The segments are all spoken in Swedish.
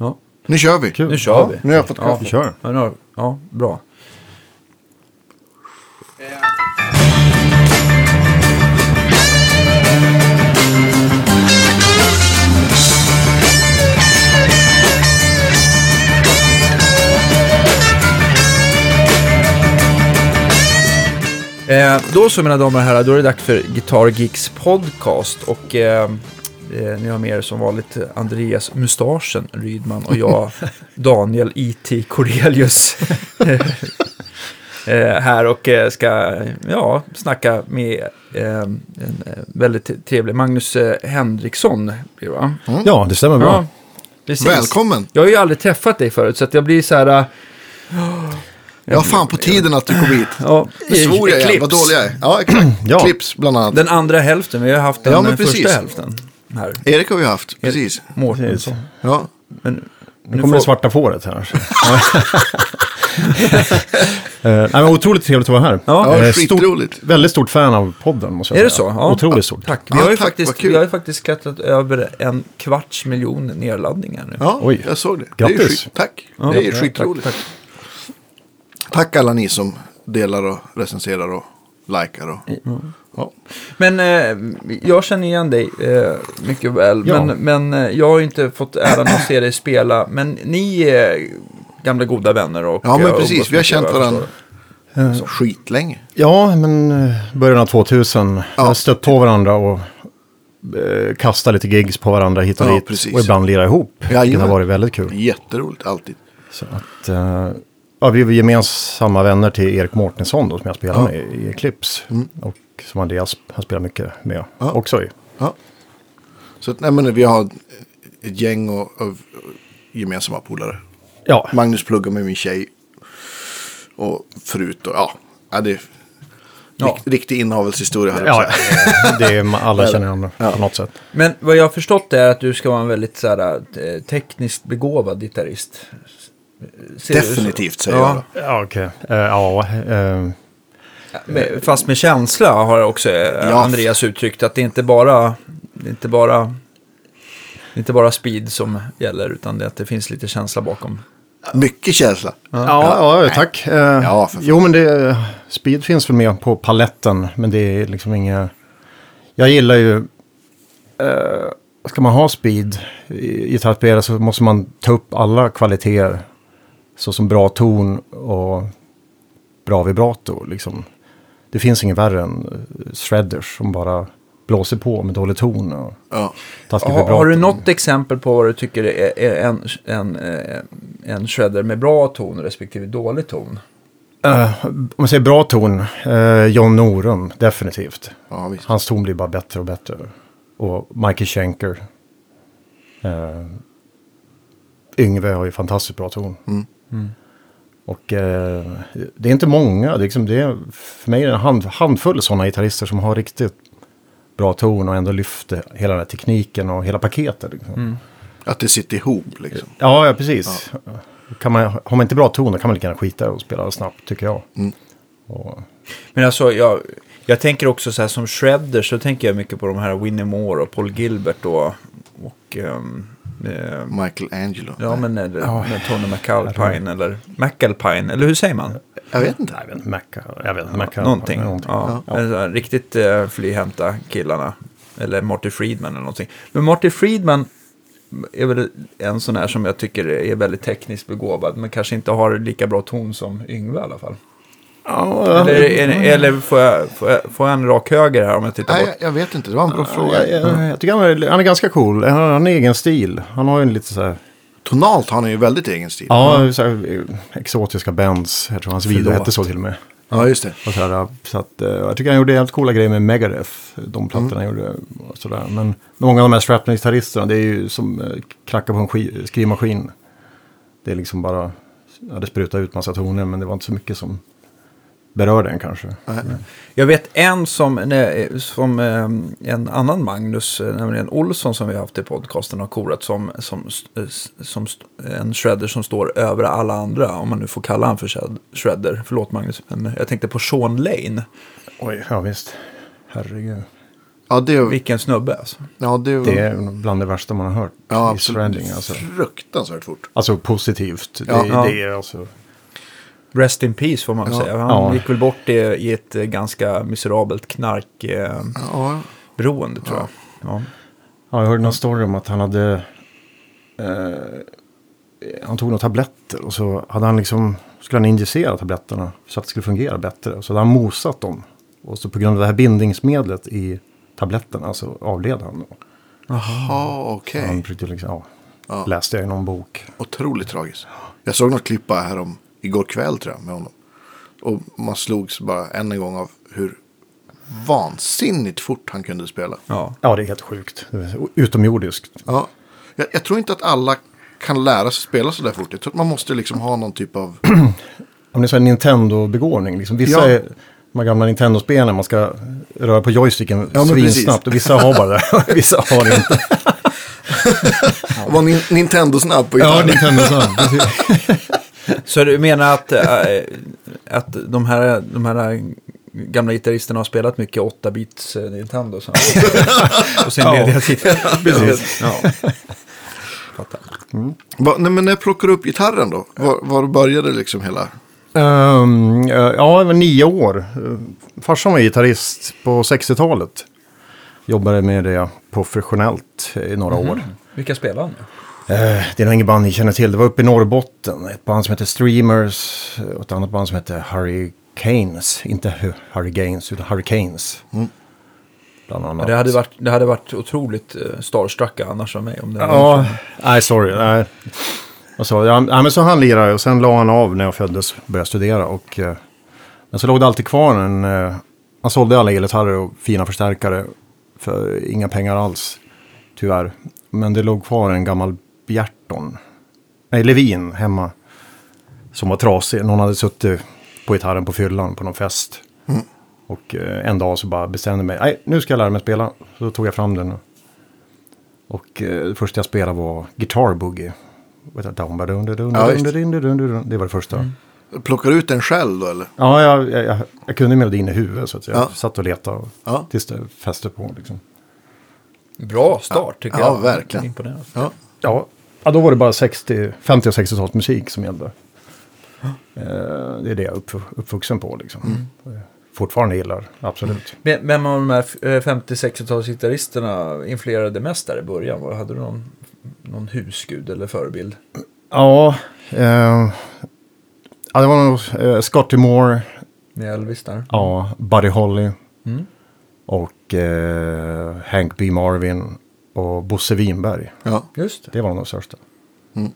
Ja. Nu kör vi. Nu kör vi. Nu har jag fått Ja, kaffe. Vi kör. Ja, nu- ja, bra. Eh, då så mina damer och herrar, då är det dags för Guitar Geeks podcast. Och eh, eh, ni har med er som vanligt Andreas Mustaschen Rydman och jag Daniel IT Corelius. eh, här och eh, ska ja, snacka med eh, en eh, väldigt trevlig Magnus eh, Henriksson. blir det, va? Ja, det stämmer bra. Ja. Välkommen. Jag har ju aldrig träffat dig förut så att jag blir så här... eh, Ja, fan på tiden att du kom hit. Ja, Nu svor jag igen, vad dålig jag är. Ja, exakt. Ja. Clips bland annat. Den andra hälften, vi har haft den Ja, men första hälften. Här. Erik har vi haft, precis. Mårtensson. Ja. Men Nu kommer det svarta fåret här. Eh, nej, men otroligt trevligt att vara här. Ja. Eh, skitroligt. väldigt stort fan av podden måste jag Är det säga. så? Ja. Otroligt stort. Tack. Vi har ju tack, faktiskt, vi har ju faktiskt skattat över en kvarts miljon nedladdningar nu. Ja, Oj. jag såg det. Det är Grattis. skit- Tack. Ja, det är skitroligt. tack, Tack. alla ni som delar och recenserar och likar. Och... Ja. Men eh, jag känner igen dig eh, mycket väl. Ja. Men, men eh, jag har ju inte fått äran att se dig spela. Men ni är gamla goda vänner. Och, ja, men eh, precis. Vi har känt varandra förstår. skitlänge. Ja, men eh, början av 2000. Ja. Jag har stött på varandra och eh, kastat lite gigs på varandra hit och Ja, dit. precis. Och ibland lira ihop. vilket Jajamän. har varit väldigt kul. Jätteroligt, alltid. Så att, eh, ja, vi är gemensamma vänner till Erik Mårtensson då, som jag spelar Ja. med i Eclipse. Och som Andreas har spelat mycket med Ja. också i. Ja. Så att, nej, men vi har ett gäng och, av gemensamma polare. Ja, Magnus pluggar med min tjej. Och förut och ja. ja det är Ja. rikt, riktig inavelshistoria här ja det är, alla känner varandra Ja. på något sätt. Men vad jag har förstått är att du ska vara en väldigt så här, eh, tekniskt begåvad gitarrist. Ser? Definitivt säger Ja. jag. Ja, okej. Eh, ja, eh, Med, fast med känsla har också eh, Ja. Andreas uttryckt att det är inte bara, det är inte bara, det är inte bara speed som gäller utan det att det finns lite känsla bakom. Mycket känsla. ja, ja, tack. Eh, Ja, jo, men det, speed finns väl med på paletten, men det är liksom inget... Jag gillar ju... Eh, ska man ha speed i gitarrspelare så måste man ta upp alla kvaliteter. Såsom bra ton och bra vibrato. Liksom. Det finns inget värre än eh, shredders som bara blåser på med dålig ton och Ja. taskig Har, vibrato. har du något exempel på vad du tycker är, är en, en, eh, en shredder med bra ton respektive dålig ton? Eh, om man säger bra ton, uh, John Norum, definitivt. Ja, visst. Hans ton blir bara bättre och bättre. Och Michael Schenker. Uh, Yngve har ju fantastiskt bra ton. Mm. Och eh, det är inte många, det är, liksom, det är för mig är det en hand, handfull sådana gitarrister som har riktigt bra ton och ändå lyfter hela den här tekniken och hela paketet. Liksom. Att det sitter ihop liksom. Ja, ja, precis. Kan man, har man inte bra ton då kan man lika gärna skita och spela snabbt, tycker jag. Mm. Och, Men alltså, jag, jag tänker också så här som shredder så tänker jag mycket på de här Winnie Moore och Paul Gilbert och, och ehm, eh, Michelangelo. ja, men eller, Ja. med Tony McAlpine eller McAlpine, eller hur säger man? Jag vet inte. jag vet Macca, jag vet inte, Macca, Någonting. någonting. Ja. Ja. Här Riktigt uh, flyhämta killarna. Eller Marty Friedman eller någonting. Men Marty Friedman är väl en sån här som jag tycker är väldigt tekniskt begåvad. Men kanske inte har lika bra ton som Yngve i alla fall. Ja, Eller, är- eller får, jag, får, jag, får jag en rak höger här om jag tittar Nej, bort? jag, jag vet inte. Det var en bra fråga. jag, jag, jag tycker han är, han är ganska cool. Han har en egen stil. Han har ju en lite så här, Tonalt har han ju väldigt egen stil. ja, så här exotiska bands. Jag tror hans video hette så till och med. Ja, just det. Och så här, så att, eh, jag tycker han gjorde helt coola grejer med Megadeth. De plattorna han gjorde. Och så där. Men många av de här Shrapnel-gitarristerna, det är ju som eh, knacka på en ski- skrivmaskin. Det är liksom bara, ja, det sprutar ut massa toner men det var inte så mycket som berör den kanske. Jag vet en som, som eh, en annan Magnus, eh, nämligen Olsson som vi har haft i podcasten har korat som, som, som en shredder som står över alla andra. Om man nu får kalla han för shredder. Förlåt Magnus, men jag tänkte på Sean Lane. Oj, ja visst. Herregud. Ja, det, Vilken snubbe alltså. ja, det, Det är bland det värsta man har hört ja, i shredding. Alltså. fruktansvärt fort. alltså positivt. Ja. det, Ja. det är alltså... Rest in peace får man väl Ja. säga. Han Ja. gick väl bort i, i ett eh, ganska miserabelt knarkberoende Ja, tror jag. Ja. Ja, jag hörde någon story om att han hade... Eh, han tog några tabletter och så hade han liksom... Skulle han injicera tabletterna så att det skulle fungera bättre. Så hade han mosat dem. Och så på grund av det här bindningsmedlet i tabletterna så avled han. Jaha, okej. Han försökte liksom, ja, Ja. läste jag i någon bok. Otroligt tragiskt. Jag såg något klipp här om igår kväll tror jag med honom. Och man slogs bara än en gång av hur vansinnigt fort han kunde spela. Ja. Ja, det är helt sjukt. Utomjordiskt. Ja. Jag, jag tror inte att alla kan lära sig spela så där fort. Jag tror att man måste liksom ha någon typ av... Om det är så en Nintendo-begåvning. Liksom, vissa Ja. är de gamla Nintendo-spelen. Man ska röra på joysticken Ja, svinsnabbt. Och vissa har bara det. vissa har det inte. Var nin- Nintendo-snabb på gitarr. Nintendo så. Så du menar att, äh, att de, här, de här gamla gitarristerna har spelat mycket 8-bits eh, Nintendo så. och sin Ja. tid. Precis. Ja. Fattar. Va, nej, men när jag plockade upp gitarren då? Var, var började liksom hela... Ehm, ja, jag var nio år. Farsan var gitarrist på 60-talet. Jobbade med det professionellt i några år. Vilka spelar han nu? Eh, det är nog inget band ni känner till. Det var uppe i Norrbotten. Ett band som heter Streamers. Och ett annat band som heter Hurricanes. Inte Hu- Hurricanes, utan Hurricanes. Bland annat. Det hade varit, det hade varit otroligt uh, starstrucka annars av mig. Om det Ja, nej sorry. Nej. Alltså, ja, men så han lirade och sen la han av när jag föddes och började studera. Och, eh, men så låg det alltid kvar en... Eh, han sålde alla elgitarrer och fina förstärkare för inga pengar alls. Tyvärr. Men det låg kvar en gammal Bjerton. Nej, Levin hemma. Som var trasig. Någon hade suttit på gitarren på fyllan på någon fest. Och eh, en dag så bara bestämde mig. Nej, nu ska jag lära mig spela. Så då tog jag fram den. Och eh, det första jag spelade var Guitar Boogie. Ja. Det var det första. Plockar du ut den själv då eller? Ja, jag, jag, jag, jag kunde melodin i huvudet så att jag Ja. satt och letade. Och, Ja. Tills det fäste på liksom. Bra start tycker Ja, jag. verkligen. Imponerande. Ja. Ja, ja då var det bara 60, 50 och 60-talsmusik som gällde. Eh, det är det jag är uppv- uppvuxen på liksom. Eh, Fortfarande gillar, absolut. Vem vem av de här eh, 50-60-talsgitarristerna influerade mest där i början? Hade du någon, någon husgud eller förebild? Ja, eh, ja det var nog eh, Scotty Moore, Med Elvis där? ja, Buddy Holly. Mm. Och eh, Hank B. Marvin och Bosse Winberg. Ja. Just det. Det var de största. Mm.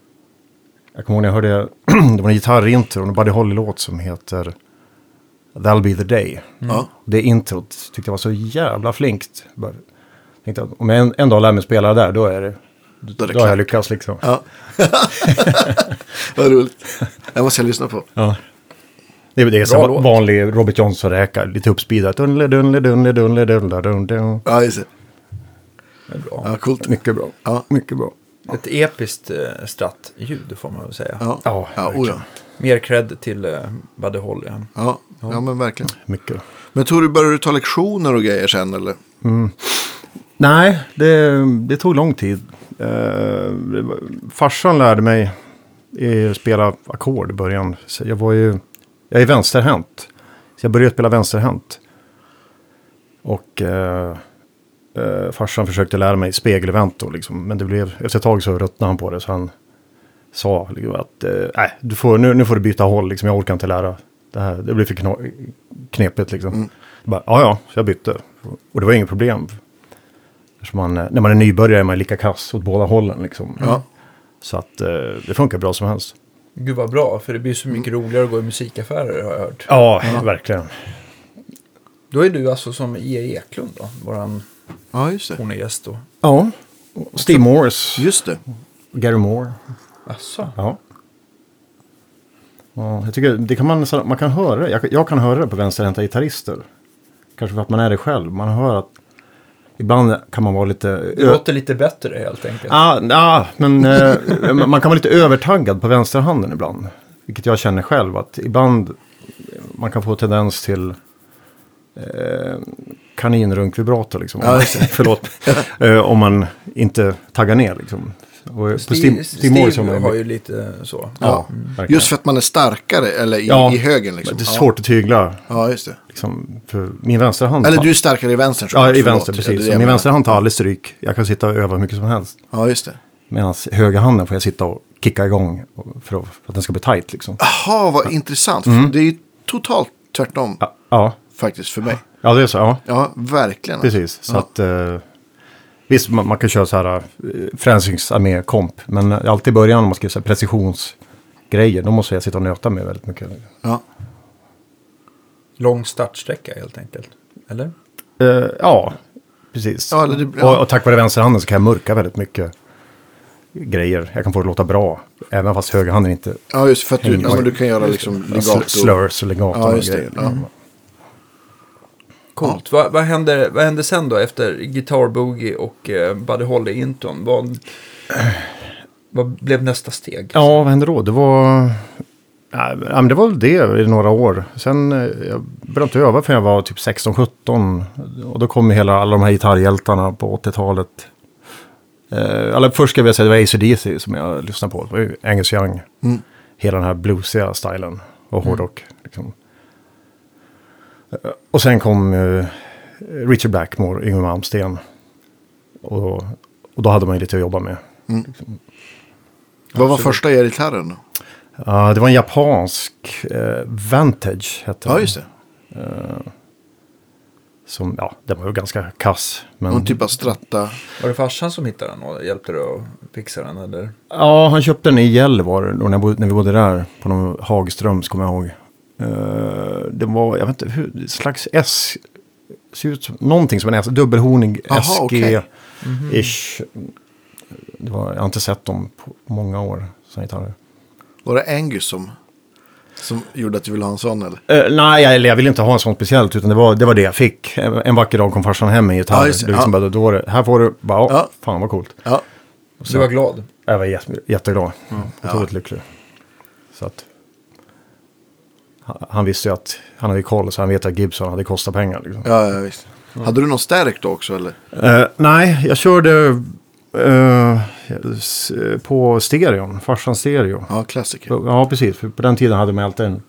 Jag kommer ihåg när jag hörde, det var en gitarrintro, en Buddy Holly-låt som heter That'll be the day. Ja. Det introt tyckte jag var så jävla flinkt. Bara, tänkte att om jag en, en dag lär mig spela det där, då är det, Då är det då har jag lyckats liksom. Ja. Vad roligt. Det måste jag lyssna på. Ja. Det är, det är låt. vanlig Robert Johnson-räka, lite uppspeedat. Dunle, dunle, dunle, dunle, dunle, dunle, dunle. Ja, just det. Det är bra. Ja, coolt. Mycket bra. Ja. Mycket bra. Ett episkt eh, strattljud får man väl säga. Ja, Ja, ja, verkligen. ja. Mer cred till eh, Buddy Holly. han. ja. ja, men verkligen. Mycket. Men tror du, började du ta lektioner och grejer sen eller? Nej, det, det tog lång tid. Eh, det var- farsan lärde mig eh, spela ackord i början. Så jag var ju, jag är vänsterhänt. Så jag började spela vänsterhänt. Och eh, eh, farsan försökte lära mig spegelvänt då liksom. Men det blev, efter ett tag så ruttnade han på det. Så han sa liksom att, eh, nej, du får, nu, nu får du byta håll liksom. Jag orkar inte lära det här. Det blir för kno- knepigt liksom. Mm. Bara, ja, ja, så jag bytte. Och det var inget problem. Eftersom man, eh, när man är nybörjare är man lika kass åt båda hållen liksom. Ja. Så att eh, det funkar bra som helst. Gud vad bra, för det blir så mycket roligare att gå i musikaffärer har jag hört. Ja, verkligen. Då är du alltså som E. Eklund då, våran Ja, just det. pornogäst då. Ja. Och Steve Morris. Just det. och Gary Moore. Asså? Ja. ja jag tycker det kan man, man kan höra. Jag, jag kan höra det på vänsterhänta gitarrister. Kanske för att man är det själv. Man hör att ibland kan man vara lite... Det låter lite bättre helt enkelt. Ja, ah, men eh, man kan vara lite övertaggad på vänsterhanden ibland. Vilket jag känner själv att ibland man kan få tendens till eh, kaninrunkvibrator liksom. Ja, Förlåt. Eh, om man inte taggar ner liksom. Och på Steam, Steam har man har ju... lite så. Ja, verkligen. Just för att man är starkare, eller i, Ja, i högen liksom. Det är svårt att tygla. Ja, just det. Liksom, för min vänsterhand... Eller du är starkare i vänstern. Ja, i Förlåt. vänster, är precis. min vänsterhand tar aldrig stryk. Jag kan sitta och öva hur mycket som helst. Ja, just det. Medan högerhanden får jag sitta och kicka igång för att, för att den ska bli tight liksom. Jaha, vad intressant. För det är ju totalt tvärtom Mm. Ja, ja, faktiskt för mig. Ja det är så. Ja, Ja, verkligen. precis. Så Ja. att... Eh, visst, man, man kan köra så här eh, frälsningsarmé-komp. Men alltid i början om man ska göra precisionsgrejer. Då måste jag sitta och nöta med väldigt mycket. Ja. Lång startsträcka helt enkelt. Eller? Eh, ja, precis. Ja, det- ja. och, och tack vare vänsterhanden så kan jag mörka väldigt mycket grejer. Jag kan få det att låta bra. Även fast högerhanden inte ja, just för att du, ja, du kan göra liksom legato. slurs och legato Ja, just det. grejer. Ja. Coolt. Vad, vad, hände, vad hände sen då efter Guitar Boogie och uh, Buddy Holly-inton? Vad, vad blev nästa steg? Ja, vad hände då? Det var... Ja, men det var väl det i några år. Sen eh, jag började inte öva förrän jag var typ 16-17. Och då kom hela, alla de här gitarrhjältarna på 80-talet. Eh, eller först ska jag säga det var AC/DC som jag lyssnade på. Det var ju Angus Young. Mm. Hela den här bluesiga stilen och hårdrock. Liksom. Och sen kom eh, Richard Blackmore, Yngwie Malmsteen. Och, och då hade man ju lite att jobba med. Vad var första elgitarren då? Ja, det var en japansk eh, Vantage. Hette Ja, just det. Som, ja, den var ju ganska kass. Men, Någon typ av stratta. Var det farsan som hittade den och hjälpte dig att fixa den? Eller? Ja, han köpte den i Gällivare bodde, när vi bodde där. På någon Hagströms kommer jag ihåg. Eh, det var, jag vet inte, hur, slags S. Ser ut som någonting som en S. Dubbelhornig SG-ish. okej. Det var, jag har inte sett dem på många år. Gitarrer. Var det Angus som, som gjorde att du ville ha en sån eller? Eh, nej, jag, eller jag ville inte ha en sån speciellt, utan det var det, var det jag fick. En, en vacker dag kom farsan hem med en gitarr. Ja, just det. liksom Ja. bara, då var det, här får du, bara, ja. Ja. fan vad coolt. Ja. Du var glad? Jag var jätte, jätteglad. Mm. Otroligt lycklig. Så att, han, visste ju att han hade koll, så han vet att Gibson hade kostat pengar. Liksom. Ja, ja, visst. Hade du någon stärk då också eller? Eh, nej, jag körde eh, på stereon, farsans stereo. Ja, klassiker. Ja, precis. För på den tiden hade man alltid en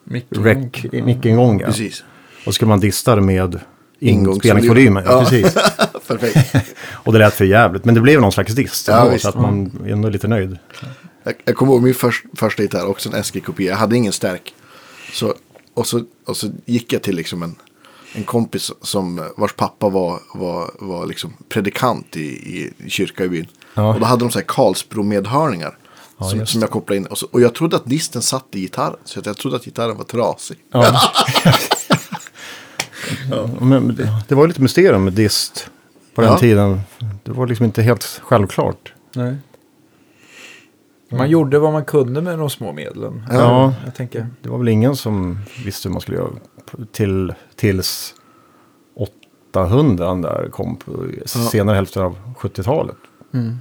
Mickingång. Ja. Precis. Och så skulle man dista det med inspelningsvolymen. Ja. Precis. Perfekt. Och det lät för jävligt. Men det blev någon slags dist. Ja, så att man är ändå lite nöjd. Jag, jag kommer ihåg min först, första gitarr, också en SG-kopia. Jag hade ingen stärk. Så, och, så, och så gick jag till liksom en, en kompis som, vars pappa var, var, var liksom predikant i, i kyrka i byn. Ja. Och då hade de så här Karlsbro-medhörningar. Ja, som, som jag kopplade in. Och, så, och jag trodde att disten satt i gitarren. Så att jag trodde att gitarren var trasig. Ja. Men det, det var lite mysterium med dist på den Ja. tiden. Det var liksom inte helt självklart. Nej. Man gjorde vad man kunde med de små medlen. Ja. Jag tänker. Det var väl ingen som visste hur man skulle göra till, tills 800 där kom på senare hälften av 70-talet. Mm.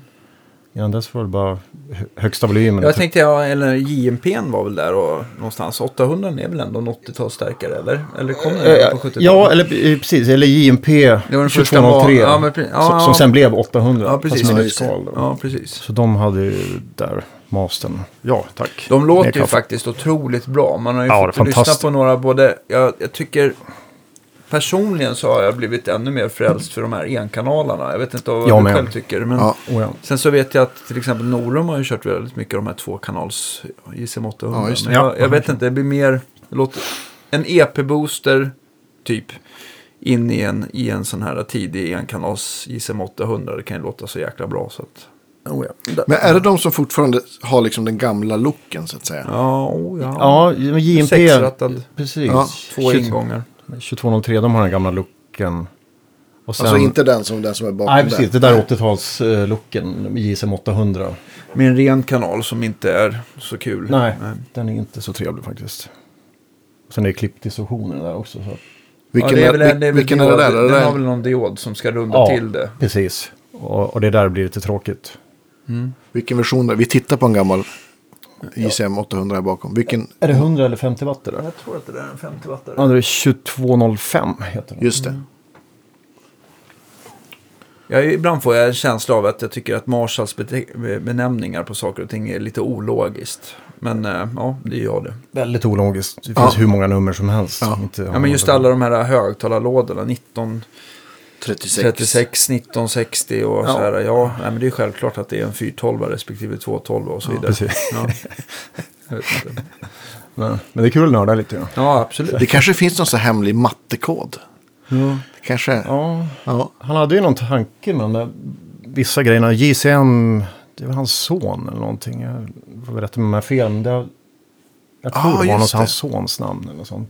Innan dess var det bara hö- högsta volymen. Jag tänkte, ja, eller JMP'n var väl där och någonstans. 800 är väl ändå en 80-talsstärkare, eller? Eller kom den Eh, på 70-talet? Ja, eller eh, precis. Eller JMP Det var den första 2203. var- ja, men ja, som, som sen blev 800. Ja, precis. fast med skal. Ja, precis. Så de hade ju där mastern. Ja, tack. De låter ju faktiskt otroligt bra. Man har ju Ja, fått lyssna på några både, jag, jag tycker personligen så har jag blivit ännu mer frälst för de här enkanalerna. Jag vet inte vad Jag du själv tycker. Men Ja. Oh, ja. sen så vet jag att till exempel Norum har ju kört väldigt mycket av de här tvåkanals JCM 800. Ja, just det. Men jag, Ja. jag vet inte, det blir mer, låter, en EP-booster typ in i en, i en sån här tidig enkanals JCM 800. Det kan ju låta så jäkla bra så att. Oh, ja. Men är det de som fortfarande har liksom den gamla looken så att säga? Ja, oh, ja. Ja, JMP. Sexrattad. Precis. Ja, Två 22 ingångar. 2203, de har den gamla looken. Och sen, Alltså inte den som, den som är bakom Nej, precis. Det där Nej. 80-tals-looken. JSM 800. Med en ren kanal som inte är så kul. Nej, den är inte så trevlig faktiskt. Sen är det klippdistorsionen där också. Så. Vilken, ja, är, det är väl, det är vilken är det diod. där? Är det Den har där? väl någon diod som ska runda Ja. till det. Precis. Och, och det där blir lite tråkigt. Vilken version? är det? Vi tittar på en gammal JCM 800 här bakom. Vilken? Är det 100 eller 50 watt där? Jag tror att det där är en 50 wattare. Ja, det är 2205 heter den. Just det. Jag, ibland får jag en känsla av att jag tycker att Marshalls benämningar på saker och ting är lite ologiskt. Men eh, ja, det gör det. Väldigt ologiskt. Det Ja. finns hur många nummer som helst. Ja. Inte, Ja, men just alla de här högtalarlådorna, 19... 36. 36, 1960 och Ja. så här. Ja, nej, men det är självklart att det är en 412 respektive 212 och så vidare. precis. Ja. Inte. Men, men det är kul att nörda lite. Ja. ja, absolut. Det kanske finns någon så hemlig mattekod. Det kanske... Ja. Ja, han hade ju någon tanke med de där vissa grejerna. JCM, det var hans son eller någonting. Jag får berätta om jag fel. Men det, jag tror Ah, det var någon, det. hans sons namn eller något sånt.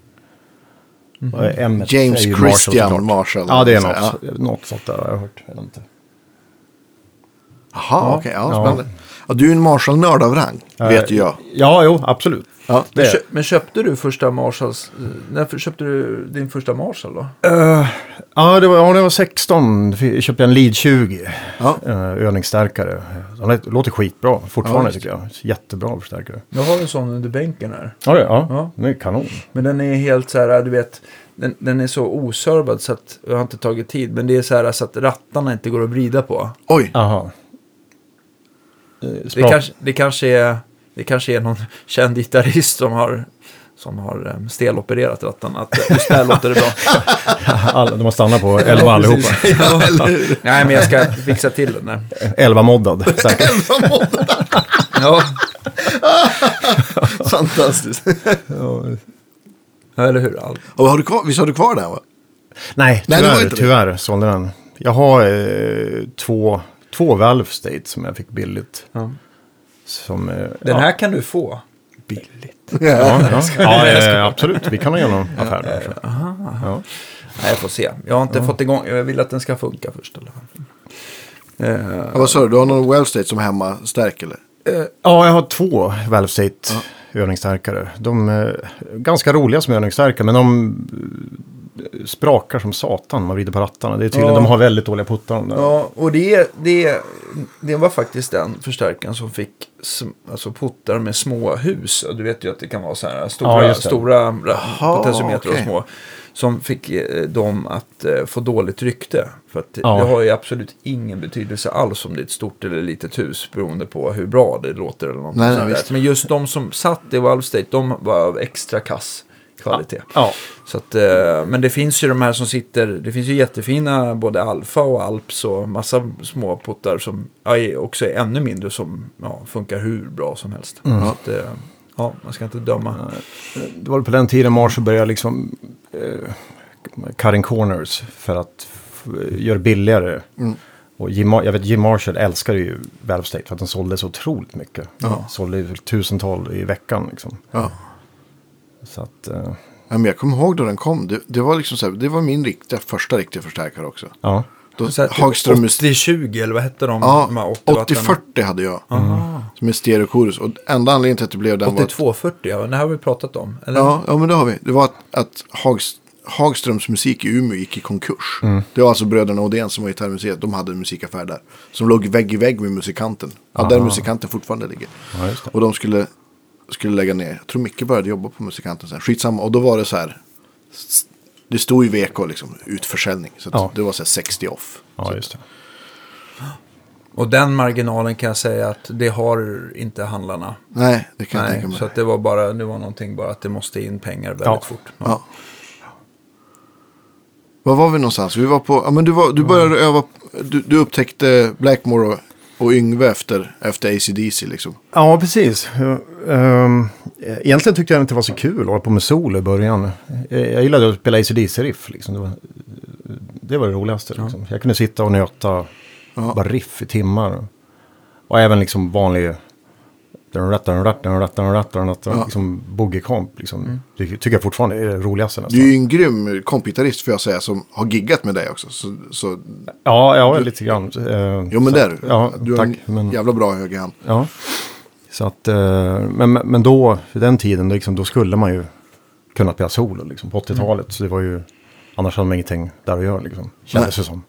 Och M är James Marshall Christian såklart. Marshall. Ja, det är Så här, något, något sånt där har jag hört. Inte. Jaha, okej. ja, Ja. spännande. Ja, du är en Marshall-nörd av rang, vet ju jag. Ja, jo, absolut. Ja. Men, kö- men köpte du första Marshalls... eh, När köpte du din första Marshall då? Eh, ja, det var, ja, det var 16. Jag köpte en Lead 20. Ja. Uh, övningsstärkare. Den låter skitbra fortfarande Ja, tycker jag. Jättebra förstärkare. Jag har en sån under bänken här. Ja, det, ja. Ja. den är kanon. Men den är helt så här, du vet, den, den är så oservad så att jag har inte tagit tid. Men det är så här så att rattarna inte går att vrida på. Oj, Aha. Eh, Det kanske, det, kanske är, det kanske är någon känd gitarrist som har, som har um, stelopererat rattarna. Att eh, just där låter det bra. Alla, de har stannat på 11 allihopa. ja? Nej, men jag ska fixa till den där. 11 moddad. Säkert. Ja, Fantastiskt. eller hur? Allt. Och har du kvar, visst har du kvar den va? Nej, Nej, tyvärr, inte det. tyvärr sålde den. Jag har eh, två, två Valve State som jag fick billigt. Ja. Som, eh, Den ja. här kan du få billigt. Ja, ja. ja eh, absolut. Vi kan ha göra någon affär där. Ja. Nej, jag får se. Jag har inte fått igång, jag vill att den ska funka först. Eh, Ja, vad sa du, du har någon state som hemma stärk eller? Ja, jag har två Valve State övningsstärkare. De är ganska roliga som övningsstärkare, men de sprakar som satan när man vrider på rattarna. Det är tydligen, Ja. de har väldigt dåliga puttar. de där. Ja, och det, det, det var faktiskt den förstärkaren som fick alltså puttar med små hus. Du vet ju att det kan vara så här stora, Ja, stora potentiometer okej. och små. Som fick eh, dem att eh, få dåligt rykte. För att Ja. det har ju absolut ingen betydelse alls om det är ett stort eller litet hus. Beroende på hur bra det låter eller något Nej, sånt nej. Men just de som satt i Valve State, de var av extra kass kvalitet. Ja, Så att, eh, men det finns ju de här som sitter, det finns ju jättefina både Alfa och Alps och massa små puttar som ja, också är ännu mindre som ja, funkar hur bra som helst. Så att, eh, ja, man ska inte döma. det var på den tiden Marshall började liksom eh, cutting corners för att göra billigare. Mm. Och Jim, jag vet Jim Marshall älskar ju Valve State för att den sålde så otroligt mycket. Ja. Sålde ju tusental i veckan liksom. Ja. Så att, eh, ja men jag kommer ihåg då den kom. Det, det var liksom så här, det var min riktiga, första riktiga förstärkare också. ja. Då, Så här, typ Hagström mus- 80-20 eller vad hette de? Ja, de här 80 watten? 80-40 hade jag. Aha. Som är stereokorus. Och enda anledningen till att det blev den var att, 8240, ja. Det här har vi pratat om. Eller? ja, ja, men det har vi. Det var att, att Hags, Hagströms musik i Umeå gick i konkurs. Det var alltså bröderna Odén som var gitarrmuseet. De hade en musikaffär där. Som låg vägg i vägg med musikanten. Ja, där musikanten fortfarande ligger. Ja, just det. Och de skulle, skulle lägga ner. Jag tror Micke började jobba på musikanten sen. Skitsamma. Och då var det så här. Det stod ju VK liksom. Utförsäljning. Så Ja. det var så här 60 off. ja, just det. Och den marginalen kan jag säga att det har inte handlarna. Nej, det kan jag Nej, tänka mig. så att det var bara, det var någonting bara att det måste in pengar väldigt Ja. fort. Ja. Var var vi någonstans? Vi var på, ja men du, var, du började öva, du, du upptäckte Blackmore och, och Yngve efter, efter ACDC liksom. Ja, precis. Ehm, egentligen tyckte jag inte det var så kul att hålla på med sol i början. Jag, jag gillade att spela ACDC-riff. Liksom. Det, var, det var det roligaste. Liksom. Jag kunde sitta och nöta Ja. bara riff i timmar. Och även liksom vanlig... liksom boogie-komp. Liksom. Det tycker jag fortfarande är det roligaste nästan. Du är ju en grym kompgitarrist får jag säga som har giggat med dig också. Så, så, Ja, ja lite grann. Eh, jo men det är du. Ja, du har tack. en Men, jävla bra högerhand. Ja. Så att, eh, men, men då, vid den tiden, då, liksom, då skulle man ju kunna spela solo liksom, på 80-talet. Så det var ju, annars hade man ingenting där att göra liksom, kändes det som.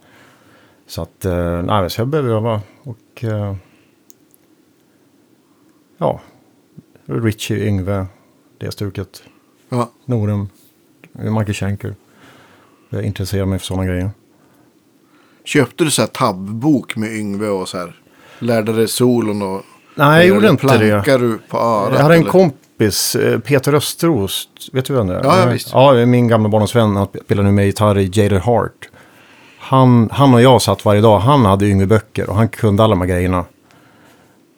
Så att, eh, nej, så jag började öva och eh, ja, Richie, Yngve, det stuket, Ja. Norum, Michael Schenker. Jag intresserar mig för sådana grejer. Köpte du så här tabbok med Yngve och så här? Lärde dig solon och... Nej, jag gjorde inte det. Du på örat? Jag hade en eller? kompis, eh, Peter Österos, vet du vem det är? Ja, ja, visst. Ja, min gamla barndomsvän, han spelar nu med gitarr i Jaded Heart. Han, han och jag satt varje dag, han hade yngre böcker och han kunde alla de här grejerna.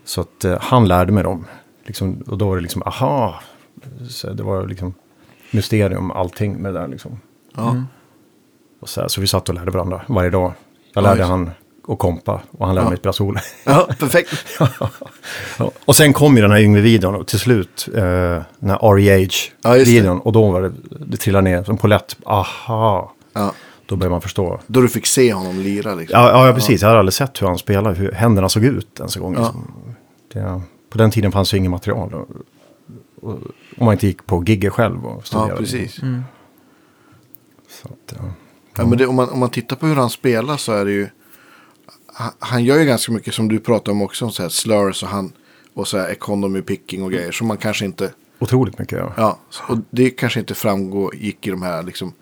Så att eh, han lärde mig dem. Liksom, och då var det liksom, aha. Så det var liksom mysterium allting med det där liksom. Ja. Och så, här, så vi satt och lärde varandra varje dag. Jag Ja, lärde just. han att kompa och han lärde Ja. mig spela sol. ja, perfekt. Ja, Och sen kom ju den här yngre videon och till slut eh, den här Ja. REH-videon. och då var det, det trillade ner som polett. Aha, Ja. då började man förstå. Då du fick se honom lira liksom. Ja, ja, precis. Jag hade aldrig sett hur han spelade, hur händerna såg ut ens en gång. Ja. Liksom. Det, på den tiden fanns ju inget material. Och, och, om man inte gick på gigger själv och Ja, studerade. precis. Så att, ja. Ja, men det, om, man, om man tittar på hur han spelar så är det ju... Han, han gör ju ganska mycket som du pratar om också. Så här slurs och, han, och så här economy picking och grejer. Som man kanske inte... Otroligt mycket. Ja. Ja, och det kanske inte framgår, gick i de här liksom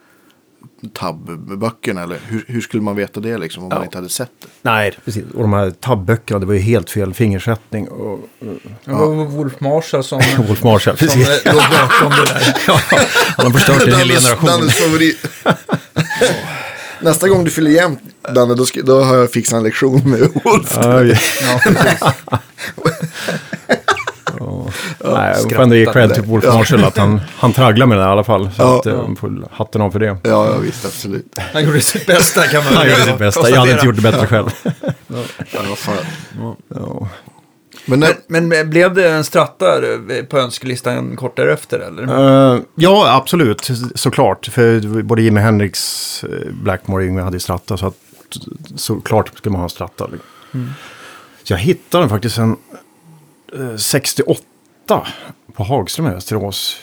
tabböckerna. Eller hur, hur skulle man veta det liksom om man Ja. inte hade sett det? Nej, precis. Och de här tabböckerna, det var ju helt fel fingersättning. Och, Det var Wolf Marshall som, Wolf Marshall, som precis. låg bakom det där. Han har förstört en hel generation. Nästa gång du fyller jämnt, Danne, då, ska, då har jag fixat en lektion med Wolf. Ja, Ja, precis. Nej, jag får ändå ge cred till Wolf. Marshall att han, han tragglar med det i alla fall. Så Ja. att, eh, får hatten av för det. Ja, ja visst, absolut. Han gjorde sitt bästa kan man Han gjorde sitt bästa. Jag hade inte gjort det bättre själv. Ja, vad fan. Ja. Men när, Men, men blev det en stratta eh, på önskelistan kort därefter eller? Eh, ja, absolut. Såklart. För både Jimi Hendrix, Blackmore och Yngwie hade ju stratta. Så att såklart skulle man ha stratta. Så jag hittade den faktiskt en 68 på Hagström i Västerås.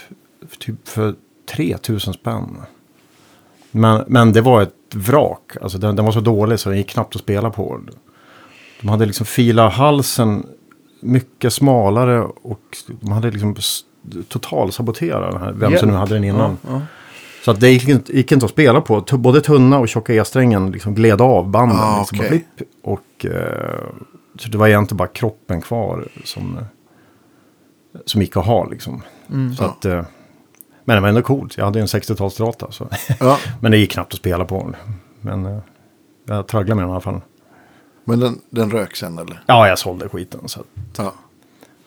Typ för 3000 spänn. Men, men det var ett vrak. Alltså den, den var så dålig så den gick knappt att spela på. De hade liksom filat halsen mycket smalare och de hade liksom totalsaboterat den här, vem som nu hade den innan. Ja, ja. Så att det gick inte, gick inte att spela på. Både tunna och tjocka E-strängen liksom gled av banden. Ah, liksom, flipp. Och eh, så det var egentligen bara kroppen kvar som, som gick att ha liksom. Så Ja. att, eh, men det var ändå coolt. Jag hade ju en 60-talsstrata. Så. ja, men det gick knappt att spela på. Men eh, jag tragglade med den i alla fall. men den, den rök sen eller? Ja, jag sålde skiten. Så, Ja.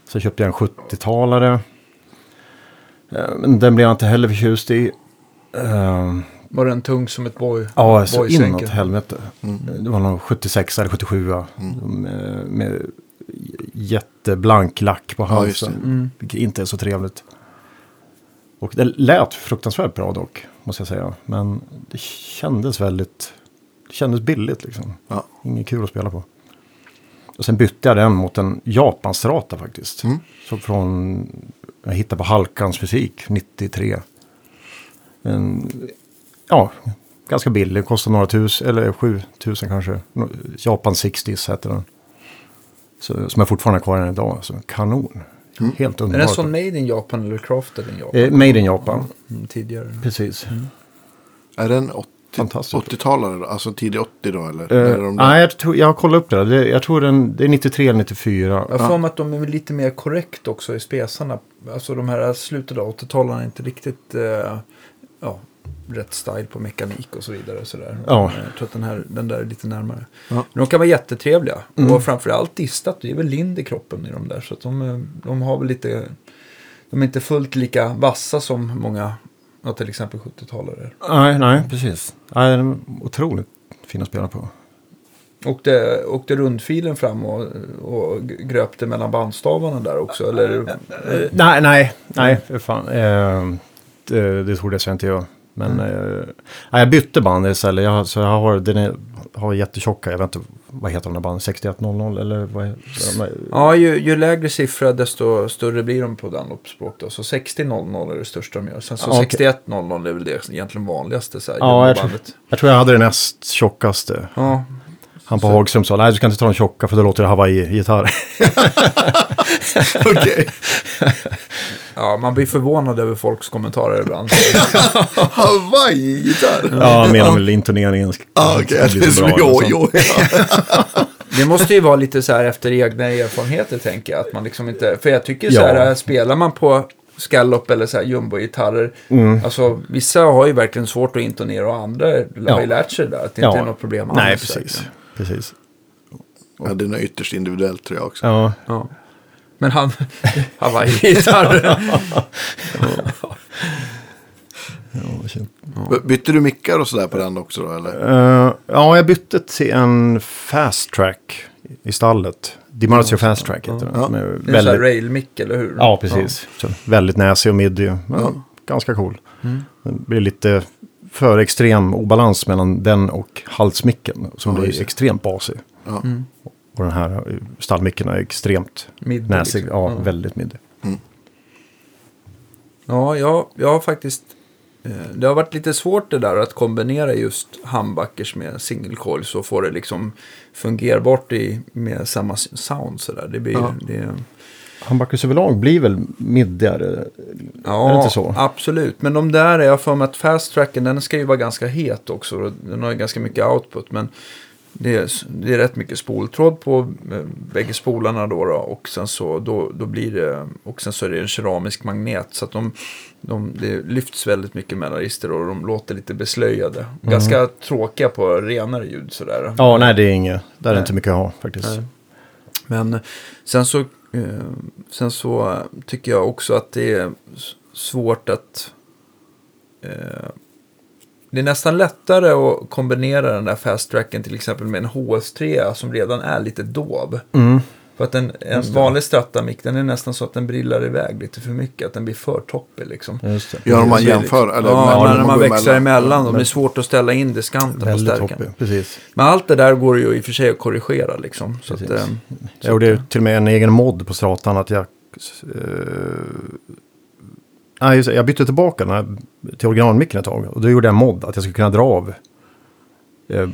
så köpte jag en 70-talare. Eh, Men den blev jag inte heller förtjust i. Var den tung som ett boy? Ja, så boysänke? inåt helvete. Det var någon 76 eller 77 med, med jätteblank lack på Ja, halsen. det. Mm. Vilket inte är så trevligt. Och det lät fruktansvärt bra dock, måste jag säga. Men det kändes väldigt, det kändes billigt liksom. Ja. Inget kul att spela på. Och sen bytte jag den mot en Japanstrata faktiskt. Mm. Så från, jag hittade på Halkans fysik 93. En, ja, ganska billig, kostar några tusen, eller sju tusen kanske. Japan 60s heter den. Så, som jag fortfarande har kvar än idag. Så kanon. Helt Är den underbart. sån made in Japan eller crafted in Japan? Eh, made in Japan, Mm, tidigare. precis. Är den 80, Fantastiskt. 80-talare då? Alltså tidig 80 då eller? Eh, eller de nej, jag, tror, jag har kollat upp det. där. det. Jag tror den, det är 93 eller 94. Jag har för mig att de är lite mer korrekt också i spesarna. Alltså de här slutet av 80-talarna är inte riktigt eh, ja, rätt style på mekanik och så vidare. Och så där. Ja. Eh, Jag tror att den, här, den där är lite närmare. Ja. Men de kan vara jättetrevliga. Mm. Och framförallt distat, det är väl lind i kroppen i de där. Så att de, eh, de har väl lite, de är inte fullt lika vassa som många, ja, till exempel 70-talare. Nej, nej, precis. Nej, de är otroligt fina att spela på. Åkte, åkte rundfilen fram och, och gröpte mellan bandstavarna där också? Eller? Eh, nej, nej, nej, fan. Eh, det, det trodde jag inte jag. Men eh, nej, jag bytte band istället. Jag, så jag har, den är, har jättetjocka, jag vet inte, vad heter de där banden? 6100 eller vad de? Ja, ju, ju lägre siffra desto större blir de på Dunlop-språk. Då. Så 60.00 är det största de gör. Sen så Ja, okej. 61.00 är väl det egentligen vanligaste. Så här, Ja, jag tror, jumbobandet. jag tror jag hade den näst tjockaste. Ja, Han på Hagström sa, nej du ska inte ta de tjocka för då låter det Hawaii-gitarr. Okej. Ja, man blir förvånad över folks kommentarer ibland. Hawaii-gitarr. ja, menar väl intoneringen. Ah, Det är så som bra, jo, jo. Det måste ju vara lite så här efter egna erfarenheter, tänker jag. Att man liksom inte, för jag tycker så Ja. här, spelar man på scallop eller så här jumbo-gitarrer, Mm. alltså vissa har ju verkligen svårt att intonera och andra har ju lärt sig det där. Att det Ja. inte är något problem Nej, alls, precis. verkligen. Precis. Ja, det är nog ytterst individuellt tror jag också. Ja. Ja. Men han, Hawaii-gitarr. Ja, shit. B- Bytte du mickar och sådär på den också då eller? Eh, ja, jag bytte till en fast track i stallet. DiMarzio fast track heter den. Ja. Som är Det är en sån här väldigt, rail-mick, eller hur? ja, precis. Så, väldigt näsig och midi. Ja, Ja. Ganska cool. Det blir lite för extrem obalans mellan den och halsmicken. Som Ja, blir extremt basig. Ja. Och den här eh, stallmicken är extremt Mid, näsig. liksom. Ja, väldigt midi. Ja, jag, jag har faktiskt... eh, Det har varit lite svårt det där att kombinera just humbuckers med single coils och få det liksom fungerbart i, med samma sound sådär. Det blir Ja. det, Humbuckers överlag blir väl middigare? Ja, Är det inte så? absolut. Men de där, är jag för mig att fast tracken, den ska ju vara ganska het också. Den har ju ganska mycket output. Men det är, det är rätt mycket spoltråd på eh, bägge spolarna då, då. Och sen så, då, då blir det, och sen så är det en keramisk magnet. Så att de, de, det lyfts väldigt mycket mellan register och de låter lite beslöjade. Ganska tråkiga på renare ljud sådär. Mm. Ja, nej det är inget. Där är Nej. inte mycket att ha faktiskt. Nej. Men sen så, Eh, sen så tycker jag också att det är svårt att... Eh, det är nästan lättare att kombinera den där fast tracken till exempel med en HS3 som redan är lite dov. Mm. För att en, en vanlig Strata-mick den är nästan så att den brillar iväg lite för mycket. Att den blir för toppig liksom. Just det. Ja, om man jämför. Eller ja, mellan- men när man växlar emellan. Då, Men- det är svårt att ställa in diskanten på stärken. toppig, precis. Men allt det där går ju i och för sig att korrigera liksom. Så att, eh, Jag gjorde till och med en egen mod på stratan att jag... Nej, just jag bytte tillbaka den här, till originalmicken ett tag. Och då gjorde jag en mod att jag skulle kunna dra av eh,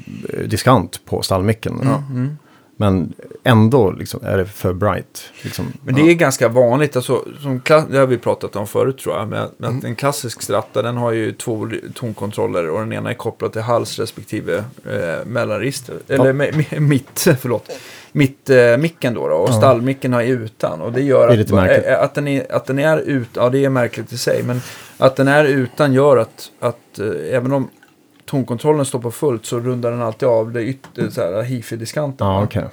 diskant på stallmicken. ja, mm. Men ändå liksom, är det för bright. Liksom. Men det är ganska vanligt, alltså, som det har vi pratat om förut tror jag, med, med att en klassisk stratta den har ju två tonkontroller och den ena är kopplad till hals respektive eh, mellanregister, eller me, mitt, förlåt, mitt eh, micken då, då och Ja. stallmicken har utan och det gör Det att, märkligt. eh, att, den är, att den är ut, ja det är märkligt i sig, men att den är utan gör att, att eh, även om tonkontrollen står på fullt så rundar den alltid av det ytter, så här, hifi-diskanten. Ja, va? okej.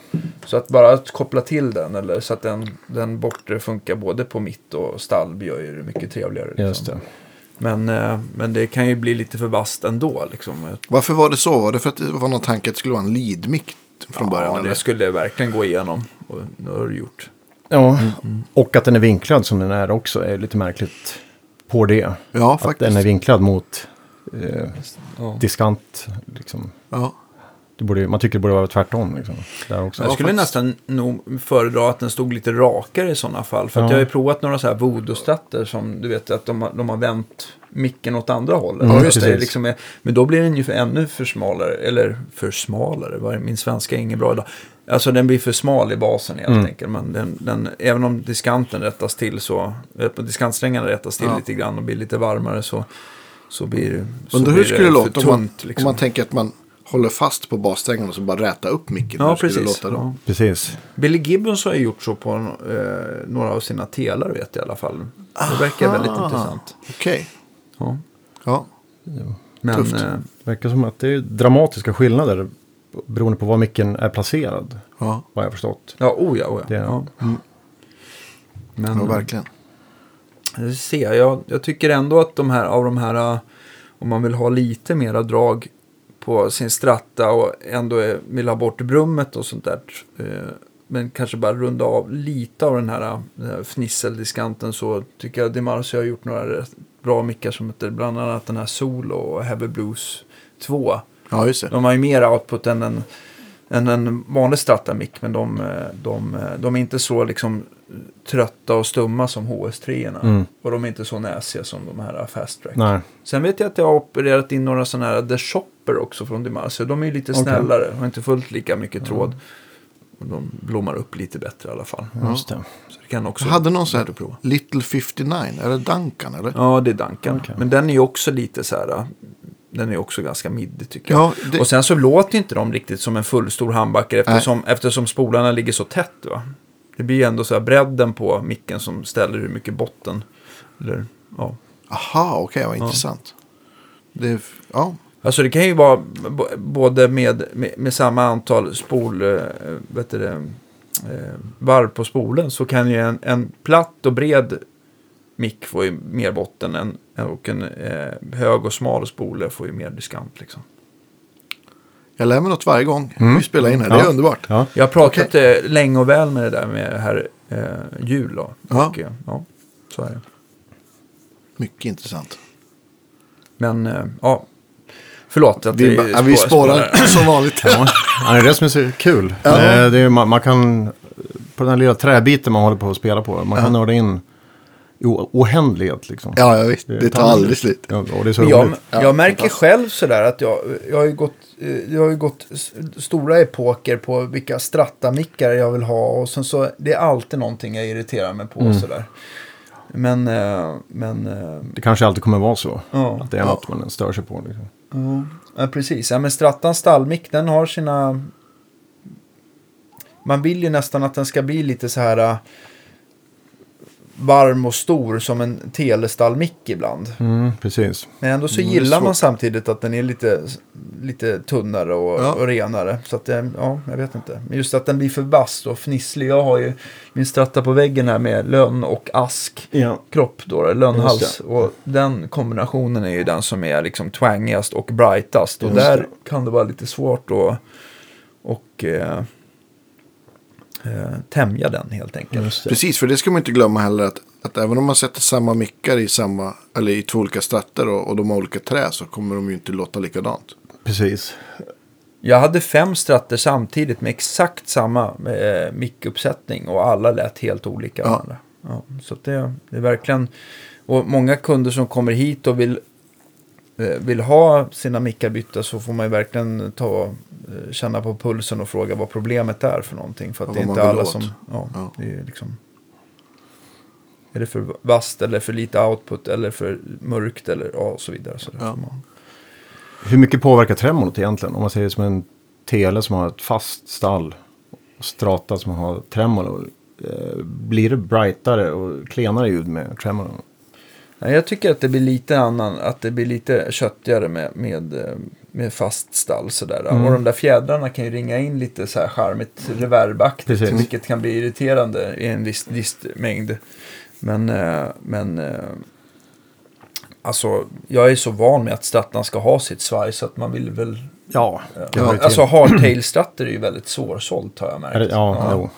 Så att bara att koppla till den eller så att den, den bortre funkar både på mitt och stall gör ju det mycket trevligare. Liksom. Just det. Men, eh, men det kan ju bli lite för vasst ändå. Liksom. Varför var det så? Var det för att det var någon tanke att det skulle vara en lead-mick från början? ja, eller? det skulle verkligen gå igenom. Och det har det gjort. Ja, och att den är vinklad som den är också är lite märkligt på det. Ja, Att faktiskt. den är vinklad mot eh, Ja. diskant. Liksom. Ja. Det borde, man tycker det borde vara tvärtom. Liksom, där också. Jag skulle faktiskt. nästan nog föredra att den stod lite rakare i sådana fall. För att Ja. jag har ju provat några så här voodoo-stratter som du vet att de, har- de har vänt micken åt andra hållet. Mm, Ja, just det, liksom är, men då blir den ju för, ännu för smalare. Eller för smalare, min svenska är ingen bra idag. Alltså den blir för smal i basen helt Mm. enkelt. Men den, den, även om diskanten rättas till så, eh, diskantsträngarna rättas till Ja. lite grann och blir lite varmare så, så blir, så Undrar hur skulle det låta om man. Liksom. om man tänker att man håller fast på bassträngen och så bara räta upp micken. ja, precis. låta då? Ja. Precis. Billy Gibbons har gjort så på eh, några av sina telar vet jag i alla fall. Det verkar väldigt intressant. Okej. Ja. Ja. Men, Tufft. eh, Det verkar som att det är dramatiska skillnader beroende på var micken är placerad. Ja, Vad jag har förstått. ja, oh ja, oh ja. Det- ja. Men, ja verkligen. Jag jag, jag tycker ändå att de här, av de här, eh, om man vill ha lite mera drag på sin stratta och ändå är, vill ha bort brummet och sånt där. Eh, men kanske bara runda av lite av den här, den här fnisseldiskanten så tycker jag DeMarcio har gjort några bra mickar som heter bland annat den här Solo och Heavy Blues 2. Ja, just det. De har ju mer output än en, än en vanlig strata-mick men de, de, de är inte så liksom trötta och stumma som HS3. Mm. Och de är inte så näsiga som de här Fast Track. Nej. Sen vet jag att jag har opererat in några sådana här The Shopper också från Dimarsio. De är ju lite Okej. snällare, har inte fullt lika mycket tråd. Och de blommar upp lite bättre i alla fall. Just det. Så det kan också Jag hade någon sån här prova. Little 59. Är det Duncan eller? Ja, det är Duncan. Okej. Men den är ju också lite så här, den är också ganska middig tycker jag. Ja, det, Och sen så låter inte de riktigt som en fullstor handbacker eftersom, eftersom spolarna ligger så tätt. Va? Det blir ju ändå så här bredden på micken som ställer hur mycket botten. Eller, ja. aha, okej, vad intressant. Det, ja, Alltså det kan ju vara både med, med, med samma antal spol, eh, vet du eh, varv på spolen så kan ju en, en platt och bred mick få ju mer botten än, och en eh, hög och smal spole får ju mer diskant liksom. Jag lär mig något varje gång Mm. vi spelar in här. Det är Ja. underbart. Ja. Jag har pratat eh, länge och väl med det där med herr eh, Jul då. Ja. Och, eh, ja, så är det. Mycket intressant. Men eh, ja, förlåt att Vi, ja, vi spårar som vanligt. Ja, det är det som är så kul. Ja. Eh, Det är, man, man kan, på den här lilla träbiten man håller på att spela på, man kan nörda in i o- oändlighet liksom. Ja, ja visst. Det tar aldrig slut. Ja, och det är så Men jag, roligt. Ja, jag märker själv sådär att jag, jag har ju gått, eh, jag har ju gått stora epoker på vilka strattamickar jag vill ha. Och sen så, det är alltid någonting jag irriterar mig på Mm. sådär. Men, eh, men, eh, Det kanske alltid kommer vara så. ja. Att det är något man stör sig på. Liksom. Ja, precis. Ja, men Strattans stallmick, den har sina... Man vill ju nästan att den ska bli lite så här... varm och stor som en telestallmick ibland. Mm, precis. Men ändå så Mm, gillar man samtidigt att den är lite, lite tunnare och, Ja. och renare. Så att det, ja, jag vet inte. Men just att den blir för vass och fnisslig. Jag har ju min stratta på väggen här med lönn och ask Ja. kropp då, då lönnhals. Och den kombinationen är ju den som är liksom twangigast och brightast. Och Just där det. kan det vara lite svårt att och, eh, eh, tämja den helt enkelt. Precis, för det ska man inte glömma heller. Att, att även om man sätter samma mickar i, samma, eller i två olika stratter och, och de har olika trä så kommer de ju inte låta likadant. Precis. Jag hade fem stratter samtidigt med exakt samma eh, mickuppsättning och alla lät helt olika. Ja. Ja, så det, det är verkligen... Och många kunder som kommer hit och vill, vill ha sina mickar bytta så får man ju verkligen ta, eh, känna på pulsen och fråga vad problemet är för någonting. För att Och det är inte alla åt. som... Ja, Ja. Det är liksom... Är det för vasst eller för lite output eller för mörkt eller ja, och så vidare. Så Ja. man, Hur mycket påverkar tremolot egentligen? Om man ser det som en tele som har ett fast stall och strata som har tremolo. Eh, blir det brightare och klenare ljud med tremolo? Jag tycker att det blir lite annan, att det blir lite köttigare med, med, eh, med fast stall sådär. Mm. Och de där fjädrarna kan ju ringa in lite så här charmigt reverbaktigt. Vilket kan bli irriterande i en viss, viss mängd. Men, eh, men eh, alltså jag är så van med att strattan ska ha sitt svaj så att man vill väl... Ja, till. Alltså hardtail-strattor är ju väldigt svårsålt har jag märkt. Ja, jo.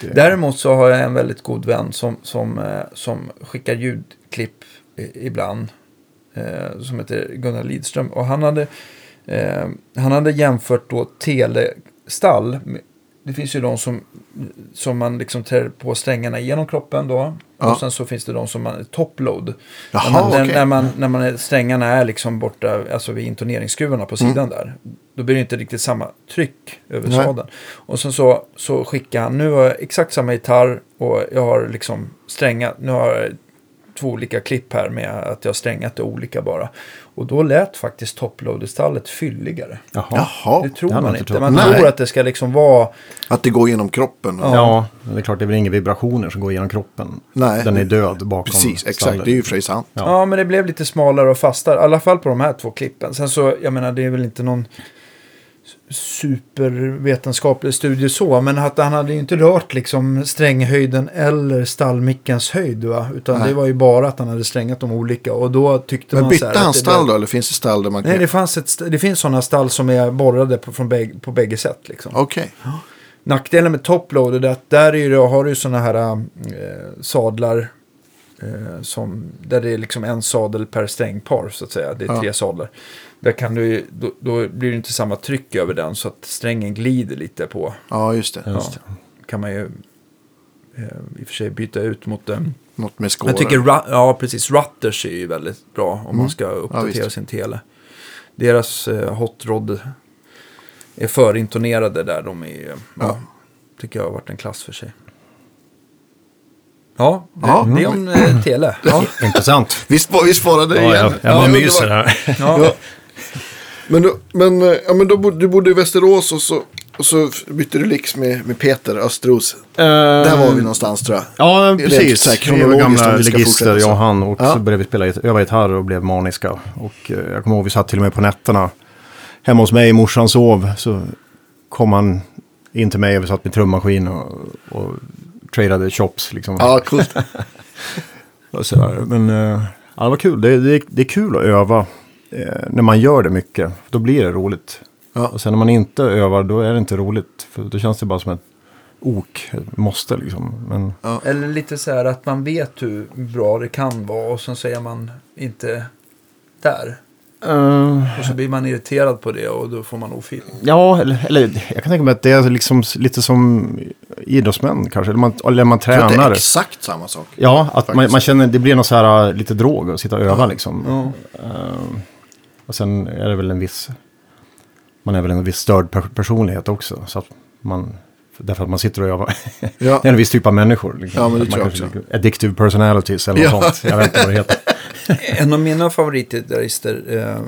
Det- Däremot så har jag en väldigt god vän som, som, eh, som skickar ljudklipp ibland. Eh, som heter Gunnar Lidström. Och han hade, eh, han hade jämfört då telestall. Det finns ju de som, som man liksom trär på strängarna genom kroppen då. Ja. Och sen så finns det de som man topload. Jaha, när, man, okej. när, man, när man är, strängarna är liksom borta, alltså vid intoneringsskruvarna på sidan där. Då blir det inte riktigt samma tryck över Mm. Nej. sadeln. Och sen så, så skickar han, nu har jag exakt samma gitarr och jag har liksom strängat, nu har jag två olika klipp här med att jag har strängat det olika bara. Och då lät faktiskt toploaderstallet fylligare. Jaha. Jaha, Det tror det man inte. Man trott. tror Nej. att det ska liksom vara... att det går genom kroppen. Ja. Ja, det är klart det är väl inga vibrationer som går genom kroppen. Nej. Den är död bakom Precis, exakt. stallet. Det är ju för sig sant. Ja. Ja. men det blev lite smalare och fastare. I alla fall på de här två klippen. Sen så, jag menar, det är väl inte någon supervetenskaplig studie så. Men att han hade ju inte rört liksom stränghöjden eller stallmickens höjd. Va? Utan Nej. det var ju bara att han hade strängat dem olika. Och då tyckte Men man så bytte här han det stall då? Eller finns det stall där man kan... Nej, det, fanns ett, det finns sådana stall som är borrade på, från bäg, på bägge sätt. Liksom. Okej. Nackdelen med topload är att där är då har du sådana här äh, sadlar eh, som, där det är liksom en sadel per strängpar så att säga. Det är Ja. tre sadlar. Där kan du, då, då blir det inte samma tryck över den så att strängen glider lite på. Ja, just det. Just det. kan man ju eh, i och för sig byta ut mot... Eh, Något med skålar. jag tycker, ja precis, Rutters är ju väldigt bra om Mm. man ska uppdatera visst. sin tele. Deras eh, Hot Rod är förintonerade där. De är, eh, ja, Ja. tycker jag har varit en klass för sig. Ja, det, Ja. det är om eh, tele. Ja. Intressant. Vi, spa, vi sparade Ja, igen. jag, jag bara Ja, myser här. Men, då, men, eh, ja, men då, bod- du bodde i Västerås och så, och så bytte du lix med, med Peter Östros. Där var vi någonstans tror jag. Ja, Rent precis. så här Vi var gamla legister, jag och han. Och Ja. så började vi spela, öva gitarr och blev maniska. Och eh, jag kommer ihåg, vi satt till och med på nätterna hemma hos mig, morsan sov. Så kom han in till mig och vi satt med trummaskin och, och tradade chops. Liksom. Ja, coolt. Men eh, ja, det var kul. Det, det, det är kul att öva eh, när man gör det mycket. Då blir det roligt. Ja. Och sen när man inte övar då är det inte roligt. För då känns det bara som ett ok, ett måste liksom. Men Eller lite så här att man vet hur bra det kan vara och sen är man inte där. eh, Och så blir man irriterad på det och då får man ofeeling. Ja, eller, eller jag kan tänka mig att det är liksom lite som idrottsmän kanske. Eller man, eller man att det är tränar. exakt samma sak. Ja, att man, man känner det blir någon så här lite drog att sitta och öva liksom. Ja. Eh, och sen är det väl en viss, man är väl en viss störd per personlighet också. Så att man, därför att man sitter och övar. Ja. det är en viss typ av människor. Liksom. Ja, men det man tror jag kanske- Addictive personalities eller något Ja. sånt. Jag vet inte vad det heter. En av mina favoritgitarrister, eh,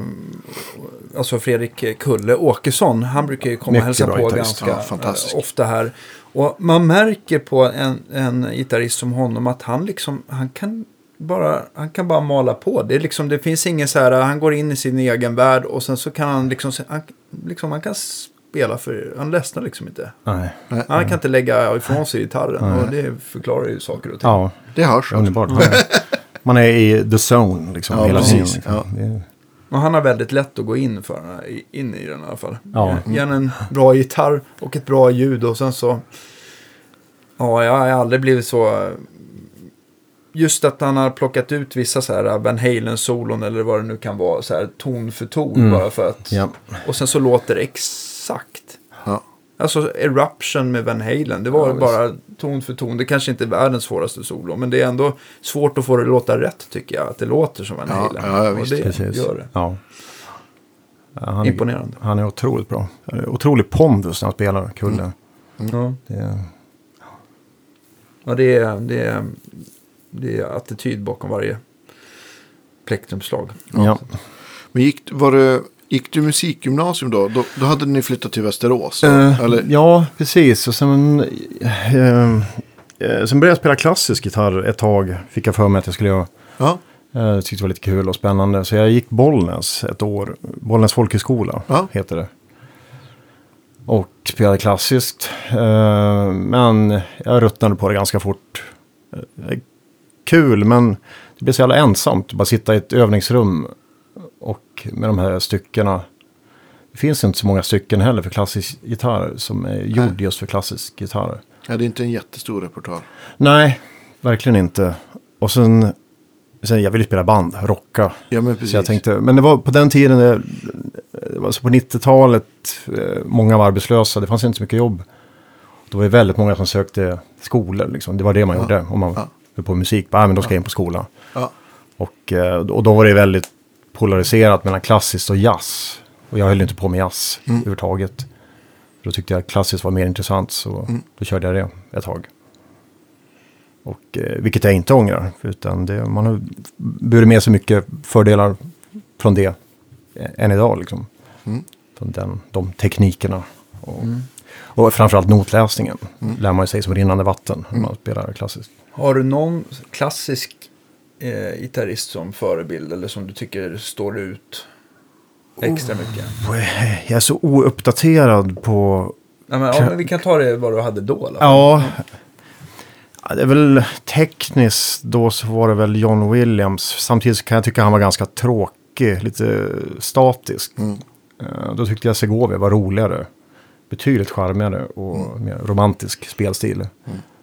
alltså Fredrik Kulle Åkesson, han brukar ju komma och Mycket hälsa bra på gitarrist. ganska Ja, eh, ofta här. Och man märker på en, en gitarrist som honom att han liksom, han kan bara, han kan bara mala på. Det, är liksom, det finns ingen så här, han går in i sin egen värld och sen så kan han liksom, han, liksom, han kan spela för, han ledsnar liksom inte. Nej. Han kan inte lägga ifrån sig gitarren och det förklarar ju saker och ting. Ja, Det hörs. underbart. Man är, i the zone liksom Ja, hela precis. tiden. Liksom. Ja. Är- Och han har väldigt lätt att gå in, för, in i den i alla fall. Ja. Ge en bra gitarr och ett bra ljud och sen så... Ja, jag har aldrig blivit så... Just att han har plockat ut vissa så här Van Halen-solon eller vad det nu kan vara, så här ton för ton Mm. bara för att... Ja. Och sen så låter det exakt. Ja. Alltså Eruption med Van Halen, det var Ja, visst. bara ton för ton. Det kanske inte är världens svåraste solo, men det är ändå svårt att få det att låta rätt tycker jag. Att det låter som Van Halen. ja, och visst, det Precis. gör det. Ja. Han, Imponerande. Han är otroligt bra. Otrolig pondus när han spelar, Kulle. Ja. Det är, Ja, det är, det är, det är attityd bakom varje plektrumslag. ja. Men gick, var det, gick du musikgymnasium då? då? Då hade ni flyttat till Västerås? Eh, Eller? ja, precis. Och sen, eh, eh, sen började jag spela klassisk gitarr ett tag. Fick jag för mig att jag skulle göra. Ja. Jag tyckte det var lite kul och spännande. Så jag gick Bollnäs ett år. Bollnäs folkhögskola Ja. heter det. Och spelade klassiskt. Eh, Men jag ruttnade på det ganska fort. Kul, men det blev så jävla ensamt. att Bara sitta i ett övningsrum och med de här styckena. Det finns inte så många stycken heller för klassisk gitarr som är gjord just för klassisk gitarr. ja, det är inte en jättestor repertoar. Nej, verkligen inte. Och sen, sen jag ville spela band, rocka. Ja, men precis. Så jag tänkte, men det var på den tiden, det, det var så på 90-talet, eh, många var arbetslösa, det fanns inte så mycket jobb. Då var det väldigt många som sökte skolor, liksom. det var det man Ja. gjorde. Om man Ja. Höll på med musik, bara, men då ska jag in på skolan. Ja. Och, eh, och då var det väldigt polariserat mellan klassiskt och jazz. Och jag höll inte på med jazz Mm. överhuvudtaget. Då tyckte jag att klassiskt var mer intressant, så Mm. då körde jag det ett tag. Och, eh, vilket jag inte ångrar, utan det, man har burit med sig mycket fördelar från det eh, än idag. Liksom. Mm. Från den, de teknikerna. Och, och framförallt notläsningen Mm. lär man sig som rinnande vatten när man spelar klassiskt. Har du någon klassisk eh, gitarrist som förebild eller som du tycker står ut extra mycket? Jag är så ouppdaterad på... Ja, men, ja, men vi kan ta det vad du hade då. Eller? Ja, ja, det är väl tekniskt då så var det väl John Williams. Samtidigt kan jag tycka han var ganska tråkig, lite statisk. Mm. Eh, Då tyckte jag Segovia var roligare. Betydligt charmigare och mer romantisk spelstil.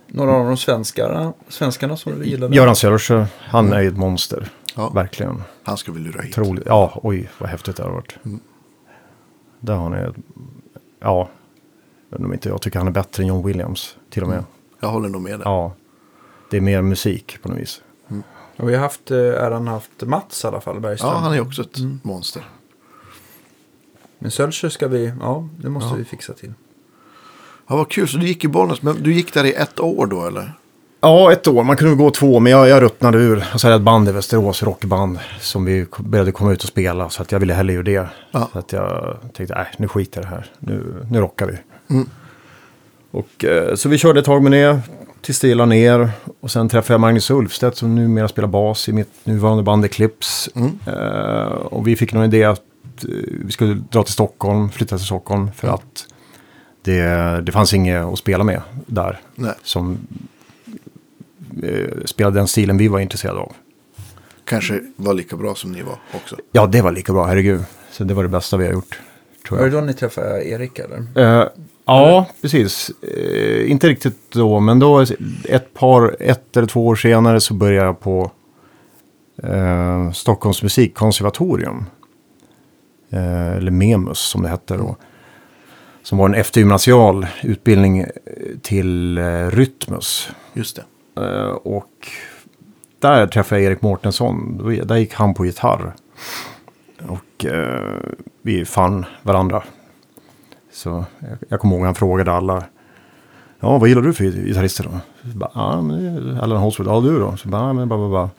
Några av de svenskarna, svenskarna som du gillade? Göran Södersjö, han är ju ett monster. Ja. Verkligen. Han ska vi lura hit. Otroligt. Ja, oj vad häftigt det har varit. Mm. Där har ni, ja, jag inte jag tycker han är bättre än John Williams till och med. Jag håller nog med dig. Ja, det är mer musik på något vis. Och vi har haft, eh, äran haft Mats i alla fall, Bergström. Ja, han är ju också ett monster. Men Sölcher ska vi, ja, det måste Ja. vi fixa till. Ja, vad kul. Så du gick i Bollnäs, men du gick där i ett år då eller? Ja, ett år. Man kunde gå två, men jag, jag ruttnade ur. Och så hade jag ett band i Västerås, rockband, som vi började komma ut och spela. Så att jag ville hellre göra det. Ja. Så att jag tänkte, nej, nu skiter det här. Nu, nu rockar vi. Mm. Och, eh, så vi körde ett tag med det, tills det ner. Och sen träffade jag Magnus Ulfstedt som numera spelar bas i mitt nuvarande band Eclipse. Mm. Eh, och vi fick någon idé att eh, vi skulle dra till Stockholm, flytta till Stockholm. För att det, det fanns inget att spela med där. Nej. Som eh, spelade den stilen vi var intresserade av. Kanske var lika bra som ni var också. Ja, det var lika bra, herregud. Så det var det bästa vi har gjort. Tror Var det jag. då ni träffade Erik eller? Eh, ja, precis. Eh, inte riktigt då, men då ett par, ett eller två år senare så började jag på eh, Stockholms musikkonservatorium. Eh, eller MEMUS som det hette då. Som var en eftergymnasial utbildning eh, till eh, Rytmus. Just det. Eh, och där träffade jag Erik Mårtensson. Där gick han på gitarr. Och eh, vi fann varandra. Så jag, jag kommer ihåg han frågade alla. Ja, vad gillar du för gitarrister då? Så bara, ja, men Allan Holsworth. Ja, du då? Så bara, ja, men bara, bara, bara.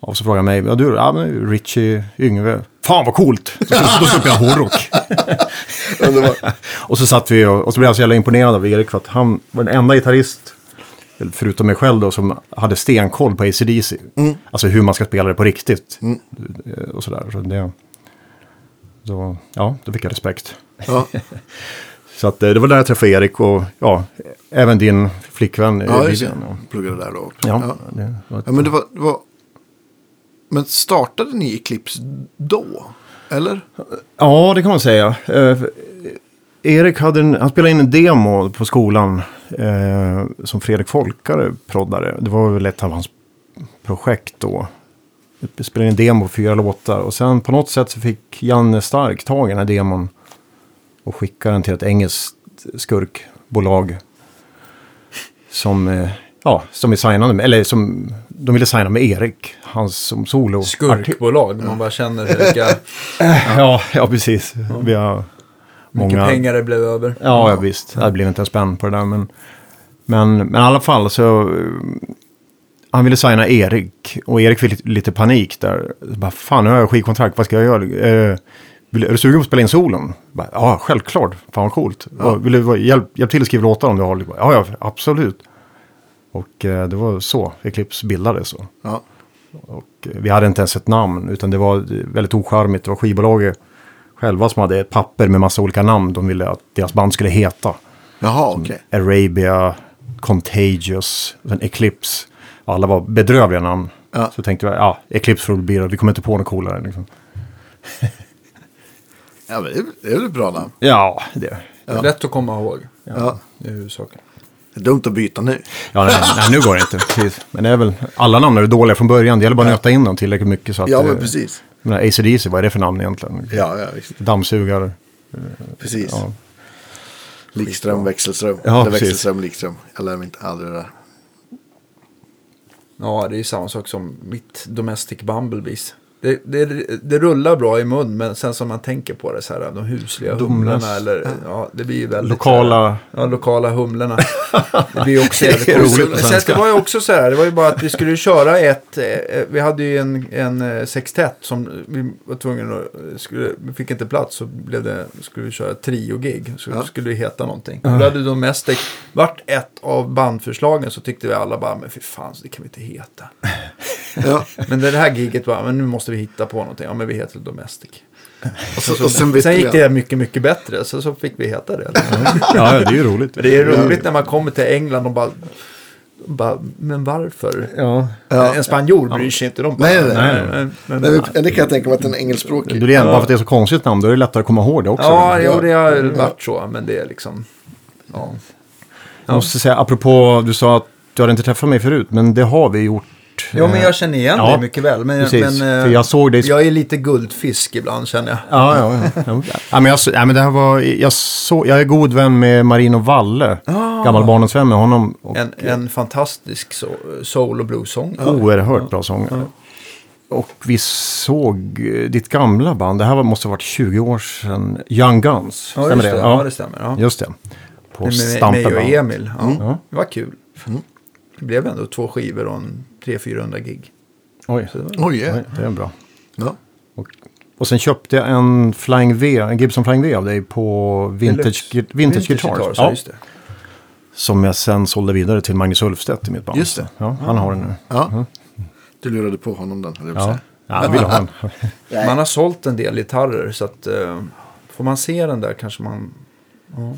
Och så frågade han mig. Ja, du då? Ja, men Richie Yngve. Fan vad coolt! Då ska då ska jag hårdrock. Och så satt vi och, och så blev jag så jävla imponerad av Erik för att han var den enda gitarrist, förutom mig själv då, som hade stenkoll på ACDC. Alltså hur man ska spela det på riktigt. Eh, Och sådär. Så det, så, ja, då fick jag respekt. Ja, Så att, eh, det var där jag träffade Erik och ja, även din flickvän. eh, ja just det. Pluggade där då. Ja, Ja. det var ett- Ja, men det var, det var... Men startade ni Eclipse då? Eller? Ja, det kan man säga. Eh, Erik hade en, han spelade in en demo på skolan eh, som Fredrik Folkare proddade. Det var väl ett av hans projekt då. Vi spelade in en demo på fyra låtar och sen på något sätt så fick Janne Stark tag i den här demon och skickade den till ett engelskt skurkbolag som, eh, ja, som vi signade med, eller som de ville signa med Erik, hans som solo. Skurkbolag, man bara känner vilka, Ja, ja precis. Vi har mycket många... pengar det blev över. Ja, ja visst. Det blev inte en spänn på det där. Men, men, men i alla fall så... Han ville signa Erik. Och Erik fick lite, panik där. Bara, fan, nu har jag skivkontrakt. Vad ska jag göra? Eh, vill, är du sugen på att spela in? Bara, ja, självklart. Fan vad coolt. Vad- Vill du hjälp, hjälp till att skriva låtar om du har? Ja, ja, absolut. Och eh, det var så Eclipse bildades. Så. Ja. Och eh, vi hade inte ens ett namn, utan det var väldigt ocharmigt. Det var skivbolaget själva som hade ett papper med massa olika namn de ville att deras band skulle heta. Jaha, okej. Arabia, Contagious, sen Eclipse. Alla var bedrövliga namn. Ja. Så tänkte jag, ja, Eclipse får det bli då. Vi kommer inte på något coolare. Liksom. Ja, men det är, det väl ett bra namn. Ja, det. Det är Lätt att komma ihåg. Ja. Det är huvudsaken. Det är dumt att byta nu. Ja, nej, nej, nu går det inte. Precis. Men det är väl, alla namn är dåliga från början. Det gäller bara att nöta in dem tillräckligt mycket. Så att, Ja, men eh, precis. menar, AC/DC, vad är det för namn egentligen? Ja, ja, visst. Dammsugare. Precis. Ja. Likström, växelström. Ja, Eller precis. växelström, likström. Jag lär mig inte aldrig det där. Ja, det är ju samma sak som mitt Domestic Bumblebees. Det, det, det rullar bra i mun, men sen som man tänker på det så här, de husliga humlorna eller, ja, det blir ju väldigt... Lokala- Så här, ja, lokala humlorna. Det blir också jävligt Det är roligt på Sen, svenska. det var ju också så här, det var ju bara att vi skulle köra ett, eh, vi hade ju en, en eh, sextett som vi var tvungna att, skulle, vi fick inte plats så blev det, skulle vi köra trio-gig. Så Ja. skulle det heta någonting. Då hade Domestic varit ett av bandförslagen så tyckte vi alla bara, men fy fan, så det kan vi inte heta. Ja. Men det här giget var, men nu måste vi hitta på någonting. Ja, men vi heter Domestic. Och, så, och sen Sen gick det mycket, mycket bättre. Så, så fick vi heta det. Ja, det är ju roligt. Men det är roligt när man kommer till England och bara, bara men varför? Ja. En spanjor bryr sig inte. De bara, Nej, nej, nej. Men, men, Nej, men det kan jag tänka mig att en engelskspråkig. Är bara för att det är så konstigt namn, då är det lättare att komma ihåg det också. ja, jo, det har varit så. Men det är liksom... Ja. Jag måste säga, apropå, du sa att du hade inte träffat mig förut, men det har vi gjort Jo, men jag känner igen Ja, det mycket väl. Men, precis. men eh, För jag såg det jag är lite guldfisk ibland känner jag. Ja, ja, ja. ja. men jag, ja, men det här var, jag, så, jag är god vän med Marino Valle. Gammal barnens vän med honom. Och En, en fantastisk so- soul och blues-sång. Oerhört bra sångare. Och vi såg eh, ditt gamla band, det här måste ha varit 20 år sedan, Young Guns. Ja, stämmer just det. det? Ja, det stämmer. Ja. Just det. På med, med Stampen. mig och? Emil. Ja. Ja. Det var kul. Det blev ändå två skivor och en 300-400 gig. Oj, det var... Oj, yeah. oj, det är bra. ja. Och, och sen köpte jag en Flying V, en Gibson Flying V av dig på Vintage, Deluxe. vintage, Guitars. Guitars, Ja, ja. just det. som jag sen sålde vidare till Magnus Ulfstedt i mitt band. Just det. Ja, han har den nu. ja. Du lurade på honom den, höll jag Ja, ja vill ha den. Man har sålt en del gitarrer så att eh, får man se den där kanske man... Ja.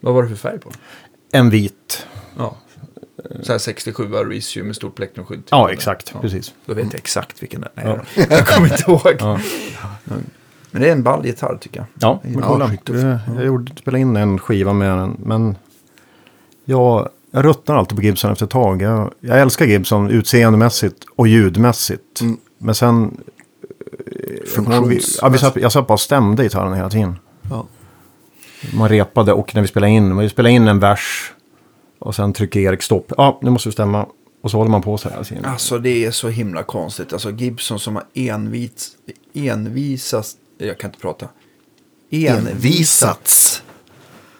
Vad var det för färg på? En vit. Ja. Så här 67 Reissue med stort plektrumskydd. Ja, exakt. Precis. Då vet jag exakt vilken det är. Då. Jag kommer inte ihåg. Ja. Men det är en ball gitarr tycker jag. Ja, men Ja, kolla. Jag, jag gjorde, spelade in en skiva med den, men jag, jag ruttnar alltid på Gibson efter ett tag. Jag, jag älskar Gibson utseendemässigt och ljudmässigt. Mm. Men sen... Funktions... Ja, vi satt, jag satt bara och stämde gitarren hela tiden. Ja. Man repade och när vi spelade in, vi spelade in en vers och sen trycker Erik stopp. Ja, nu måste vi stämma. Och så håller man på så här. Alltså det är så himla konstigt. Alltså Gibson som har envits, envisast, jag kan inte prata. Envisats.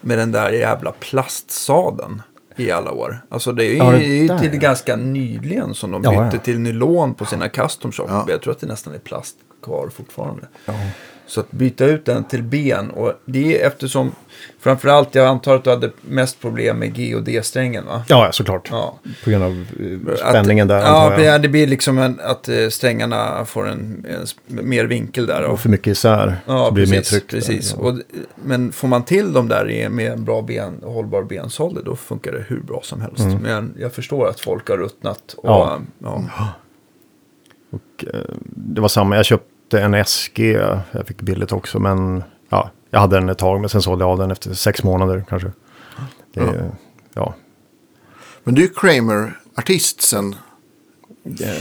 med den där jävla plastsadeln i alla år. Alltså det är ju, Ja, det där. till ganska nyligen som de Ja, bytte ja. till nylon på sina custom shop. Ja. Jag tror att det nästan är plast kvar fortfarande. Så att byta ut den till ben och det är eftersom framförallt jag antar att du hade mest problem med G och D-strängen va? Ja, såklart. Ja. På grund av eh, spänningen där. Ja, jag. det blir liksom en, att eh, strängarna får en, en mer vinkel där. Och, för mycket isär. ja, så blir det mer precis. tryck. precis. Och, men får man till dem där med en bra ben, hållbar benshållning då funkar det hur bra som helst. Men jag förstår att folk har ruttnat. Och, Ja. ja. Och, eh, det var samma, jag köpte en SG, jag fick billigt också, men ja, jag hade den ett tag, men sen sålde jag av den efter sex månader kanske. Det, ja. Ja. Men du är Kramer, artist sen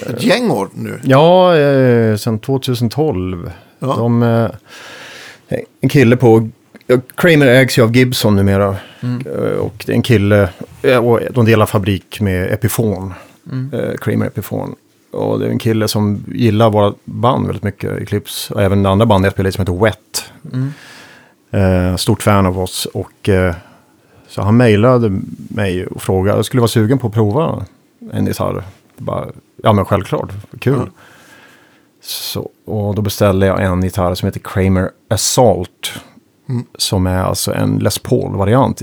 ett gäng år nu. Ja, eh, sen 2012. Ja. De, eh, en kille på... Kramer ägs ju av Gibson numera. Eh, Och det är en kille, eh, och de delar fabrik med Epiphone. Eh, Kramer Epiphone. Och det är en kille som gillar våra band väldigt mycket, Eclipse. Och även andra band jag spelar i som heter Wet. Eh, stort fan av oss. Och eh, så han mejlade mig och frågade, jag skulle vara sugen på att prova en gitarr. Bara, ja men självklart, kul. Så, och då beställde jag en gitarr som heter Kramer Assault. Som är alltså en Les Paul-variant.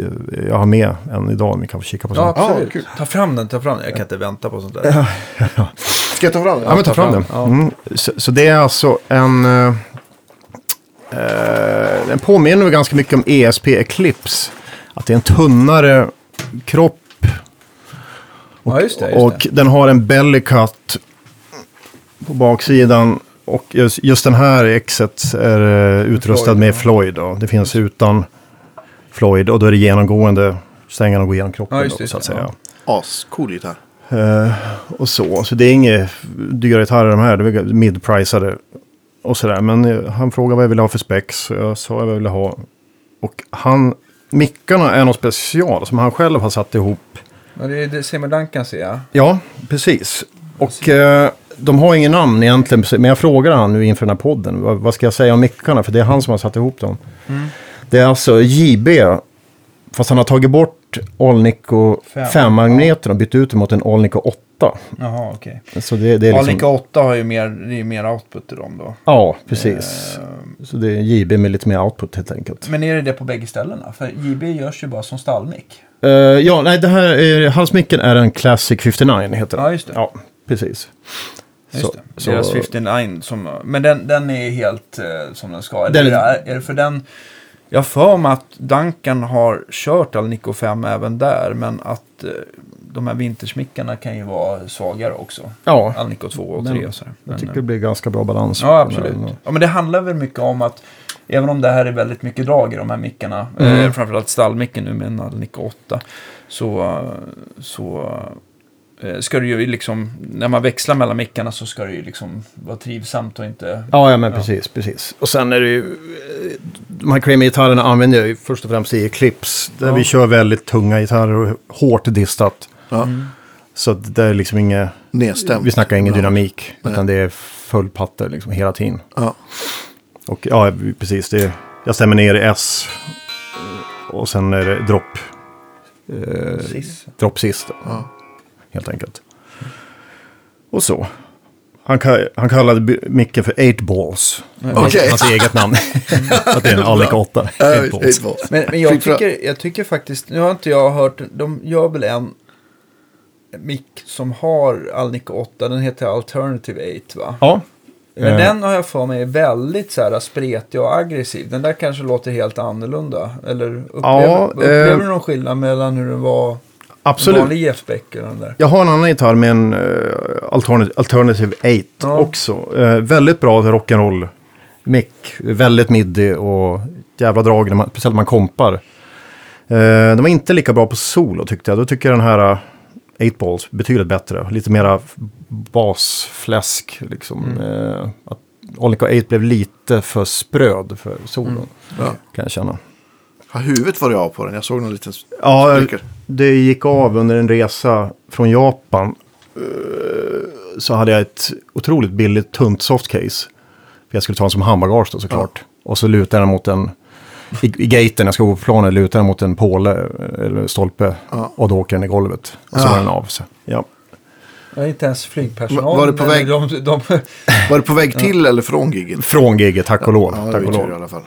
Jag har med en idag, ni kan få kika på ja, absolut. kul. ta fram den, ta fram den. Jag kan inte vänta på sånt där. Ska jag ta fram den? Ja, men ta fram den. Mm. Så, så det är alltså en... eh, eh, den påminner väl ganska mycket om ESP Eclipse. Att det är en tunnare kropp. ja, just det. Just och den har en belly cut på baksidan. Och just, just den här exet är eh, utrustad Floyd, med ja. Floyd. Då. Det finns utan Floyd och då är det genomgående. Strängarna går igenom kroppen Ja, just då, det, så att ja. säga. Ascool gitarr. Eh, och så. Så det är inget dyra gitarrer de här. Det är mid-pricade. Och sådär. Men eh, han frågade vad jag ville ha för och Jag sa vad jag ville ha. Och han... Mickarna är något special som han själv har satt ihop. Ja, det är det Seymour Duncan ser jag. Ja, precis. Och eh, de har ingen namn egentligen. Men jag frågade han nu inför den här podden. Vad, vad ska jag säga om mickarna? För det är han som har satt ihop dem. Det är alltså JB. Fast han har tagit bort Alnico Fem. 5-magneten och bytt ut den mot en Alnico 8. Jaha, okej. Så det, det är liksom... Alnica 8 har ju mer, det är mer output i dem då. Ja, precis. Så det är JB med lite mer output helt enkelt. Men är det det på bägge ställena? För JB görs ju bara som stallmick. Eh, ja, nej, det här är, halsmicken är en Classic 59 heter den. Ja, just det. Ja, precis. Just Så- det. så- Deras 59 som... Men den, den är helt eh, som den ska. Den- är, är det för den... Jag för mig att Duncan har kört Alnico 5 även där. Men att eh, de här vintersmickarna kan ju vara svagare också. Ja, Alnico 2 och Men 3 och så. här. jag Men, tycker det blir ganska bra balans. Ja, absolut. Ja, men det handlar väl mycket om att även om det här är väldigt mycket drag i de här mickarna, Mm. eh, framförallt stallmicken nu med en Alnico 8, så, så eh, ska det ju liksom, när man växlar mellan mickarna så ska det ju liksom vara trivsamt och inte... Ja, ja men precis, precis. Och sen är det ju, eh, de här Creamy-gitarrerna använder jag ju först och främst i Eclipse. Där Ja. vi kör väldigt tunga gitarrer och hårt distat. Ja. Så att det är liksom inget, Nedstämt. vi snackar ingen Ja. dynamik. Nej. Utan det är full patte liksom hela tiden. Ja. Och ja, precis. Det, jag stämmer ner i S. eh, Och sen är det dropp. Eh, dropp sist. Ja. Helt enkelt. Och så. Han, han kallade micken för 8 balls. Okej. Hans eget namn. att det är en Alnica 8. Ja, 8 balls. eight balls. Men, men jag, tycker, jag tycker faktiskt, nu har inte jag hört, de gör väl en mick som har Alnica 8, den heter Alternative 8 va? Ja. Men Eh. den har jag för mig är väldigt så här spretig och aggressiv. Den där kanske låter helt annorlunda. Eller upplever, Ja, upplever eh, du någon skillnad mellan hur den var en Absolut. vanlig Jeff Beck och den där? Jag har en annan gitarr med en uh, alternative, alternative 8 Ja. också. Eh, väldigt bra rock'n'roll mick. Väldigt midi och jävla drag, när man, speciellt när man kompar. Uh, den var inte lika bra på solo tyckte jag. Då tycker jag den här uh, 8 balls betydligt bättre. Lite mera basfläsk liksom. Eh, att Onica 8 blev lite för spröd för solon. Ja. Kan jag känna. Har huvudet varit av på den? Jag såg någon liten Ja, sprickor. det gick av under en resa från Japan. Eh, Så hade jag ett otroligt billigt tunt softcase. För jag skulle ta den som handbagage då såklart. Och så lutade den mot en... I, i gaten, jag ska gå på planen, lutade den mot en påle eller stolpe. Ja. Och då åker den i golvet. Och så Ja. var den av sig. Ja. Är inte ens flygpersonal. Var- var det på väg- De, de, Var det på väg till eller från giget? Från giget, tack och lov. Ja, det tack var och lov. i alla fall.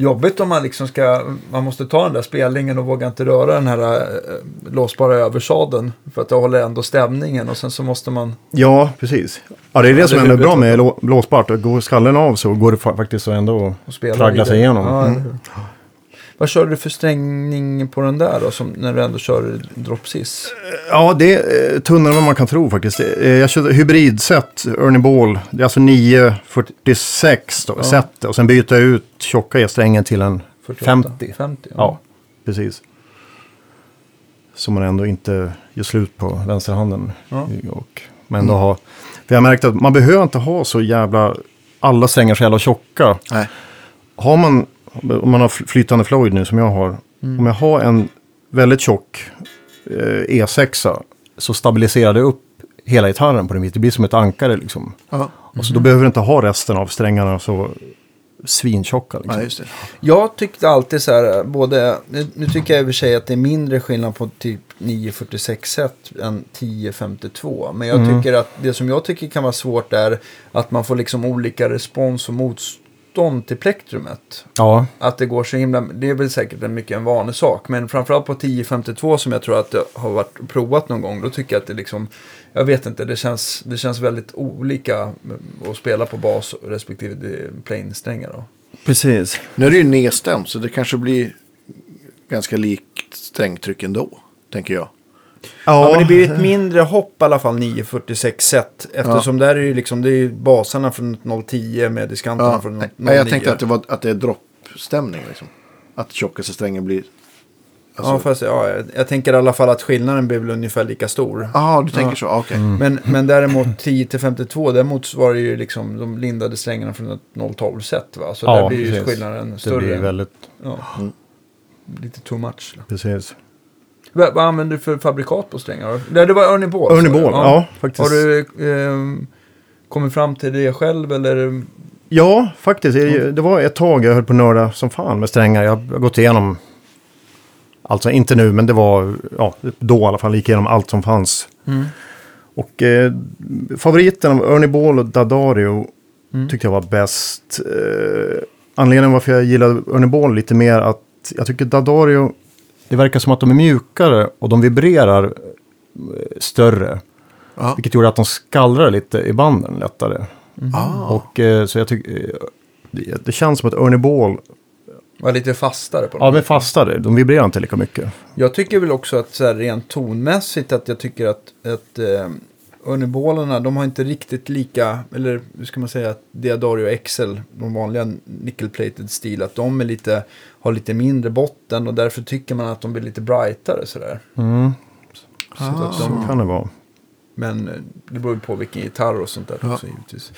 Jobbigt om man liksom ska, man måste ta den där spelningen och våga inte röra den här äh, låsbara översadeln. För att det håller ändå stämningen och sen så måste man, Ja, precis. Ja, det är det Ja, som det är ändå bra med lå- blåsbart. Går skallen av så går det fa- faktiskt så ändå traggla sig igenom. Ja, Mm. Vad kör du för strängning på den där då, som när du ändå kör dropsis? Ja, det är eh, tunnare än vad man kan tro faktiskt. Eh, Jag körde hybridset, Ernie Ball. Det är alltså 946 då, Ja. set. Och sen byter jag ut tjocka E-strängen till en 48? 50. 50 Ja, precis. Så man ändå inte gör slut på vänsterhanden. Ja. Och, men ändå ha, för jag märkte att man behöver inte ha så jävla, alla strängar så jävla tjocka. Nej. Har man, om man har fl- flytande Floyd nu som jag har. Om jag har en väldigt tjock eh, E6 så stabiliserar det upp hela gitarren på den mitt. Det blir som ett ankare liksom. Ja, Och så då behöver du inte ha resten av strängarna så svintjocka. Liksom. Det. Jag tyckte alltid så här, både, nu, nu tycker jag i och för sig att det är mindre skillnad på typ 946 set än 1052. Men jag Mm. tycker att det som jag tycker kan vara svårt är att man får liksom olika respons och motstånd till plektrumet. Ja, Att det går så himla, det är väl säkert en mycket en vanlig sak. Men framförallt på 1052 som jag tror att jag har varit provat någon gång. Då tycker jag att det liksom, jag vet inte, det känns, det känns väldigt olika att spela på bas respektive plain-strängar. Då. precis. Nu är det ju nedstämt så det kanske blir ganska likt strängtryck ändå, tänker jag. Ja, men det blir ett mindre hopp i alla fall 946 set. Eftersom där är det ju liksom, det är ju basarna från 010 med diskanterna Ja, från 09. nej, jag tänkte att det, var, att det är droppstämning. Liksom. Att tjockaste strängen blir... Alltså, Ja, fast ja, jag, jag tänker i alla fall att skillnaden blir väl ungefär lika stor. Jaha, du tänker så. Okej. Men, men däremot 10 till 52, där motsvarar ju liksom de lindade strängarna från ett 012 set va? Så där blir ju precis. skillnaden Det större. blir väldigt, ja. Mm. Lite too much. precis. Vad, vad använder du för fabrikat på strängar? Nej, det var sa du. Ball, ja, faktiskt. Har du eh, kommit fram till det själv eller? Ja, faktiskt. Det- Det var ett tag jag höll på att nörda som fan med strängar. Jag har gått igenom, alltså inte nu, men det var, ja, då i alla fall, gick igenom allt som fanns. Mm. Och eh, favoriten av Ernie Ball och Dadario Mm. tyckte jag var bäst. Eh, anledningen varför jag gillade Ernie Ball lite mer att jag tycker Dadario, det verkar som att de är mjukare och de vibrerar eh, större. Ja. Vilket gjorde att de skallrar lite i banden lättare. Ah. Och eh, så jag tycker, eh, det, det känns som att Ernie Ball, Var lite fastare på ja dem. men fastare, de vibrerar inte lika mycket. Jag tycker väl också att så här, rent tonmässigt att jag tycker att, att eh, Örnebollarna, de har inte riktigt lika, eller hur ska man säga, att Diadario XL, de vanliga nickel-plated stil, att de är lite, har lite mindre botten och därför tycker man att de blir lite brightare sådär. Mm, Så att så kan det vara. Men eh, det beror ju på vilken gitarr och sånt där Ja. också givetvis.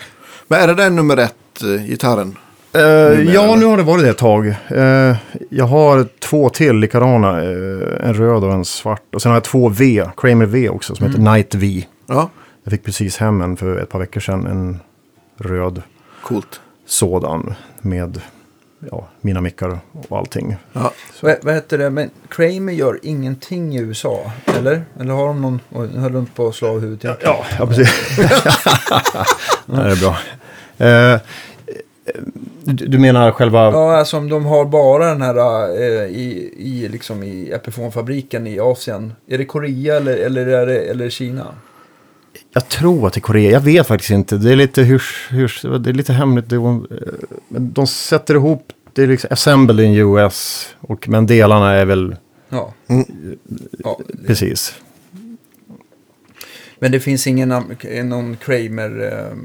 Men är det den nummer ett, eh, gitarren? Numera, ja, eller? nu har det varit det ett tag. Eh, jag har två till likadana. Eh, en röd och en svart. Och sen har jag två V, Kramer V också, som heter Night V. Ja, Jag fick precis hem en för ett par veckor sedan. En röd coolt. sådan med ja, mina mickar och allting. Ja. Vad, vad heter det? Men Kramer gör ingenting i USA, eller? Eller har de någon... Oj, nu höll runt på att slå av huvudet igen. Ja, ja precis. det är bra. Eh, du, du menar själva... Ja, alltså om de har bara den här eh, i, i, liksom i Epiphone-fabriken i Asien. Är det Korea eller, eller är det eller Kina? Jag tror att det är Korea. Jag vet faktiskt inte. Det är lite hyrs, hyrs det är lite hemligt. De sätter ihop, det är liksom assembled in US. Och, men delarna är väl Ja. Mm. ja. precis. Men det finns ingen någon Kramer eh,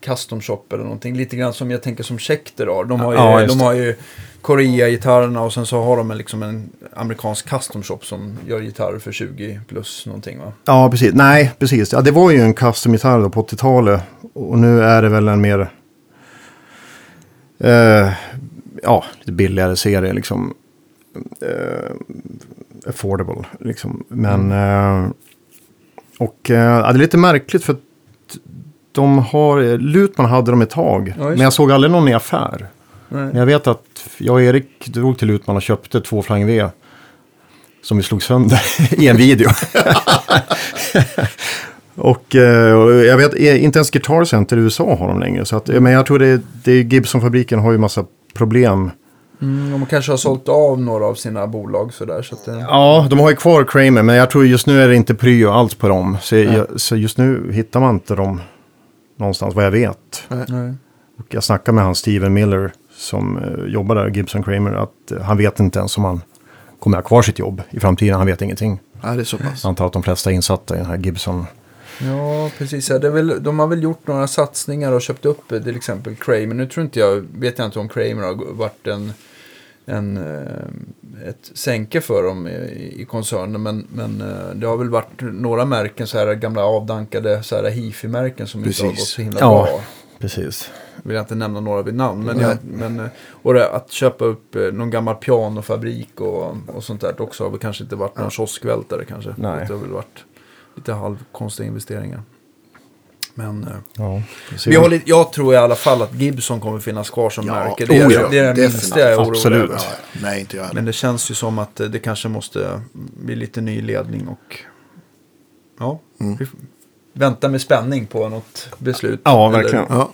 custom shop eller någonting. Lite grann som jag tänker som Schecter har. De har ju, Ja, de har ju Korea-gitarrerna och sen så har de liksom en amerikansk custom shop som gör gitarrer för 20 plus någonting va? Ja, precis. Nej, precis. Ja, det var ju en custom-gitarr på 80-talet. Och nu är det väl en mer... Eh, ja, lite billigare serie liksom. Eh, affordable liksom. Men... Eh, och eh, ja, det är lite märkligt för att de har... Lutman hade dem ett tag. just men jag såg aldrig någon i affär. Nej. Men jag vet att jag och Erik drog till Lutman och köpte två Flying V. Som vi slog sönder i en video. och eh, och jag vet, eh, inte ens Guitar Center i USA har de längre. Så att, men jag tror det, det Gibson-fabriken har ju massa problem. Mm, de kanske har sålt av några av sina bolag sådär. Så att, eh, Ja, de har ju kvar Kramer, men jag tror just nu är det inte pryo alls på dem. Så, jag, så just nu hittar man inte dem någonstans, vad jag vet. nej. Och jag snackade med han Steven Miller som eh, jobbar där, Gibson Kramer, att eh, han vet inte ens om han kommer ha kvar sitt jobb i framtiden. Han vet ingenting. ja, det är så pass. Jag antar att de flesta är insatta i den här Gibson. Ja, precis. Ja, det är väl, de har väl gjort några satsningar och köpt upp eh, till exempel Kramer. Nu tror inte jag, vet jag inte om Kramer har varit en, en, eh, ett sänke för dem i, i koncernen. Men, men eh, det har väl varit några märken, så här gamla avdankade så här hifi-märken som inte har Precis. gått så himla Ja. bra. Precis. Vill jag inte nämna några vid namn. Men, jag, men, eh, och det, att köpa upp någon gammal pianofabrik och, och sånt där också har väl kanske inte varit någon kioskvältare kanske. Nej. Det har väl varit lite halvkonstiga investeringar. Men eh, Ja, vi har lite, jag tror i alla fall att Gibson kommer finnas kvar som Ja, märke. Det är, oh ja, det, är det definitivt. minsta jag är orolig Absolut. över. Ja, nej, inte jag heller. Men det känns ju som att eh, det kanske måste bli lite ny ledning och ja, Mm. vi väntar med spänning på något beslut. Ja, Eller- verkligen. Ja.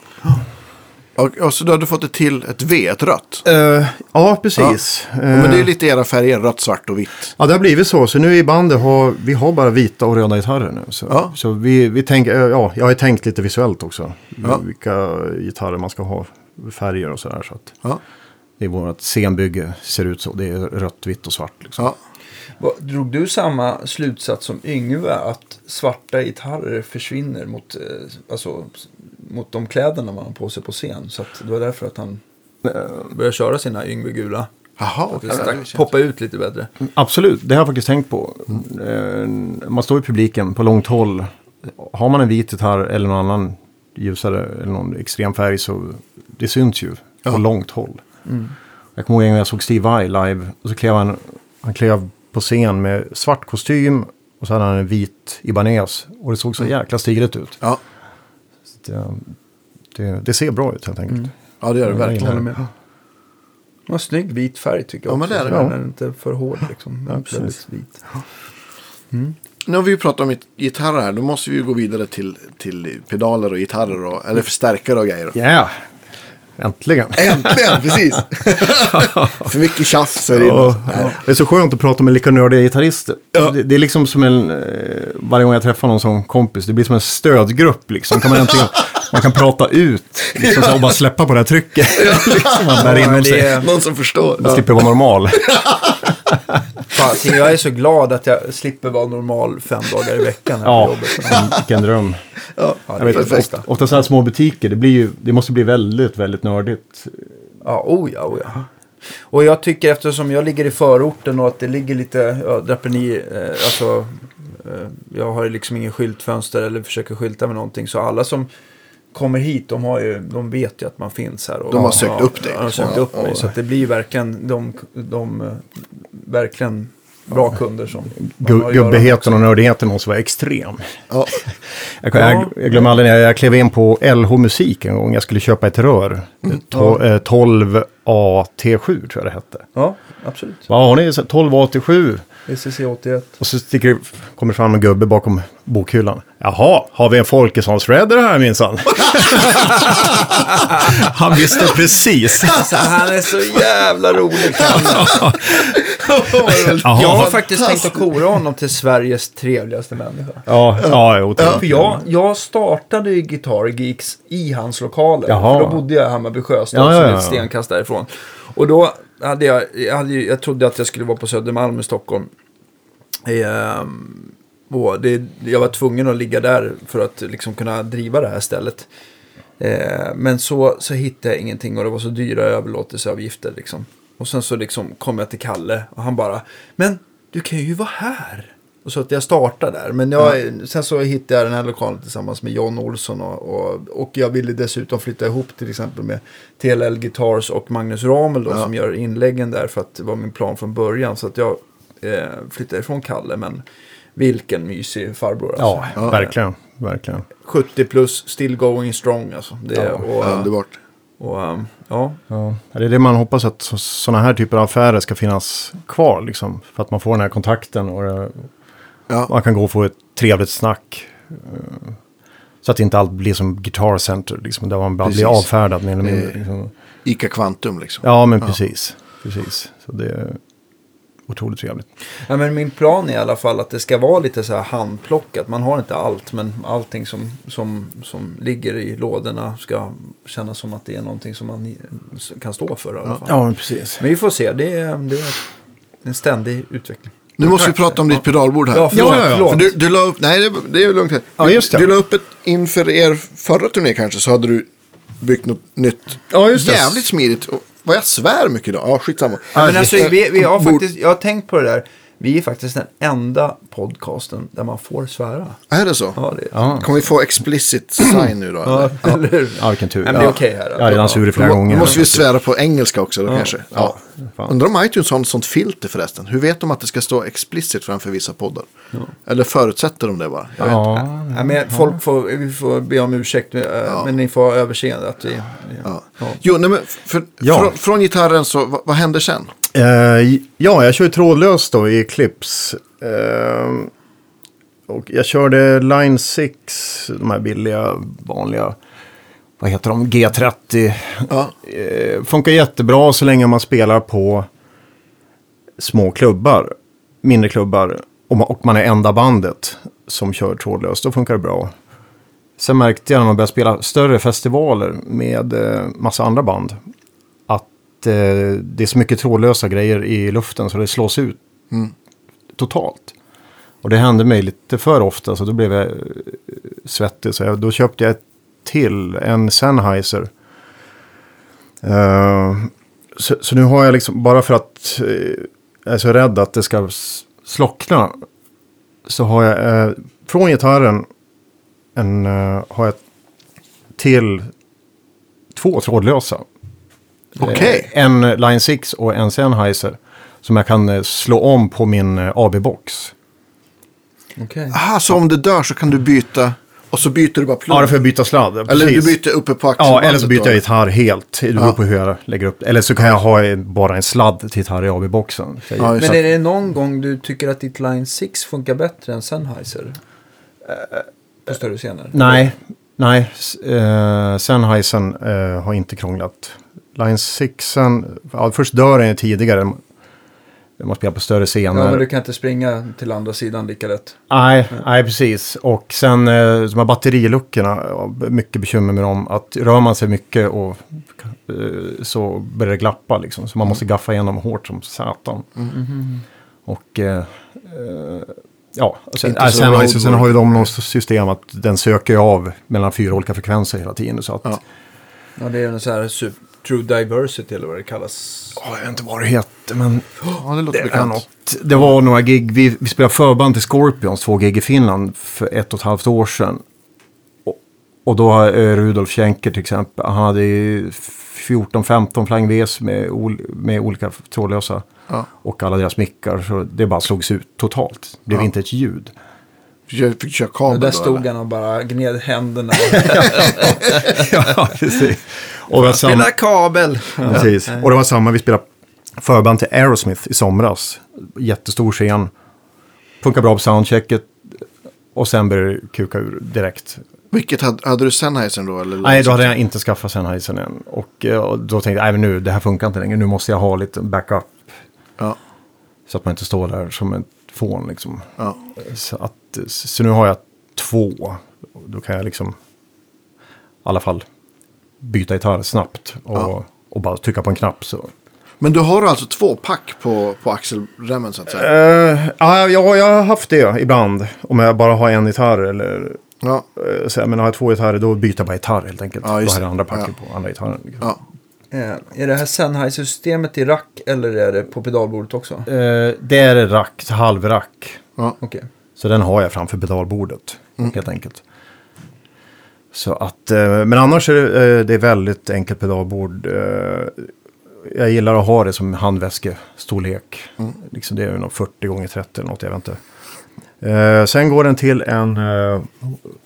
Och, och så då har du fått ett till, ett V, ett rött. Eh, ja, precis. Ja, men det är ju lite era färger, rött, svart och vitt. Ja, det har blivit så. Så nu i bandet har vi har bara vita och röda gitarrer nu. Så, Ja. så vi, vi tänker, eh, ja, jag har tänkt lite visuellt också. Ja. Vilka gitarrer man ska ha, färger och sådär. Så att Ja. det är vårt scenbygge ser ut så. Det är rött, vitt och svart. Liksom. Ja. Drog du samma slutsats som Yngve att svarta gitarrer försvinner mot, eh, alltså, mot de kläderna man har på sig på scen? Så att det var därför att han började köra sina Yngve gula. Jaha, Att okej. det stack, poppa ut lite bättre. Absolut, det har jag faktiskt tänkt på. Eh, man står i publiken på långt håll. Har man en vit gitarr eller någon annan ljusare eller någon extrem färg så det syns ju Ja. på långt håll. Jag kommer ihåg en gång när jag såg Steve Vai live och så klev han, han klev på scen med svart kostym och så hade han en vit Ibanez och det såg så jäkla stiligt ut. Ja. Så Det, det, det ser bra ut helt enkelt. ja, det gör det verkligen. med. Vad snygg vit färg tycker jag Ja, men också. det är det. Ja. Den är inte för hård liksom. Ja. Väldigt vit. Nu har vi ju pratat om git- gitarrer här. Då måste vi ju gå vidare till, till pedaler och gitarrer och, eller förstärkare och grejer. Ja, yeah. Äntligen. Äntligen, precis. För mycket tjafs så är det Ja, inne. ja. Det är så skönt att prata med lika nördiga gitarrister. Ja. Det, det är liksom som en, eh, varje gång jag träffar någon som kompis, det blir som en stödgrupp liksom. Kan man, äntligen, man kan prata ut liksom, så, och bara släppa på det här trycket. liksom, man bär Ja, inom sig. det är- Någon som förstår. Man slipper vara normal. Fan, jag är så glad att jag slipper vara normal fem dagar i veckan här Ja, på jobbet. vilken dröm. Ja, Ja, Jag vet, ofta, ofta så här små butiker, det, blir ju, det måste bli väldigt, väldigt nördigt. Ja, oh ja, oh ja. Och jag tycker eftersom jag ligger i förorten och att det ligger lite ja, draperi, eh, alltså eh, jag har ju liksom ingen skyltfönster eller försöker skylta med någonting. Så alla som kommer hit, de, har ju, de vet ju att man finns här. Och, De har sökt upp dig. Ja, de har sökt Ja, upp mig. ja. Så att det blir verkligen de, de, verkligen bra kunder som Gubbigheten och nördigheten måste vara extrem. Ja. Jag, jag, jag glömmer aldrig när jag klev in på LH Musik en gång. Jag skulle köpa ett rör. To, eh, 12 AT7 tror jag det hette. Ja, absolut. Vad har ni? Så 12 AT7? ECC 81. Och så sticker, kommer fram en gubbe bakom bokhyllan. Jaha, har vi en Folkesson Shredder här minsann? Han visste precis. Alltså, han är så jävla rolig. Jag har faktiskt tänkt att kora honom till Sveriges trevligaste människa. Ja, ja. För jag, jag startade ju Guitar Geeks i hans lokaler. Jaha. För då bodde jag i Hammarby Sjöstad, Ja, ja, som är ja. ett stenkast därifrån. Och då hade jag, jag, hade ju, jag trodde att jag skulle vara på Södermalm i Stockholm. Ehm, och det, jag var tvungen att ligga där för att liksom kunna driva det här stället. Ehm, men så, så hittade jag ingenting och det var så dyra överlåtelseavgifter. Liksom. Och sen så liksom kom jag till Kalle och han bara, men du kan ju vara här. Och så att jag startade där. Men jag, sen så hittade jag den här lokalen tillsammans med John Olsson. Och, och, och jag ville dessutom flytta ihop till exempel med TLL Guitars och Magnus Ramel då, Ja. som gör inläggen där. För att det var min plan från början. Så att jag eh, flyttade ifrån Kalle. Men vilken mysig farbror alltså. Ja, verkligen. verkligen. 70 plus, still going strong alltså. Det, Ja, och, Underbart. och, um, ja. Ja, det är det man hoppas att sådana här typer av affärer ska finnas kvar. Liksom, för att man får den här kontakten och Ja. man kan gå och få ett trevligt snack. eh, Så att inte allt blir som Guitar Center, liksom, där man bara blir Precis. avfärdad mer eller mindre. Eh, Liksom. Ica Quantum liksom. Ja, men precis. precis. Så det är otroligt trevligt. ja, men min plan är i alla fall att det ska vara lite så här handplockat. Man har inte allt, men allting som, som, som ligger i lådorna ska kännas som att det är någonting som man kan stå för i alla fall. Ja, men precis. Men vi får se, det är, det är en ständig utveckling. Nu måste vi prata om ditt pedalbord här. Ja, förlåt. Ja, ja, ja. För du, du la upp, nej det, det är lugnt här. Ja, just det. Du la upp ett, inför er förra turné kanske så hade du byggt något nytt. Ja, just det. Jävligt smidigt. Och, vad jag svär mycket idag. Ja, skitsamma. Ja, men alltså, vi, vi har faktiskt, jag har tänkt på det där. Vi är faktiskt den enda podcasten där man får svära. Är det så? Ja, det Ja, Kommer vi få explicit sign nu då? Ja, eller? eller hur? ja vilken tur. Men det är okej här. Jag har redan svurit flera Då, gånger. då måste vi svära på engelska också då kanske. Ja. Undrar om iTunes har ett sånt filter förresten. Hur vet de att det ska stå explicit framför vissa poddar? Eller förutsätter de det bara? Jag. Ja, Ja, men folk får, vi får be om ursäkt, eh, men ni får ha överseende att vi... Ja. Ja. Jo, nej, men för, Ja. från, från gitarren så, vad, vad hände sen? Eh, ja, jag kör ju trådlöst då i clips. Eh, och jag körde Line 6, de här billiga, vanliga, vad heter de, G30. Ja. Eh, funkar jättebra så länge man spelar på små klubbar, mindre klubbar. Och man, och man är enda bandet som kör trådlöst, då funkar det bra. Sen märkte jag när man började spela större festivaler med massa andra band. Att eh, det är så mycket trådlösa grejer i luften så det slås ut totalt. Och det hände mig lite för ofta så då blev jag eh, svettig. Så jag, då köpte jag ett till, en Sennheiser. Eh, så, så nu har jag liksom, bara för att eh, jag är så rädd att det ska slockna. Så har jag eh, från gitarren en, har jag till två trådlösa. Eh, En Line 6 och en Sennheiser. Som jag kan eh, slå om på min eh, AB-box. Okej. Aha, så om det dör så kan du byta och så byter du bara plugg? Ja, då får jag byta sladd. Eller du byter uppe på axelbandet? Ja, eller så byter då? jag gitarr helt. Det beror på hur jag lägger upp. Eller så kan jag ha bara en sladd till gitarr i AB-boxen. Ja, Men är det någon gång du tycker att ditt Line 6 funkar bättre än Sennheiser? På större scener? Nej, nej. Eh, har inte krånglat. Line 6, ja, först dör den ju tidigare. Man spelar på större scener. Ja, men du kan inte springa till andra sidan lika lätt. Nej, nej, precis. Och sen eh, de här batteriluckorna, mycket bekymmer med dem. Att rör man sig mycket och eh, så börjar det glappa liksom. Så man måste gaffa igenom hårt som satan. Och eh, eh, ja, sen, Inte äh, så sen, har, sen har ju de något system att den söker av mellan fyra olika frekvenser hela tiden. Så att, Ja. Ja, det är en så här super True Diversity eller vad det kallas. Åh, jag vet inte vad det heter, men Ja, det låter det, bekant. något. det var några gig. Vi, vi spelade förband till Scorpions, två gig i Finland för ett och ett halvt år sedan. Och, och då har eh, Rudolf Schenker till exempel, han hade ju 14-15 Flying Vs med, ol, med olika trådlösa. Ja. Och alla deras mickar, så det bara slogs ut totalt. Det blev Ja. inte ett ljud. Köra, fick köra Och kabel där då, stod eller? han och bara gned händerna. ja, precis. Och det var samma, Spela kabel! precis. Och det var samma, vi spelade förband till Aerosmith i somras. Jättestor scen. Funkar bra på soundchecket. Och sen började det kuka ur direkt. Vilket hade, hade du Sennheiser då? Eller Nej, då hade jag inte skaffat Sennheiser än. Och, eh, och då tänkte jag, nej men nu, det här funkar inte längre. Nu måste jag ha lite backup. Ja, Så att man inte står där som ett fån liksom. ja. Så, att, så nu har jag två. Då kan jag liksom i alla fall byta gitarr snabbt. Och, Ja. och bara trycka på en knapp. Så. Men du har alltså två pack på, på axelremmen så att säga? Uh, ja, jag, jag har haft det ibland. Om jag bara har en gitarr eller... Ja, Uh, så, men har jag två gitarrer då byter jag bara gitarr helt enkelt. Ja, då har jag andra packet Ja. på andra gitarren. Liksom. ja. Eh, Är det här Sennheiser-systemet i rack eller är det på pedalbordet också? Eh, det är rack, halvrack. ja. Okej. Så den har jag framför pedalbordet helt enkelt. Så att, eh, men annars är det, eh, det är väldigt enkelt pedalbord. Eh, jag gillar att ha det som handväskestorlek. Liksom det är nog 40 gånger 30 eller något, jag vet inte. Sen går den till en uh,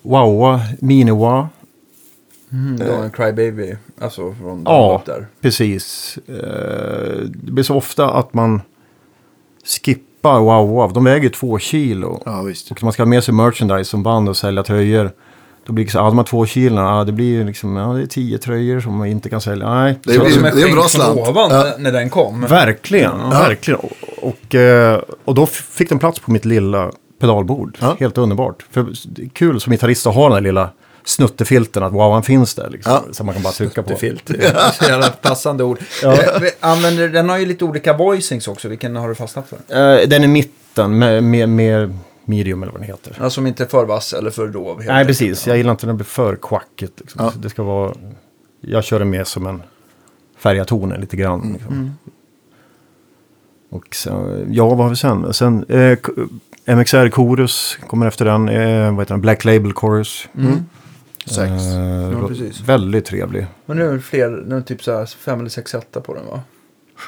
Wawa, Mini-Wah. Mm, du har en Crybaby, alltså från Ja, där. precis. Det blir så ofta att man skippar Wawa. De väger ju två kilo. ja visst. Och man ska ha med sig merchandise som band och sälja tröjor. Då blir det så, ja, de här två kilon, ja, det blir liksom, ja, det är tio tröjor som man inte kan sälja. Nej, Det Det var blir- som en det är en bra slant. ovan Ja. när- den kom. verkligen, verkligen. Och, och, eh, då fick den plats på mitt lilla pedalbord. Ja. Helt underbart. För det är kul som gitarrist att ha den här lilla snuttefilten, att wow, han finns där. Liksom, Ja. Så man kan bara trycka på. Filt. Det är så jävla passande ord. Ja. Eh, Använder, den har ju lite olika voicings också. Vilken har du fastnat för? Eh, den är mitten, med, med, med medium eller vad den heter. Ja, som inte är för vass eller för dov. Nej, precis. Jag gillar inte när det blir för kvackigt. Liksom. Ja. Det ska vara... Jag kör den mer som en färga tonen lite grann. Mm. Liksom. Och så, ja, vad har vi sen? Sen eh, MXR Chorus kommer efter den. Eh, vad heter den? Black Label Chorus. Mm. Sex. Eh, Ja, precis. Väldigt trevlig. Men nu är det fler, nu är det typ så här fem eller sex rätta på den va?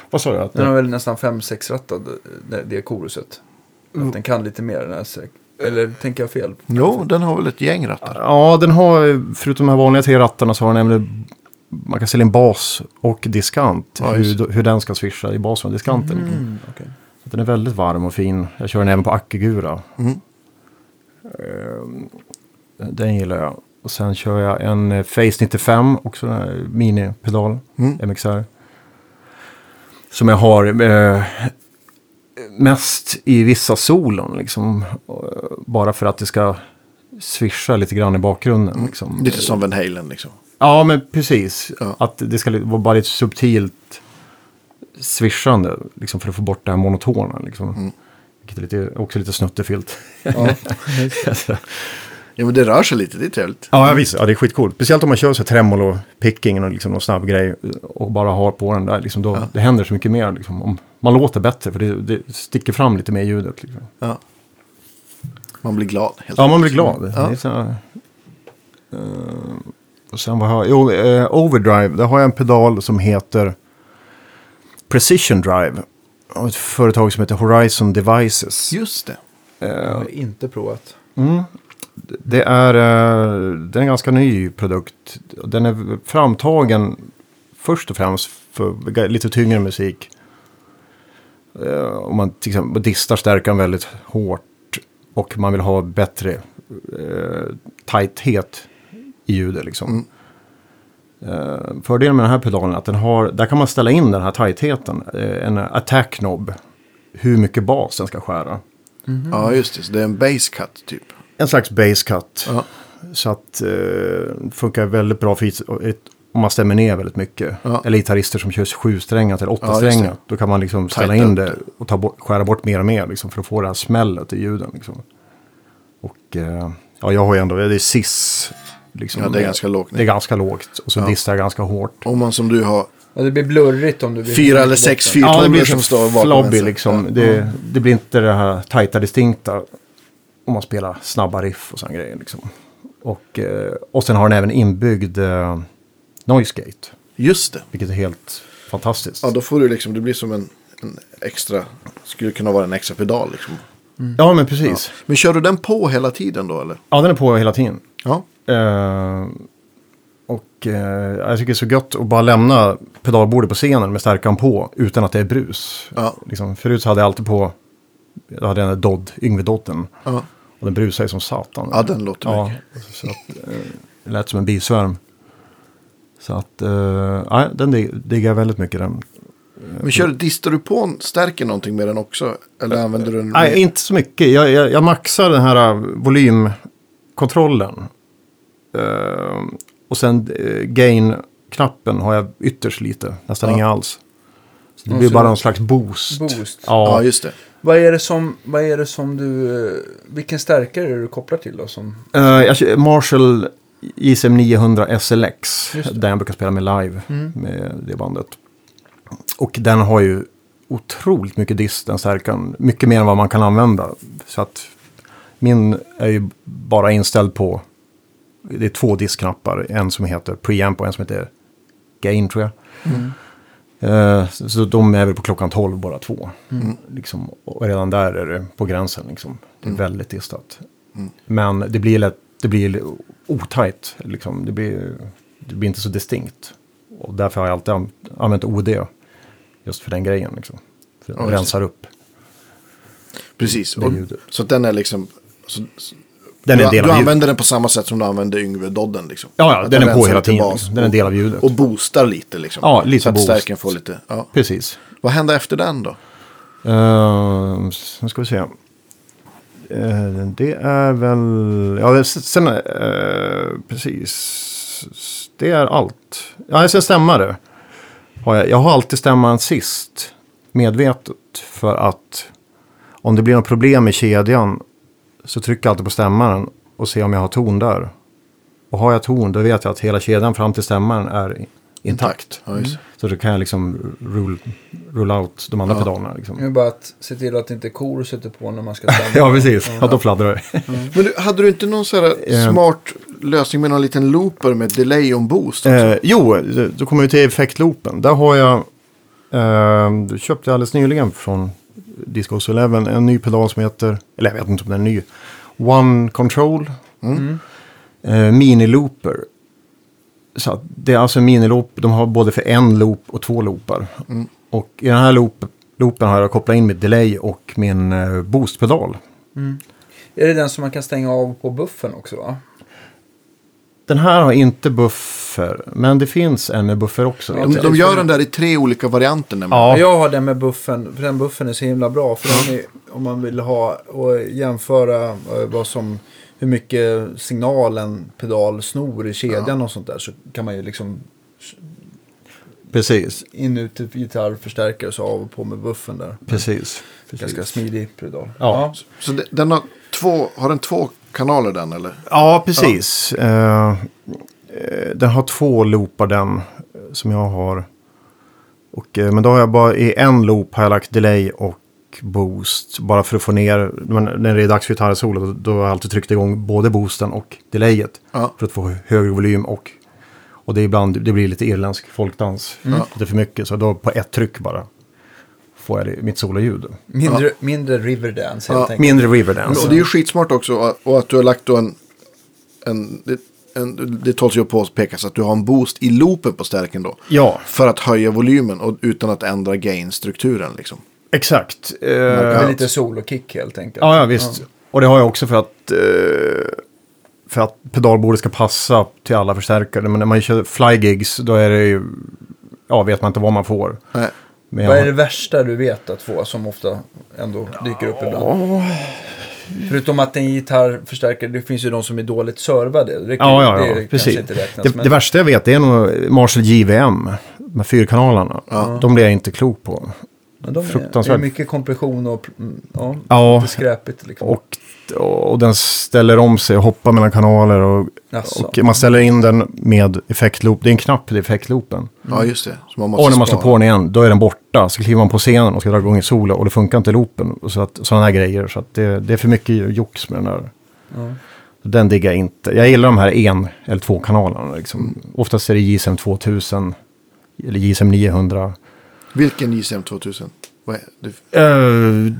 Vad sa du? Att, Den har väl nästan fem, sex rätta, det, det koruset. Att den kan lite mer den här säk- Eller tänker jag fel? Jo, den har väl ett gäng rattar. Ja, den har, förutom de här vanliga tre rattarna så har den även, man kan sälja en bas och diskant. Ja, hur, hur den ska swisha i basen och diskanten. Mm. Så Den är väldigt varm och fin. Jag kör den även på Akigura. Mm. Ehm, Den gillar jag. Och sen kör jag en eh, Face 95, också en här minipedal, Mm. MXR. Som jag har eh, mest i vissa solon, liksom. Eh, Bara för att det ska swisha lite grann i bakgrunden. Liksom. Lite som Van Halen liksom. Ja, men precis. Ja. Att det ska vara bara lite subtilt swishande. Liksom för att få bort det här monotona. Liksom. Mm. Vilket är lite, också lite snuttefilt. Ja. Ja, men det rör sig lite, det är trevligt. ja, ja, visst. Ja, det är skitcoolt. Speciellt om man kör så här tremolo picking och liksom någon snabb grej. Och bara har på den där. Liksom, då, Det händer så mycket mer. Liksom. Om, man låter bättre för det, det sticker fram lite mer i ljudet. Liksom. Ja. Man blir glad. Helt Ja, man blir glad. Ja. Så här, eh, och sen vad har jag? Jo, eh, Overdrive. Där har jag en pedal som heter Precision Drive. Och ett företag som heter Horizon Devices. Just det. Jag har inte provat. Mm. Det är, eh, det är en ganska ny produkt. Den är framtagen först och främst för lite tyngre musik. Eh, Om man till exempel distar stärkan väldigt hårt och man vill ha bättre eh, tajthet i ljudet. Liksom. Eh, fördelen med den här pedalen är att den har, där kan man ställa in den här tajtheten. En attack knob. Hur mycket bas den ska skära. Ja, just det. Så det är en base cut typ. En slags base cut. Ja. Så att eh, det funkar väldigt bra för om man stämmer ner väldigt mycket. Ja. Eller gitarrister som kör sju strängar till åtta Ja. Då kan man liksom ställa in det och ta bort, skära bort mer och mer liksom, för att få det här smället i ljuden. Liksom. Och eh, ja, jag har ju ändå, det är sis. Liksom, Ja, det är ganska lågt. Det är ganska lågt och så Ja. distar jag ganska hårt. Om man som du har Ja, det blir blurrigt om du vill... Fyra eller sex botten. Ja, blir som står bakom liksom. Ja. Det, det blir inte det här tajta distinkta om man spelar snabba riff och sådana grejer. Liksom. Och, eh, och sen har den även inbyggd eh, noise gate, Just det. vilket är helt fantastiskt. Ja, då får du liksom, det blir som en, en extra, skulle kunna vara en extra pedal liksom. Ja, men precis. Men kör du den på hela tiden då eller? Ja, den är på hela tiden. Ja. Eh, och eh, jag tycker det är så gött att bara lämna pedalbordet på scenen med stärkan på utan att det är brus. Ja. Liksom, förut så hade jag alltid på, jag hade den där Dodd, Yngve-Dodden. Ja, Och den brusar ju som satan. ja den låter Ja, mycket. så att, eh, det lät som en bisvärm. Så att, eh, den dig- diggar jag väldigt mycket den. Men kör, distar du på en, stärker någonting med den också? Eller använder du den? Nej, inte så mycket. Jag, jag, jag maxar den här eh, volymkontrollen. Eh, och sen eh, gain-knappen har jag ytterst lite, nästan Ja. inga alls. Så det blir bara någon slags boost. Boost. Ja, Ja, just det. Vad är det som, vad är det som du, eh, vilken stärkare är det du kopplar till då? Som, kör Marshall JSM 900 SLX. Den jag brukar spela med live Mm. med det bandet. Och den har ju otroligt mycket dist, den stärkan. Mycket mer än vad man kan använda. Så att min är ju bara inställd på, det är två diskknappar. En som heter preamp och en som heter gain tror jag. Eh, så, så de är väl på klockan 12 bara två. Liksom, och redan där är det på gränsen. Liksom. Det är väldigt distat. Men det blir lätt, det blir otajt. Liksom. Det, blir, det blir inte så distinkt. Och därför har jag alltid an- använt OD. Just för den grejen. Liksom. För Ja, den det. rensar upp. Precis. Och, så den är liksom... Så- Den är en du, del du av använder den på samma sätt som du använder Yngve Dodden liksom. Ja, ja, Att den är på hela tiden. Den är en del av ljudet. Och boostar lite liksom. Ja, lite Så att boost. stärken får lite... Ja. Precis. Vad händer efter den då? Uh, nu ska vi se. Eh, det är väl... Ja, sen... eh, precis. Det är allt. Ja, sen stämmare. Har jag, jag har alltid stämmaren sist. Medvetet. För att om det blir något problem med kedjan så trycker jag alltid på stämmaren och ser om jag har ton där. Och har jag ton då vet jag att hela kedjan fram till stämmaren är intakt. Ja, just. det. Så då kan jag liksom rule, rule out de andra pedalerna. Liksom. det är bara att se till att inte kor sätter på när man ska stämma. Ja, precis. Ja, då fladdrar det. Men du, hade du inte någon sån här Eh. smart lösning med någon liten looper med delay on boost? Eh, jo, då kommer vi till effektloopen. Där har jag, eh, det köpte jag alldeles nyligen från Discos 11, en ny pedal som heter, eller jag vet inte om den är ny, One Control. Eh, mini-looper. Så att det är alltså en mini-loop, de har både för en loop och två loopar. Och i den här loop, loopen har jag kopplat in mitt delay och min eh, boostpedal. Är det den som man kan stänga av på buffen också va? Den här har inte buffer, men det finns en med buffer också. de, de gör den där i tre olika varianter nämligen. Ja. Jag har den med buffen, för den buffen är så himla bra. För den är, om man vill ha och jämföra eh, vad som, hur mycket signal en pedal snor i kedjan och sånt där. Så kan man ju liksom Precis, in ut till gitarrförstärkare så av och på med buffen där. precis. Ganska smidig pedal. Ja. Så de- den har två, har den två kanaler den eller? Ja, precis. Eh, eh, den har två loopar den eh, som jag har. Och, men då har jag bara i en loop har jag lagt delay och boost. Bara för att få ner, men när det är dags för gitarrsolo då, har jag alltid tryckt igång både boosten och delayet. Ja. För att få högre volym och, och det, är ibland, det blir lite irländsk folkdans. Lite för mycket, så då på ett tryck bara får jag mitt sololjud. Mindre, mindre Riverdance helt Ja, enkelt. Mindre riverdance. Och det är ju skitsmart också och- att du har lagt då en... en, det, en det tåls ju att påpekas att du har en boost i loopen på stärken då. Ja, För att höja volymen och utan att ändra gain-strukturen liksom. exakt. Eh, Ja. lite solo-kick helt enkelt. Ja, ja visst. Och det har jag också för att, eh, för att pedalbordet ska passa till alla förstärkare. Men när man kör flygigs då är det ju, ja vet man inte vad man får. Nej. Men Vad är det värsta du vet att få som ofta ändå dyker upp ibland? Förutom att en gitarrförstärkare, det finns ju de som är dåligt servade. Det, kan- Ja, ja, det ja, kanske precis. inte räknas. Det, men det värsta jag vet det är nog Marshall JVM med fyrkanalerna. De blir jag inte klok på. men de är, det är fruktansvärt. mycket kompression och mm, ja, Ja. lite skräpigt. Liksom. Och, och den ställer om sig och hoppar mellan kanaler och Jaså. Och man ställer in den med effektloop. Det är en knapp i effektloopen. Ja, just det. Så man måste Och när man slår på den igen, då är den borta. Så kliver man på scenen och ska dra igång en solo och det funkar inte loopen. Så att, sådana här grejer. Så att det, det är för mycket jox med den där. Ja. Den diggar jag inte. Jag gillar de här en eller två kanalerna. Liksom. Oftast är det JSM 2000 eller JSM 900. Vilken JSM 2000? Vad är det? Uh,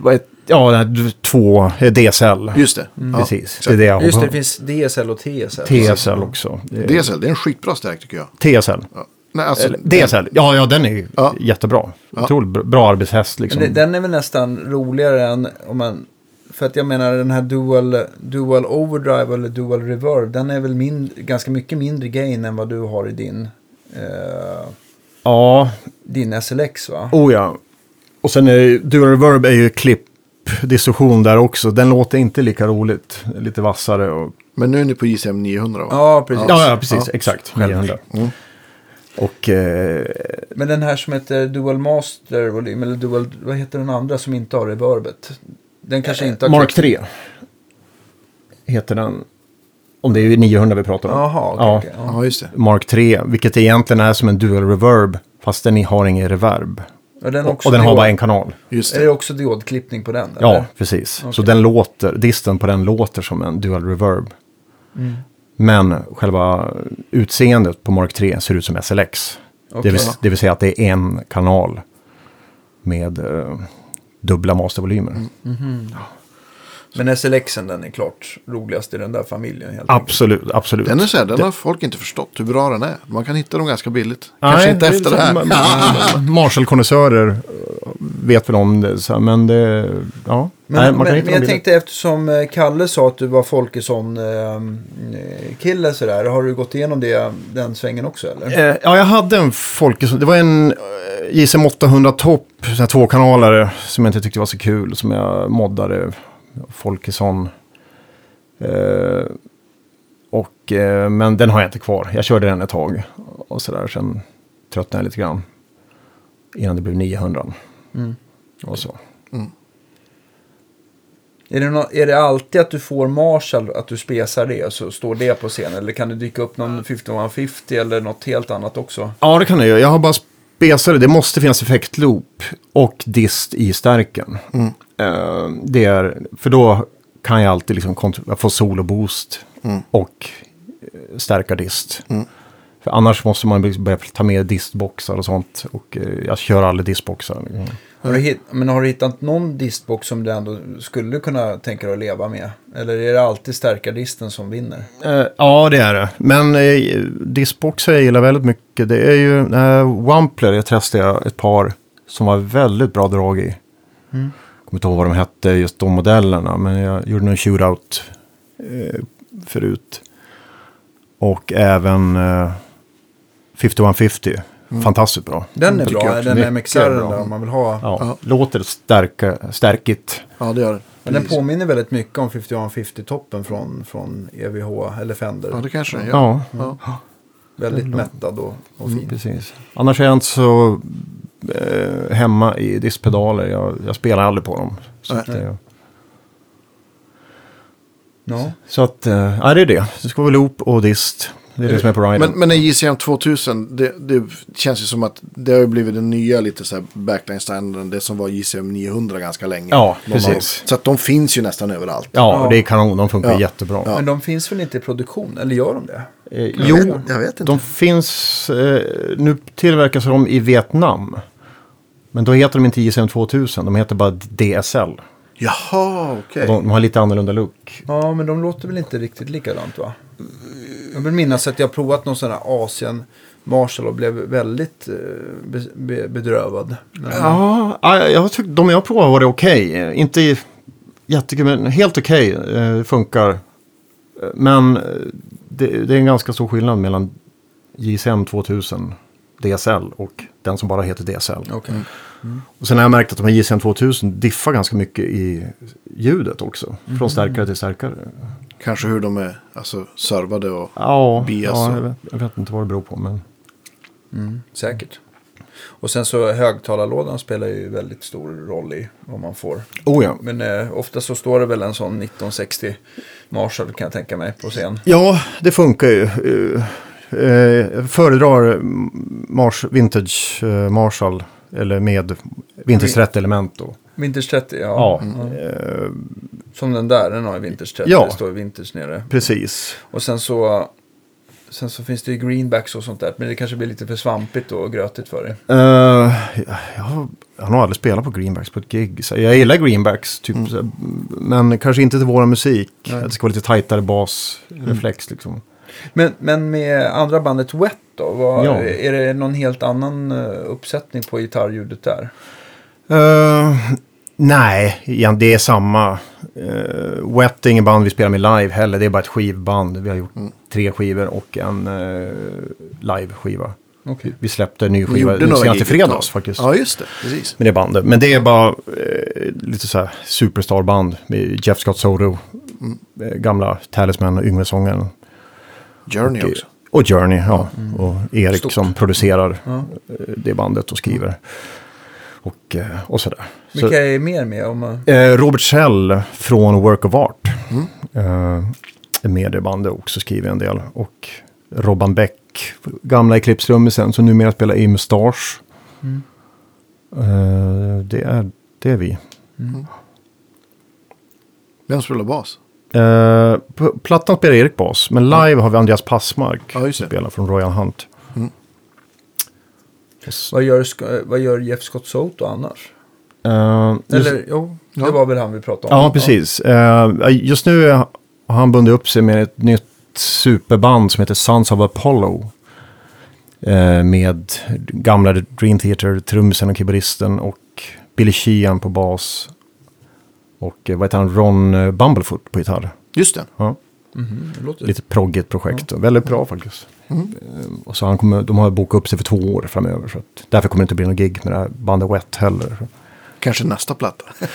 vad är, ja, två eh, DSL. Just det. Ja. Precis, det är det jag Just det, det finns DSL och TSL. TSL också. Det är- DSL, det är en skitbra stärk tycker jag. TSL. Ja. Nej, alltså, Eller, DSL, ja, ja den är Ja. jättebra. Ja. Otroligt bra, bra arbetshäst liksom. Men det, den är väl nästan roligare än om man... För att jag menar den här dual, dual overdrive eller dual reverb. Den är väl min, ganska mycket mindre gain än vad du har i din, eh, Ja, din SLX va? oh ja. Och sen är Dual Reverb är ju klippdistorsion där också. Den låter inte lika roligt. Lite vassare och... Men nu är ni på JSM 900 va? Ja, precis. Ja, ja precis. Ja. Exakt. 900. Mm. Och... Eh, Men den här som heter Dual Master volym, eller Dual, vad heter den andra som inte har reverbet? Den kanske inte har... Mark 3 heter den. Om det är 900 vi pratar om. Jaha, okej. Ja. okej, ja. Ja, just det. Mark 3, vilket egentligen är som en dual reverb. Fast den har ingen reverb. Och den, har Och, också och den har bara en kanal. Just Är det det. också diodklippning på den? Ja, eller? precis. Så Okej. den låter, disten på den låter som en dual reverb. Mm. Men själva utseendet på Mark 3 ser ut som SLX. Okej. Det, vill, det vill säga att det är en kanal med eh, dubbla mastervolymer. Men SLXen den är klart roligast i den där familjen. Helt enkelt. Absolut, absolut. Den är så här, den har folk inte förstått hur bra den är. Man kan hitta dem ganska billigt. Nej, Kanske inte efter det här. ma- ma- Marshall-konnässörer eh, vet väl om det, så här, men det... Ja. Men, Nej, man kan men, men jag billigt. tänkte eftersom eh, Kalle sa att du var Folkesson-kille sådär. Har du gått igenom det, den svängen också eller? Eh, ja, jag hade en Folkesson. Det var en eh, JSM 800 Top, sån här tvåkanalare som jag inte tyckte var så kul. Som jag moddade. Folkesson. Eh, och, eh, men den har jag inte kvar. Jag körde den ett tag. Och sådär. Sen tröttnade jag lite grann. Innan det blev 900. Mm. Och så. Är, det nå- är det alltid att du får Marshall, att du spesar det och så står det på scenen? Eller kan det dyka upp någon 5150 eller något helt annat också? Ja, det kan jag göra. Jag har bara spesare. Det måste finnas effektloop och dist i stärken. Eh, det är, för då kan jag alltid liksom få solo boost och eh, stärka dist. För annars måste man börja ta med distboxar och sånt. Och eh, jag kör aldrig distboxar. Mm. Har du, hit, men har du hittat någon distbox som du ändå skulle kunna tänka dig att leva med? Eller är det alltid stärkardisten som vinner? Eh, ja, det är det. Men eh, distboxar jag gillar väldigt mycket. Det är ju eh, Wampler. Jag testade ett par som var väldigt bra drag i. Mm. kommer inte ihåg vad de hette, just de modellerna. Men jag gjorde någon shootout eh, förut. Och även eh, 5150. Fantastiskt bra. Den är bra, jag den Mycket MXR bra. där om man vill ha. Ja, Ja. Låter stärka, stärkigt. Ja, det gör den. Men den påminner väldigt mycket om 5150-toppen från, från EVH eller Fender. Ja, det kanske den gör. Ja, Ja. Väldigt mättad och, och fin. precis. Annars är jag inte så eh, hemma i distpedaler. Jag, jag spelar aldrig på dem. Så Nej. att, eh, Ja. Så att, eh, ja det är det. Det ska vara loop och dist. Det är det som är på. Men, men en JCM 2000, det, det känns ju som att det har blivit den nya lite så här backline-standarden. Det som var JCM 900 ganska länge. Ja, precis. av- Så att de finns ju nästan överallt. ja, Ja. det är kanon. De funkar Ja. jättebra. Ja. Men de finns väl inte i produktion? Eller gör de det? Eh, Jag jo, vet- jag vet inte. de finns... Eh, nu tillverkas de i Vietnam. Men då heter de inte JSM 2000. De heter bara DSL. Jaha, okej. Och De, de har lite annorlunda look. Ja, men de låter väl inte riktigt likadant va? Jag vill minnas att jag provat någon sån här Asien Marshall och blev väldigt eh, be, be, bedrövad. Ja, ja, jag tyck, de jag provade var det okej. Eh, Inte jättekul, men helt okej. Eh, funkar. Men det, det är en ganska stor skillnad mellan JSM 2000 DSL och den som bara heter DSL. Okej. Och sen har jag märkt att de här JSM 2000 diffar ganska mycket i ljudet också. Från starkare till starkare. Kanske hur de är alltså, servade och... Ja, Bias ja jag, vet, jag vet inte vad det beror på. Men... Mm, säkert. Och sen så högtalarlådan spelar ju väldigt stor roll i vad man får. Oh ja. Men eh, ofta så står det väl en sån 1960 Marshall kan jag tänka mig på scen. Ja, det funkar ju. Eh, eh, Jag föredrar Mars, Vintage eh, Marshall, eller med Vintage 30 element då. Vintage 30, ja. Ja, Mm. eh, Som den där, den har Vintage 30. Ja. Det står Vintage nere. precis. Och sen så, sen så finns det ju greenbacks och sånt där. Men det kanske blir lite för svampigt och grötigt för dig. Eh, jag, har, jag har nog aldrig spelat på greenbacks på ett gig. Så jag gillar greenbacks, typ, här, men kanske inte till våran musik. Nej. Det ska vara lite tajtare basreflex liksom. Men, men med andra bandet Wet då? Vad, Ja. Är det någon helt annan eh, uppsättning på gitarrljudet där? Nej, igen, det är samma. Uh, Wet är ingen band vi spelar med live heller. Det är bara ett skivband. Vi har gjort tre skivor och en uh, live-skiva. Okej. Vi släppte en ny skiva senast i fredags faktiskt. Ja, just det. Precis. Med det bandet. Men det är bara eh, lite så här superstarband. Med Jeff Scott Soto. eh, gamla Talisman och yngre sångaren. Journey Och, också. och Journey, ja. Och Erik Stort. som producerar det bandet och skriver. Och, eh, och sådär. Så, Vilka är mer med? Om man... eh, Robert Schell från Work of Art. Eh, är med i det bandet också, skriver en del. Och Robban Beck, gamla Eclipse-trummisen som numera spelar i Mustache. Mm. Det, är, det är vi. Vem spelar bas? På plattan spelar Erik bas, men live har vi Andreas Passmark. Ja, som spelar från Royal Hunt. Mm. Vad gör, vad gör Jeff Scott Soto annars? eh, just, Eller jo, det Ja. var väl han vi pratade om. ja, precis. Eh, just nu har han bundit upp sig med ett nytt superband som heter Sons of Apollo. Eh, med gamla Dream Theater-trummisen och keyboardisten och Billy Sheehan på bas. Och vad heter han, Ron Bumblefoot på gitarr. Just det. Ja. Mhm, det låter... Lite proggigt projekt. och Väldigt bra faktiskt. Mm. Och så han kommer, de har bokat upp sig för två år framöver. Så att därför kommer det inte bli någon gig med det här bandet Wet heller. Kanske nästa platta.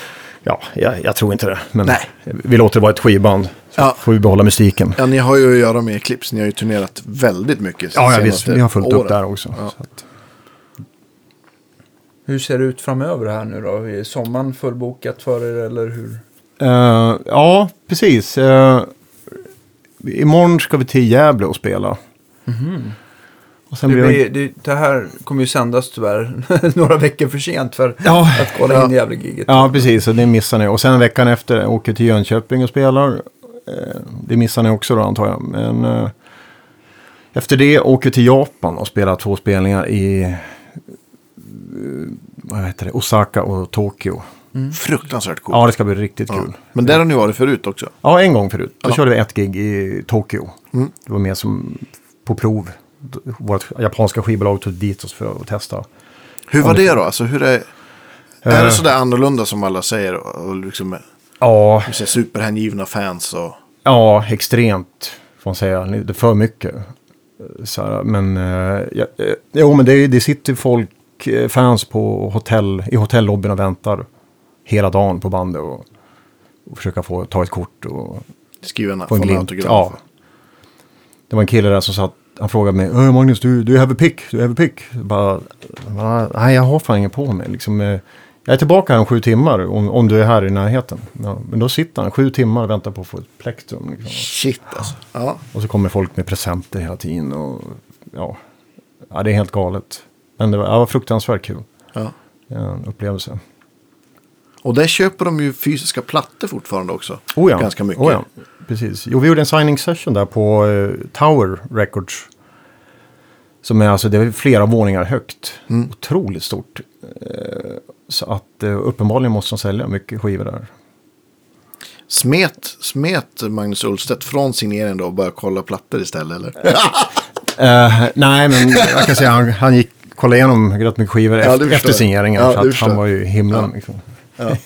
Ja, jag, jag tror inte det. Men Nej. vi låter det vara ett skivband. Så Ja. får vi behålla musiken. Ja, ni har ju att göra med Eclipse. Ni har ju turnerat väldigt mycket. Ja, ja visst. Vi har fullt upp åren. där också. Ja. Så att, Hur ser det ut framöver här nu då? Är sommaren fullbokat för er eller hur? Eh, ja, precis. Uh, imorgon ska vi till Gävle och spela. Och sen Det, blir blir, det, det här kommer ju sändas tyvärr några veckor för sent för Ja, att kolla Ja. in Gävle-giget. ja, precis. Och det missar ni. Och sen veckan efter åker till Jönköping och spelar. Eh, det missar ni också då antar jag. Men eh, efter det åker till Japan och spelar två spelningar i eh, vad heter det? Osaka och Tokyo. Fruktansvärt coolt. Ja, det ska bli riktigt Ja. kul. Men där har ni varit förut också. Ja, en gång förut. Då Ja. körde vi ett gig i Tokyo. Mm. Det var mer som på prov. Vårt japanska skivbolag tog dit oss för att testa. Hur var det- då? Alltså, hur är, är Eh. det sådär annorlunda som alla säger? Och liksom, Ja, superhängivna fans och... ja extremt får man säga. Det är för mycket. Så här, men, eh, ja, eh, jo, men det, det sitter folk, eh, fans på hotell, i hotellobbyn och väntar hela dagen på bandet och, och försöka få ta ett kort och Skriva en, få en en autograf. Ja. Det var en kille där som satt, han frågade mig, "Öh, Magnus, du, du have a pick, du have a pick. Jag Bara, "Va? nej, jag har fan inget på mig. Liksom, eh, jag är tillbaka här om sju timmar om, om du är här i närheten. Ja, men då sitter han sju timmar och väntar på att få ett plektrum. Liksom. Shit alltså. Ja. Och så kommer folk med presenter hela tiden. Och, ja, ja, det är helt galet. Men det var, det var fruktansvärt kul. ja. En upplevelse. Och där köper de ju fysiska plattor fortfarande också. Oh ja. Ganska mycket. Oh ja. Precis. Jo, vi gjorde en signing session där på eh, Tower Records. Som är alltså, det är flera våningar högt. Mm. Otroligt stort. Eh, så att eh, uppenbarligen måste de sälja mycket skivor där. Smet, smet Magnus Ulfstedt från signeringen då och började kolla plattor istället eller? Eh, nej, men jag kan säga han, han gick kolla igenom rätt mycket skivor Ja, efter, efter signeringen. Ja, för att han var ju himlen. Ja. Liksom.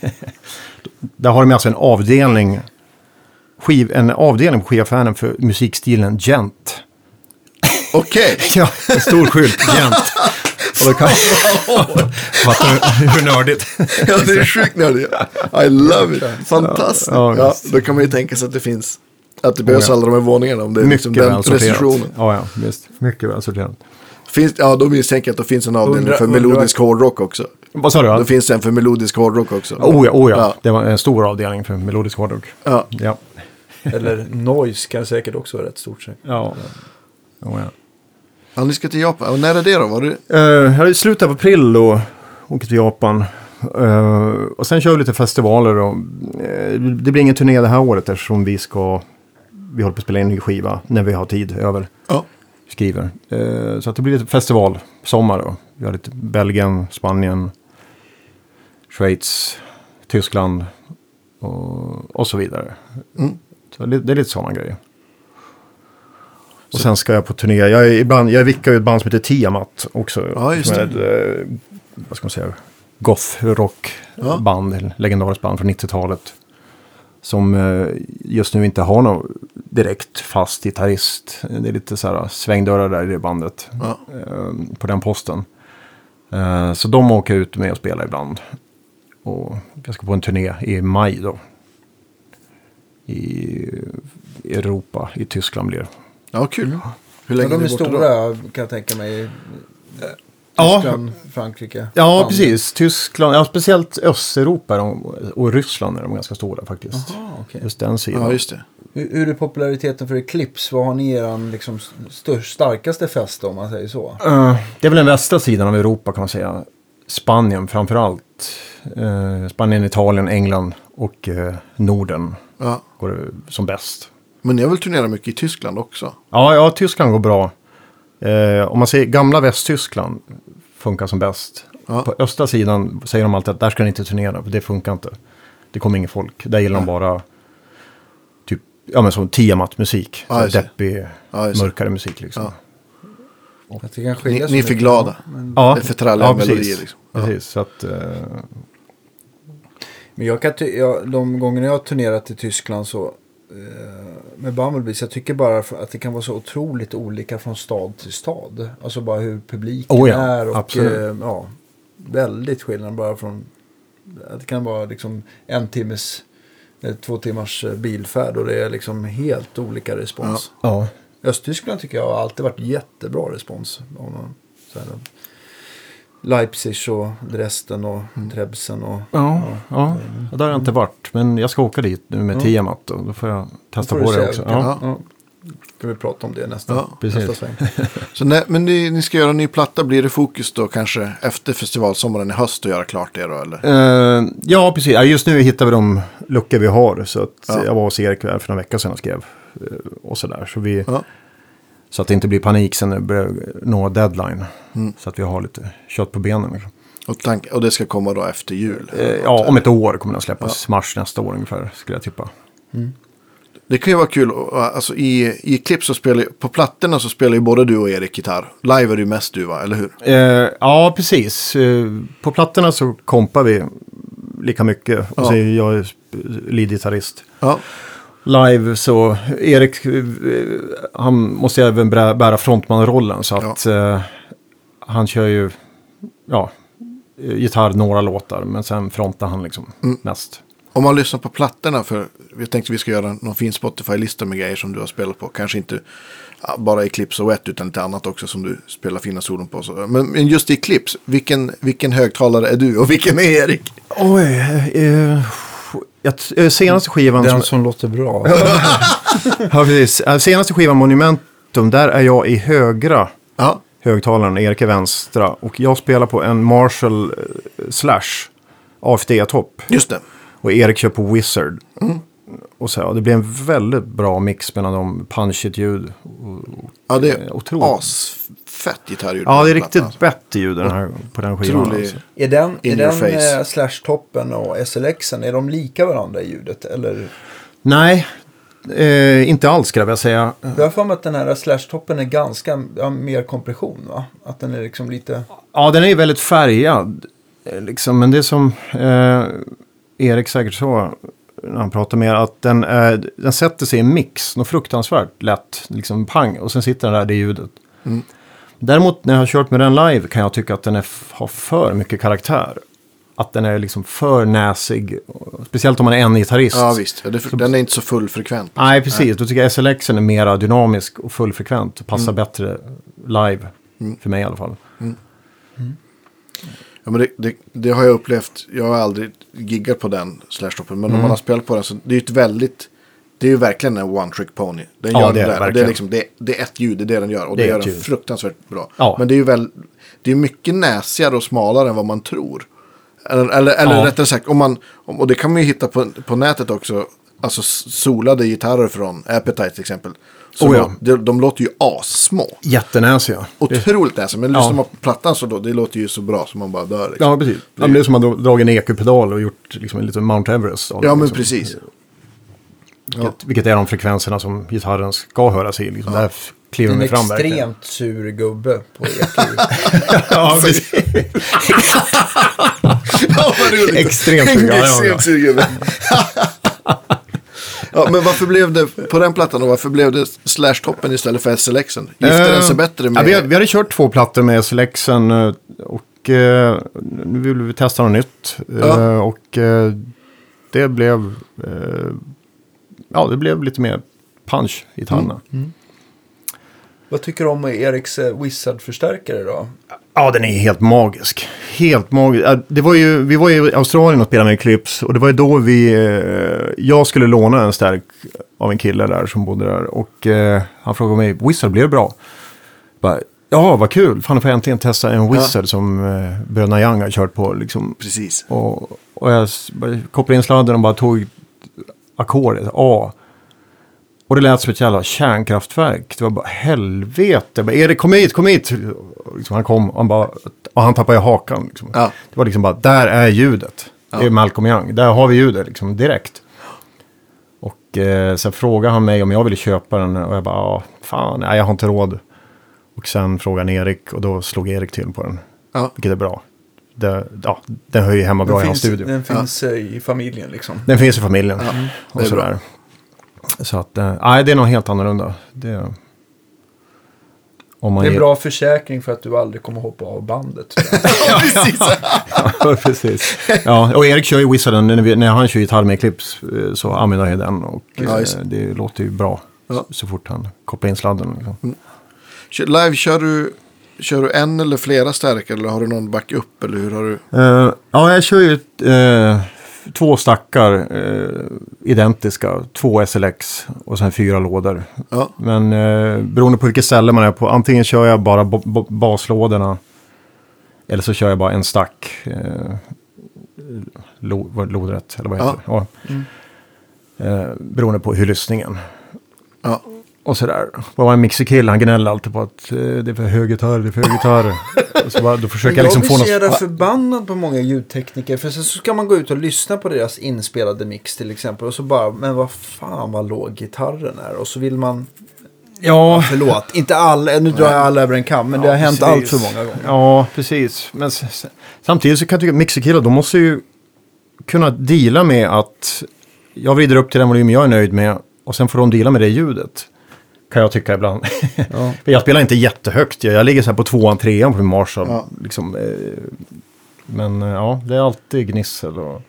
Där har de alltså en avdelning, skiv, en avdelning på skivaffären för musikstilen gent. Okej. Ja, en stor skylt, gent. Det kan... Fattar du hur nördigt? ja, det är sjukt nördigt. I love it. Fantastiskt. Ja, Ja, då kan man ju tänka sig att det finns att det behövs Oh, ja. alla de här våningarna om det är Mycket liksom den precisionen. Ja, ja, visst. Mycket väl sorterat. Finns, ja, då misstänker jag att det finns en avdelning Undra- för undra- melodisk hårdrock också. Vad sa du? Finns det en för melodisk hårdrock också. Oh ja, oh ja. Ja. Det var en stor avdelning för melodisk hårdrock. Ja. Ja. Eller noise kan säkert också vara rätt stort. säkert. Ja. Oh, ja. Ja, ni ska till Japan. Och när är det då? Var det... Uh, jag är i slutet av april och åker till Japan. Eh, och sen kör vi lite festivaler. Och, eh, det blir ingen turné det här året eftersom vi ska... Vi håller på att spela in en ny skiva när vi har tid över. Ja. Skriver. Eh, så att det blir lite festivalsommar då. Vi har lite Belgien, Spanien, Schweiz, Tyskland och, och så vidare. Mm. Så det, det är lite sådana grejer. Och sen ska jag på turné. Jag är, ibland, jag vickar ju ett band som heter Tiamat också. Ja, just ett, eh, vad ska man säga, goth-rock-band. Ja. Legendariskt band från 90-talet. Som eh, just nu inte har någon direkt fast gitarrist. Det är lite så här svängdörrar där i det bandet. Ja. eh, på den posten. Eh, så de åker ut med och spelar ibland. Och jag ska på en turné i maj då. I Europa, i Tyskland blir det. ja, kul. Hur Ja, länge de är borta då? stora kan jag tänka mig. Ja. Tyskland, Frankrike. Ja, Spanien. precis. Tyskland, ja, speciellt Östeuropa och Ryssland är de ganska stora faktiskt. Jaha, okej. Just den sidan. Ja, just det. Hur, hur är populariteten för Eclipse? Vad har ni er liksom, störst, starkaste fest om man säger så? Eh, det är väl den västra sidan av Europa kan man säga. Spanien framför allt. Eh, Spanien, Italien, England och eh, Norden Ja. Går det som bäst. Men ni har väl turnerat mycket i Tyskland också? Ja, ja Tyskland går bra. Eh, om man säger gamla Västtyskland funkar som bäst. Ja. På östra sidan säger de alltid att där ska ni inte turnera, för det funkar inte. Det kommer ingen folk. Där gillar de bara typ, ja men som Tiamat-musik. Ja, deppig, Ja, mörkare musik liksom. Ja. Ni, ni är för glada. Men, Ja, Det är för tralliga ja, melodier. precis. Liksom. Ja. Precis, så att... Eh, men jag kan jag, de gånger jag har turnerat i Tyskland så eh, med Bumblebees, jag tycker bara att det kan vara så otroligt olika från stad till stad. Alltså bara hur publiken Oh ja, är och absolut. eh, ja, väldigt skillnad bara från att det kan vara liksom en timmes eh, två timmars bilfärd och det är liksom helt olika respons. ja. Östtyskland tycker jag har alltid varit jättebra respons. Av någon, så här, Leipzig och Dresden och Trebsen och... Ja, ja. ja, där har jag inte varit. Men jag ska åka dit nu med Ja. Tiamat och då får jag testa får på det också. Kan, Ja, ja. Ska vi prata om det nästa, Ja, precis. nästa sväng. Så när, men ni, ni ska göra en ny platta. Blir det fokus då kanske efter festivalsommaren i höst att göra klart det då? Eller? Eh, ja, precis. Ja, just nu hittar vi de luckor vi har. Så att Ja. jag var hos Erik för några veckor sedan och skrev. eh, och sådär. Så, vi, Ja. Så att det inte blir panik sen när det börjar nå deadline. Mm. Så att vi har lite kött på benen. Liksom. Och, tank, och det ska komma då efter jul? Eh, ja, om ett år kommer den släppas. Mars nästa år ungefär, skulle jag tippa. Det kan ju vara kul. Alltså, i, I klipp så spelar på plattorna så spelar ju både du och Erik gitarr. Live är det ju mest du va, eller hur? Eh, ja, precis. Eh, på plattorna så kompar vi lika mycket. Och Ja. så är jag leadgitarrist. Ja, Live så, Erik, eh, han måste även bära frontmanrollen. Så att eh, han kör ju, ja, gitarr några låtar. Men sen frontar han liksom Mm. mest. om man lyssnar på plattorna för vi tänkte vi ska göra någon fin Spotify-lista med grejer som du har spelat på. Kanske inte ja, bara i Clips och Wet utan lite annat också som du spelar fina solon på. Så. Men, just i Clips, vilken, vilken högtalare är du och vilken är Erik? Oj, eh, jag, eh, senaste skivan Den som... som låter bra. Ja, precis. Eh, Senaste skivan Monumentum, där är jag i högra Ja, högtalaren, Erik är vänstra. Och jag spelar på en Marshall eh, Slash AFD-topp. just det. Och Erik kör på Wizard. Och så, ja, det blir en väldigt bra mix mellan de punchigt ljud. Ja, det är otroligt. Asfett gitarrljud. Ja, det är riktigt bett ljud den här, på den skivan. Alltså. Är den, är den eh, Slash-toppen och SLXen, är de lika varandra i ljudet? Eller? Nej, eh, inte alls skulle jag vilja säga. Jag har för mig att den här Slash-toppen är ganska ja, mer kompression va? Att den är liksom lite... Ja, den är ju väldigt färgad. eh, Liksom, men det är som eh, Erik säkert sa när han pratade med er, att den, eh, den sätter sig i en mix, något fruktansvärt lätt, liksom pang, och sen sitter den där, det ljudet. Mm. Däremot när jag har kört med den live kan jag tycka att den är, har för mycket karaktär. att den är liksom för näsig. Speciellt om man är en gitarrist. Ja, visst. Den är inte så fullfrekvent. Nej, precis. Då tycker jag SLX är mer dynamisk och fullfrekvent. Och passar bättre live. För mig i alla fall. Ja, men det, det, det har jag upplevt. Jag har aldrig giggat på den slashtoppen. Men om man har spelat på den så det är ett väldigt... Det är ju verkligen en one trick pony. Den Ja, gör det är det, det där. Det, är liksom, det, det är ett ljud, det är det den gör. Och Det det, är gör den ljud. fruktansvärt bra. Ja. Men det är ju väl... Det är mycket näsigare och smalare än vad man tror. Eller, eller, eller Ja. rättare sagt, om man, och det kan man ju hitta på, på nätet också. Alltså solade gitarrer från Appetite till exempel. Så Oh ja. de, de låter ju assmå. Jättenäsiga. Otroligt näsiga. Men Ja. lyssnar man på plattan så då, det låter ju så bra som man bara dör. Liksom. Ja, precis. Ja, men det är som att man dragit en EQ-pedal och gjort liksom en liten Mount Everest. det, Ja, men liksom. precis. Vilket, vilket är de frekvenserna som gitarren ska höras i. Liksom. Där f- kliver En de fram verkligen. extremt sur gubbe på EQ. Ja. Ja, vad roligt. Extremt En ja, ja, ja. extremt sugen. Ja, men varför blev det på den plattan och varför blev det Slash-toppen istället för SLXen? Gifte den sig bättre med... Eh, Ja, vi, vi hade kört två plattor med SLXen eh, och eh, nu vill vi testa något nytt. Eh, Ja. Och eh, det blev... Ja, det blev lite mer punch i gitarrerna. Vad tycker du om Eriks eh, Wizard-förstärkare då? Ja, den är helt magisk. Helt magisk. Ja, Det var ju, vi var i Australien och spelade med Eclipse. Och det var ju då vi... Eh, jag skulle låna en stärk av en kille där som bodde där. Och eh, han frågade mig, Wizard, blev bra? Bara, ja, vad kul. Fan, får jag äntligen testa en Wizard som eh, bröderna Young har kört på. Liksom. Precis. Och, och jag kopplade in sladden och bara tog ackordet, A. Och det lät som ett jävla kärnkraftverk. Det var bara helvete. Bara, Erik, kom hit, kom hit. Liksom, han kom och han, bara, och han tappade hakan. Liksom. Ja. Det var liksom bara, där är ljudet. Det är Malcolm Young. Där har vi ljudet liksom, direkt. Och eh, sen frågade han mig om jag ville köpa den. Och jag bara, ja, fan, nej, jag har inte råd. Och sen frågade han Erik och då slog Erik till på den. Ja. Vilket är bra. Det, ja, den hör ju hemma bra i Den hans studio. den finns eh, i familjen liksom. Den finns i familjen. det och är sådär. Så att, eh, nej, det är nog helt annorlunda. Det, om man Det är en ger- bra försäkring för att du aldrig kommer hoppa av bandet. Ja, precis. Ja, precis. Ja, och Erik kör ju Wizarden, när, han kör gitarr med Eclipse eh, så använder han ju den. Och Ja, det låter ju bra Ja. så fort han kopplar in sladden. Liksom. Kör- Live, kör du, kör du en eller flera stärkare eller har du någon backup eller hur har du? Eh, ja, jag kör ju eh, två stackar eh, identiska, två SLX och sen fyra lådor. Ja, Men eh, beroende på vilket ställe man är på, antingen kör jag bara baslådorna eller så kör jag bara en stack. Lo, vad- lodrätt, eller vad heter Ja. det? Ja. Eh, beroende på hur lyssningen. ja. Och sådär. Bara en mixerkille, han gnäller alltid på att eh, det är för hög gitarr, det är för hög gitarr. så bara, då försöker jag liksom få jag blir så något... förbannad på många ljudtekniker. För sen så ska man gå ut och lyssna på deras inspelade mix till exempel. Och så bara, men vad fan vad låg gitarren är. Och så vill man, Ja, förlåt, inte alla, nu drar jag alla över en kam. Men det har hänt allt precis. för många gånger. Ja, precis. Men samtidigt så kan jag tycka att mixerkillar, de måste ju kunna deala med att jag vrider upp till den volym jag är nöjd med och sen får de deala med det ljudet. Kan jag tycka ibland. För jag spelar inte jättehögt, jag jag ligger så här på tvåan, trean på min Marshall. Ja. Liksom, eh, men eh, ja, det är alltid gnissel. Och,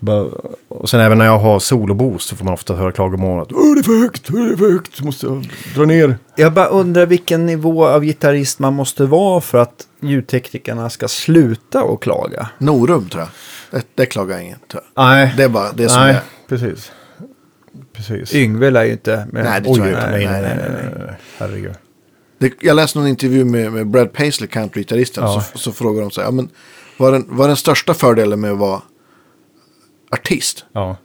bara, och sen även när jag har soloboost så får man ofta höra klagomål att Åh, det är för högt, Åh, det är för högt, måste jag dra ner. Jag bara undrar vilken nivå av gitarrist man måste vara för att ljudteknikerna ska sluta och klaga. Norum tror jag. Det, det klagar ingen. Tror jag. Nej, Det är bara det som nej, är. precis. Precis. Yngve lär ju inte. Men... Nej, det Oj, tror jag inte. nej, nej, Nej, nej, nej. Herregud. Det, jag läste någon intervju med, med Brad Paisley, countrygitarristen. Ja. Så, så frågar de så här, ja, men vad är den, vad är den största fördelen med att vara artist? Ja.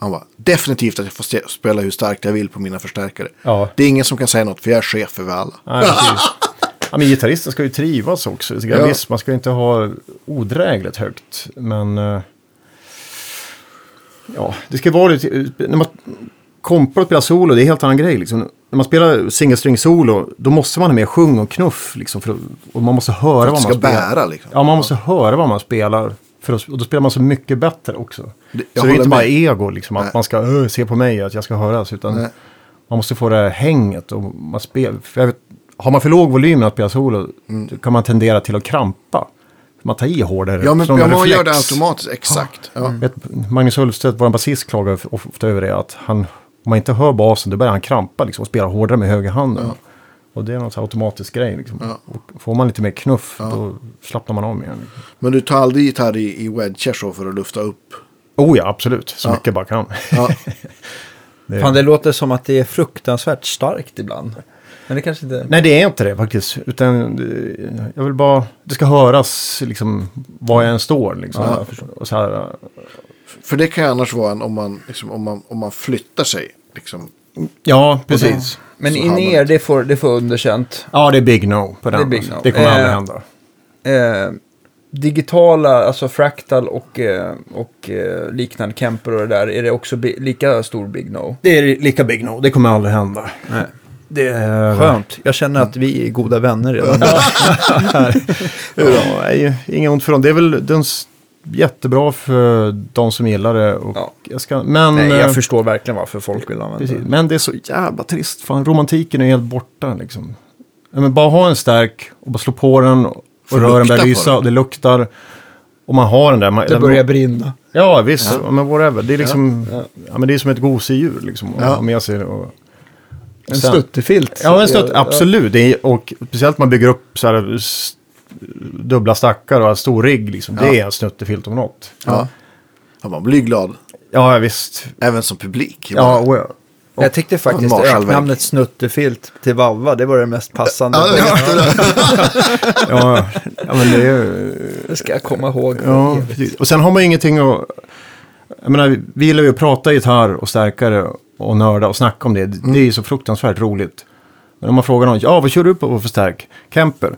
Han var definitivt att jag får spela hur starkt jag vill på mina förstärkare. Ja. Det är ingen som kan säga något för jag är chef över alla. Nej. Ja, men gitarristen ska ju trivas också. Så Ja. Visst, man ska inte ha odrägligt högt. Men... eh, Ja, det ska vara lite... När man kompar och spelar solo, det är en helt annan grej. Liksom. När man spelar single string solo, då måste man ha med sjung och knuff. Liksom, för, att- och man måste höra att vad man ska spelar. bära liksom. Ja, man måste höra vad man spelar. För att, och då spelar man så mycket bättre också. Det- så det är inte bara med. ego, liksom, att Nej. man ska "Öh, se på mig, att jag ska höras. Utan Nej. man måste få det här hänget. Och man spel, vet, har man för låg volym när man spelar solo, Mm. kan man tendera till att krampa. Man tar i hårdare. Ja, men ja, man gör det automatiskt. Exakt. Ja. Vet, Magnus Hultstedt, vår basist, klagar ofta över det. Att han, om man inte hör basen, då börjar han krampa liksom, och spela hårdare med högerhanden. Och det är någon automatisk grej. Liksom. Ja. Och får man lite mer knuff, då slappnar man av mer. Liksom. Men du tar aldrig gitarr i, i wedgar så för att lufta upp? Oh ja, absolut. Så Ja. mycket jag bara kan. Ja. Det- Fan, det låter som att det är fruktansvärt starkt ibland. Men det kanske inte... Nej, det är inte det faktiskt. Utan eh, jag vill bara... Det ska höras liksom var jag än står. Liksom. Ja. Och så här, För det kan ju annars vara en, om man, liksom, om man, om man flyttar sig. Liksom. ja, precis. Men Så in hamnar i er, det får, det får underkänt. Ja, det är big no på den. Det är big alltså. no. Det kommer aldrig Eh, hända. Eh, digitala, alltså fractal och, eh, och eh, liknande Kemper och det där, är det också lika stor big no? Det är lika big no. Det kommer aldrig hända. Nej. Det är... Skönt, jag känner att vi är goda vänner redan. Ja, inget ont för dem. Det är väl den jättebra för de som gillar det. Och Ja. jag ska, men, Nej, eh, jag förstår verkligen varför folk vill använda precis, det. men det är så jävla trist. Fan, romantiken är helt borta liksom. Men bara ha en stärk och bara slå på den och Får rören börjar lysa den. och det luktar. Och man har den där. Man, Det börjar brinna. Ja, visst. Ja. Men whatever. Det är liksom... Ja. Ja, men det är som ett gosedjur liksom. att Ja. ha med sig. Och, En Sen- stuttefilt. Ja, en stöt, absolut. Det är, och speciellt man bygger upp så här, dubbla stackar och en stor rigg. Liksom. Det Ja. är en snuttefilt om något. Ja. Ja, man blir glad. Ja, visst. Även som publik. Ja, och, ja. Jag tyckte faktiskt Marshallvägg. öknamnet snuttefilt till Vavva, det var det mest passande. Ja, det. ja, ja, men det är. Det ska jag komma ihåg. Ja. Och sen har man ju ingenting att... Jag menar, vi gillar ju att prata gitarr och stärkare och nörda och snacka om det. Det är ju så fruktansvärt roligt. Men om man frågar någon, ja vad kör du på för stärk? Kemper?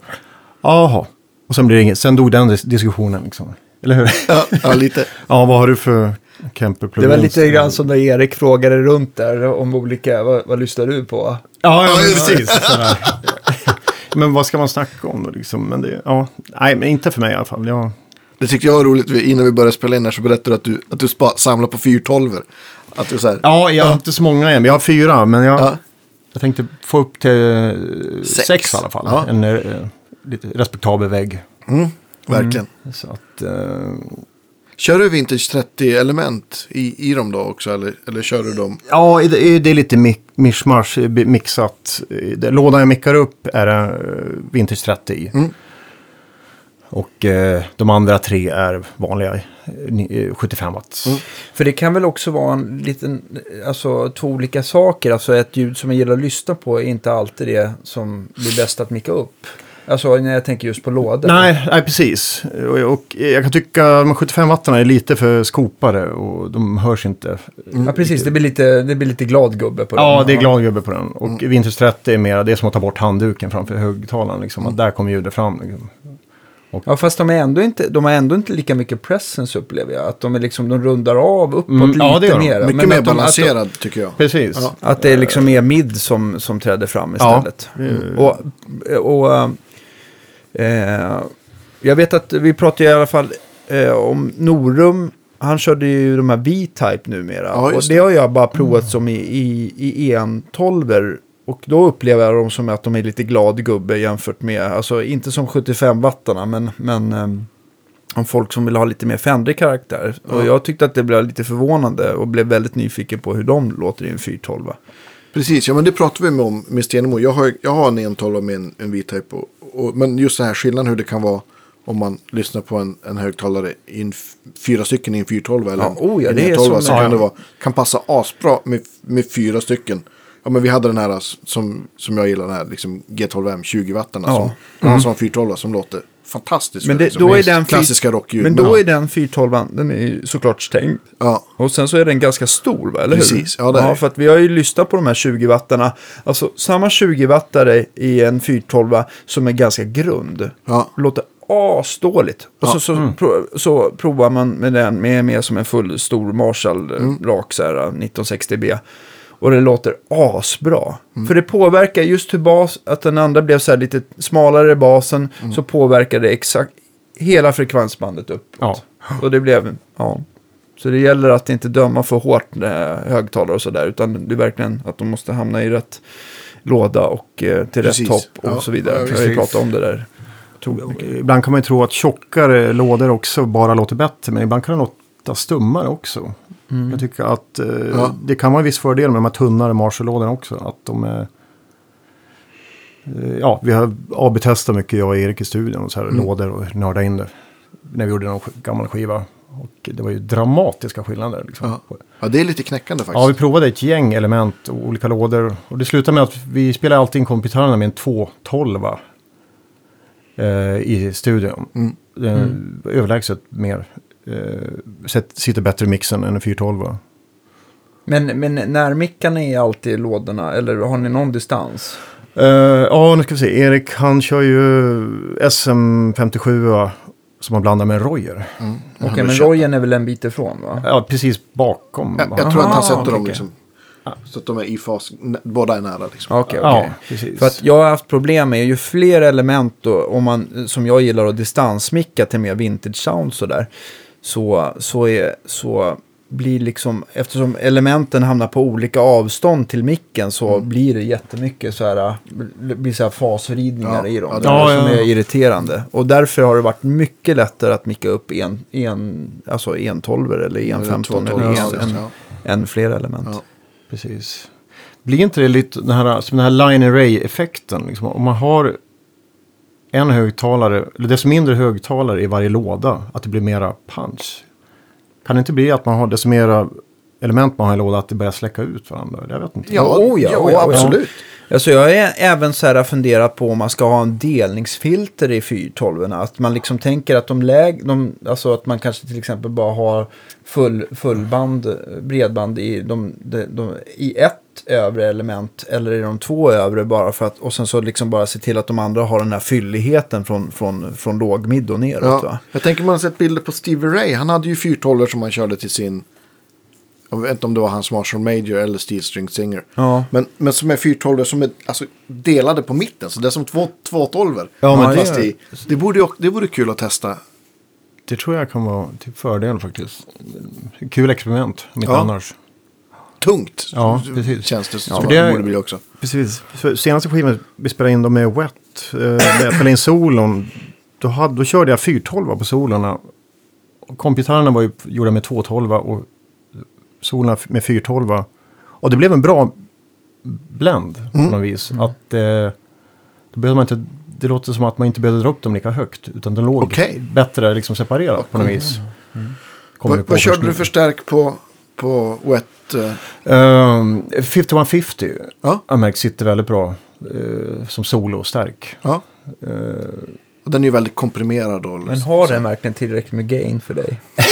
Jaha. Och sen blir det inget, sen dog den dis- diskussionen liksom. Eller hur? Ja, ja, lite. ja, vad har du för Kemper Det var lite grann som när Erik frågade runt där om olika, vad, vad lyssnar du på? Ja, ja, precis. Men vad ska man snacka om då liksom? Men det, ja, nej, men inte för mig i alla fall. Jag, Det tyckte jag var roligt. Innan vi började spela in här så berättade du att du, att du spa, samlar på 412 Att du så här, ja, jag har inte så många än. Jag har fyra, men jag, Ja. jag tänkte få upp till eh, sex, Sex. i alla fall. Ja. En eh, lite respektabel vägg. mm, verkligen. Så att, eh, Kör du Vintage 30 element i, i dem då också? Eller, eller kör du dem? ja, det är, det är lite mi- mishmash, eh, mixat. Det- Lådan jag mickar upp är eh, Vintage 30 i. Mm. Och eh, de andra tre är vanliga eh, ni- eh, 75 watt. Mm. För det kan väl också vara en liten, alltså två olika saker. Alltså ett ljud som jag gillar att lyssna på är inte alltid det som blir bäst att micka upp. Alltså när jag tänker just på lådor. Nej, nej, precis. Och, och jag kan tycka att de 75 wattarna är lite för skopade och de hörs inte. Ja, precis. Det blir lite, det blir lite glad gubbe på Ja, dem. det är glad gubbe på den. Och Vintage 30 är mer, det är som att ta bort handduken framför högtalaren. Liksom. Att där kommer ljudet fram. Liksom. Ja, fast de, är ändå inte, de har ändå inte lika mycket presence upplever jag. Att de, är liksom, de rundar av uppåt Mm, ja, det lite gör de. mer. Mycket Men mer att de- balanserad tycker jag. Precis. Ja. Att det är liksom mer mid som, som träder fram Ja. istället. Och, och eh, jag vet att vi pratade i alla fall eh, om Norum. Han körde ju de här V-Type numera. Ja, och det har jag bara provat som i, i, i EN12. Och då upplever jag dem som att de är lite glad gubbe jämfört med, alltså inte som 75-wattarna, men, men ehm, om folk som vill ha lite mer fändig karaktär. Och jag tyckte att det blev lite förvånande och blev väldigt nyfiken på hur de låter i en 412. Precis, ja men det pratade vi med om med Stenemo. Jag har, jag har en 112 med en, en V-Type. Och, och, men just den här skillnaden hur det kan vara om man lyssnar på en, en högtalare i en fyra stycken i en 412 eller Ja, en, oh ja, en det är 112 som- så ja, kan ja. det vara, kan passa asbra med, med fyra stycken. Ja men vi hade den här som, som jag gillar den här liksom G12M 20 wattarna Ja. som, mm. som 412 som låter fantastiskt. Men det, liksom, då är den klassiska rockljud. Men då är den 412 den är såklart stängd. Ja, Och sen så är den ganska stor, va? eller Precis, hur? ja, det är det. för att vi har ju lyssnat på de här 20 wattarna. Alltså samma 20 wattare i en 412 som är ganska grund. ja, Låter asdåligt. Och så, så, Mm. pro, så provar man med den med, med som en full stor Marshall Mm. mm. rak så här, 1960B. Och det låter asbra. Mm. För det påverkar just hur bas, att den andra blev så här lite smalare i basen. Mm. Så påverkar det exakt hela frekvensbandet uppåt. Ja. Och det blev, ja. Så det gäller att inte döma för hårt högtalare och sådär. Utan det är verkligen att de måste hamna i rätt låda och eh, till Precis. rätt topp och Ja, så vidare. ja, Vi har ju pratat om det där. Ibland kan man ju tro att tjockare lådor också bara låter bättre. Men ibland kan de låta stummare också. Jag tycker att eh, Ja. det kan vara en viss fördel med de här tunnare Marshall-lådorna också. Att de är... Eh, ja, vi har AB-testat mycket jag och Erik i studion. Och så här, Lådor och nörda in det. När vi gjorde någon gammal skiva. Och det var ju dramatiska skillnader. Liksom. Ja. ja, det är lite knäckande faktiskt. Ja, vi provade ett gäng element och olika lådor. Och det slutade med att vi spelade alltid in kompitarerna med en 212 eh, i studion. Mm. Eh, Överlägset mer. Eh, sitter bättre i mixen än en 412. Men, men närmickarna är alltid i lådorna, eller har ni någon distans? Eh, ja, nu ska vi se. Erik, han kör ju SM57 som han blandar med en Royer. Mm. Okej, Han men Royen är väl en bit ifrån va? Ja, precis bakom. Jag, jag tror att han sätter okej, dem liksom. Så att de är i fas. Båda är nära liksom. Okej, Ja, okej. precis. För att jag har haft problem med ju fler element då, om man, som jag gillar att distansmicka till mer vintage sound sådär, så, så, är, så blir liksom, eftersom elementen hamnar på olika avstånd till micken så blir det jättemycket så här, blir så här fasvridningar Ja, i dem. ja, det Ja, som är irriterande. Och därför har det varit mycket lättare att micka upp en, en, alltså en 12 eller en 15 eller en, en, en fler element. Precis. Blir inte det lite den här, som den här line array-effekten? Liksom, om man har en högtalare, eller desto mindre högtalare i varje låda, att det blir mera punch. Kan det inte bli att man har desto mera element man har i lådan, att det börjar släcka ut varandra? Jag vet inte. Ja, Oh, ja, oh, ja, oh, ja. absolut. Alltså jag har även så här funderat på om man ska ha en delningsfilter i 412 Att man liksom tänker att de läg, de, alltså att man kanske till exempel bara har full, fullband, bredband i, de, de, de, i ett övre element eller i de två övre bara för att, och sen så liksom bara se till att de andra har den här fylligheten från, från, från låg, mid och neråt Ja. va? Jag tänker man har sett bilder på Stevie Ray. Han hade ju 412 som han körde till sin. Jag vet inte om det var hans Marshall Major eller Steel String Singer. Ja. Men, men som är 412 som är alltså, delade på mitten. Så det är som två 212 Ja, men fast det- i, det, borde, det vore kul att testa. Det tror jag kan vara till fördel faktiskt. Kul experiment, om inte Ja. annars. Tungt. Ja, precis. Känns det som Ja, det- det borde bli också. Precis. För senaste skivan vi spelade in dem med Wet. Eh, när jag spelade in solon. Då, hade, då körde jag 412 på solorna. Kompgitarrerna var ju gjorda med 212 och solorna med 412. Och det blev en bra blend på något vis. Att, eh, då behöver man inte, det låter som att man inte behövde dra upp dem lika högt. Utan de låg Okej. bättre liksom separerat på något vis. Kommer Vad, på vad körde du för stärk på, på Wet? eh? Ehm, 5150. Ja. Jag märkt sitter väldigt bra eh, som solo-stärk. Ja. Och den är ju väldigt komprimerad. Och, Men har den verkligen tillräckligt med gain för dig?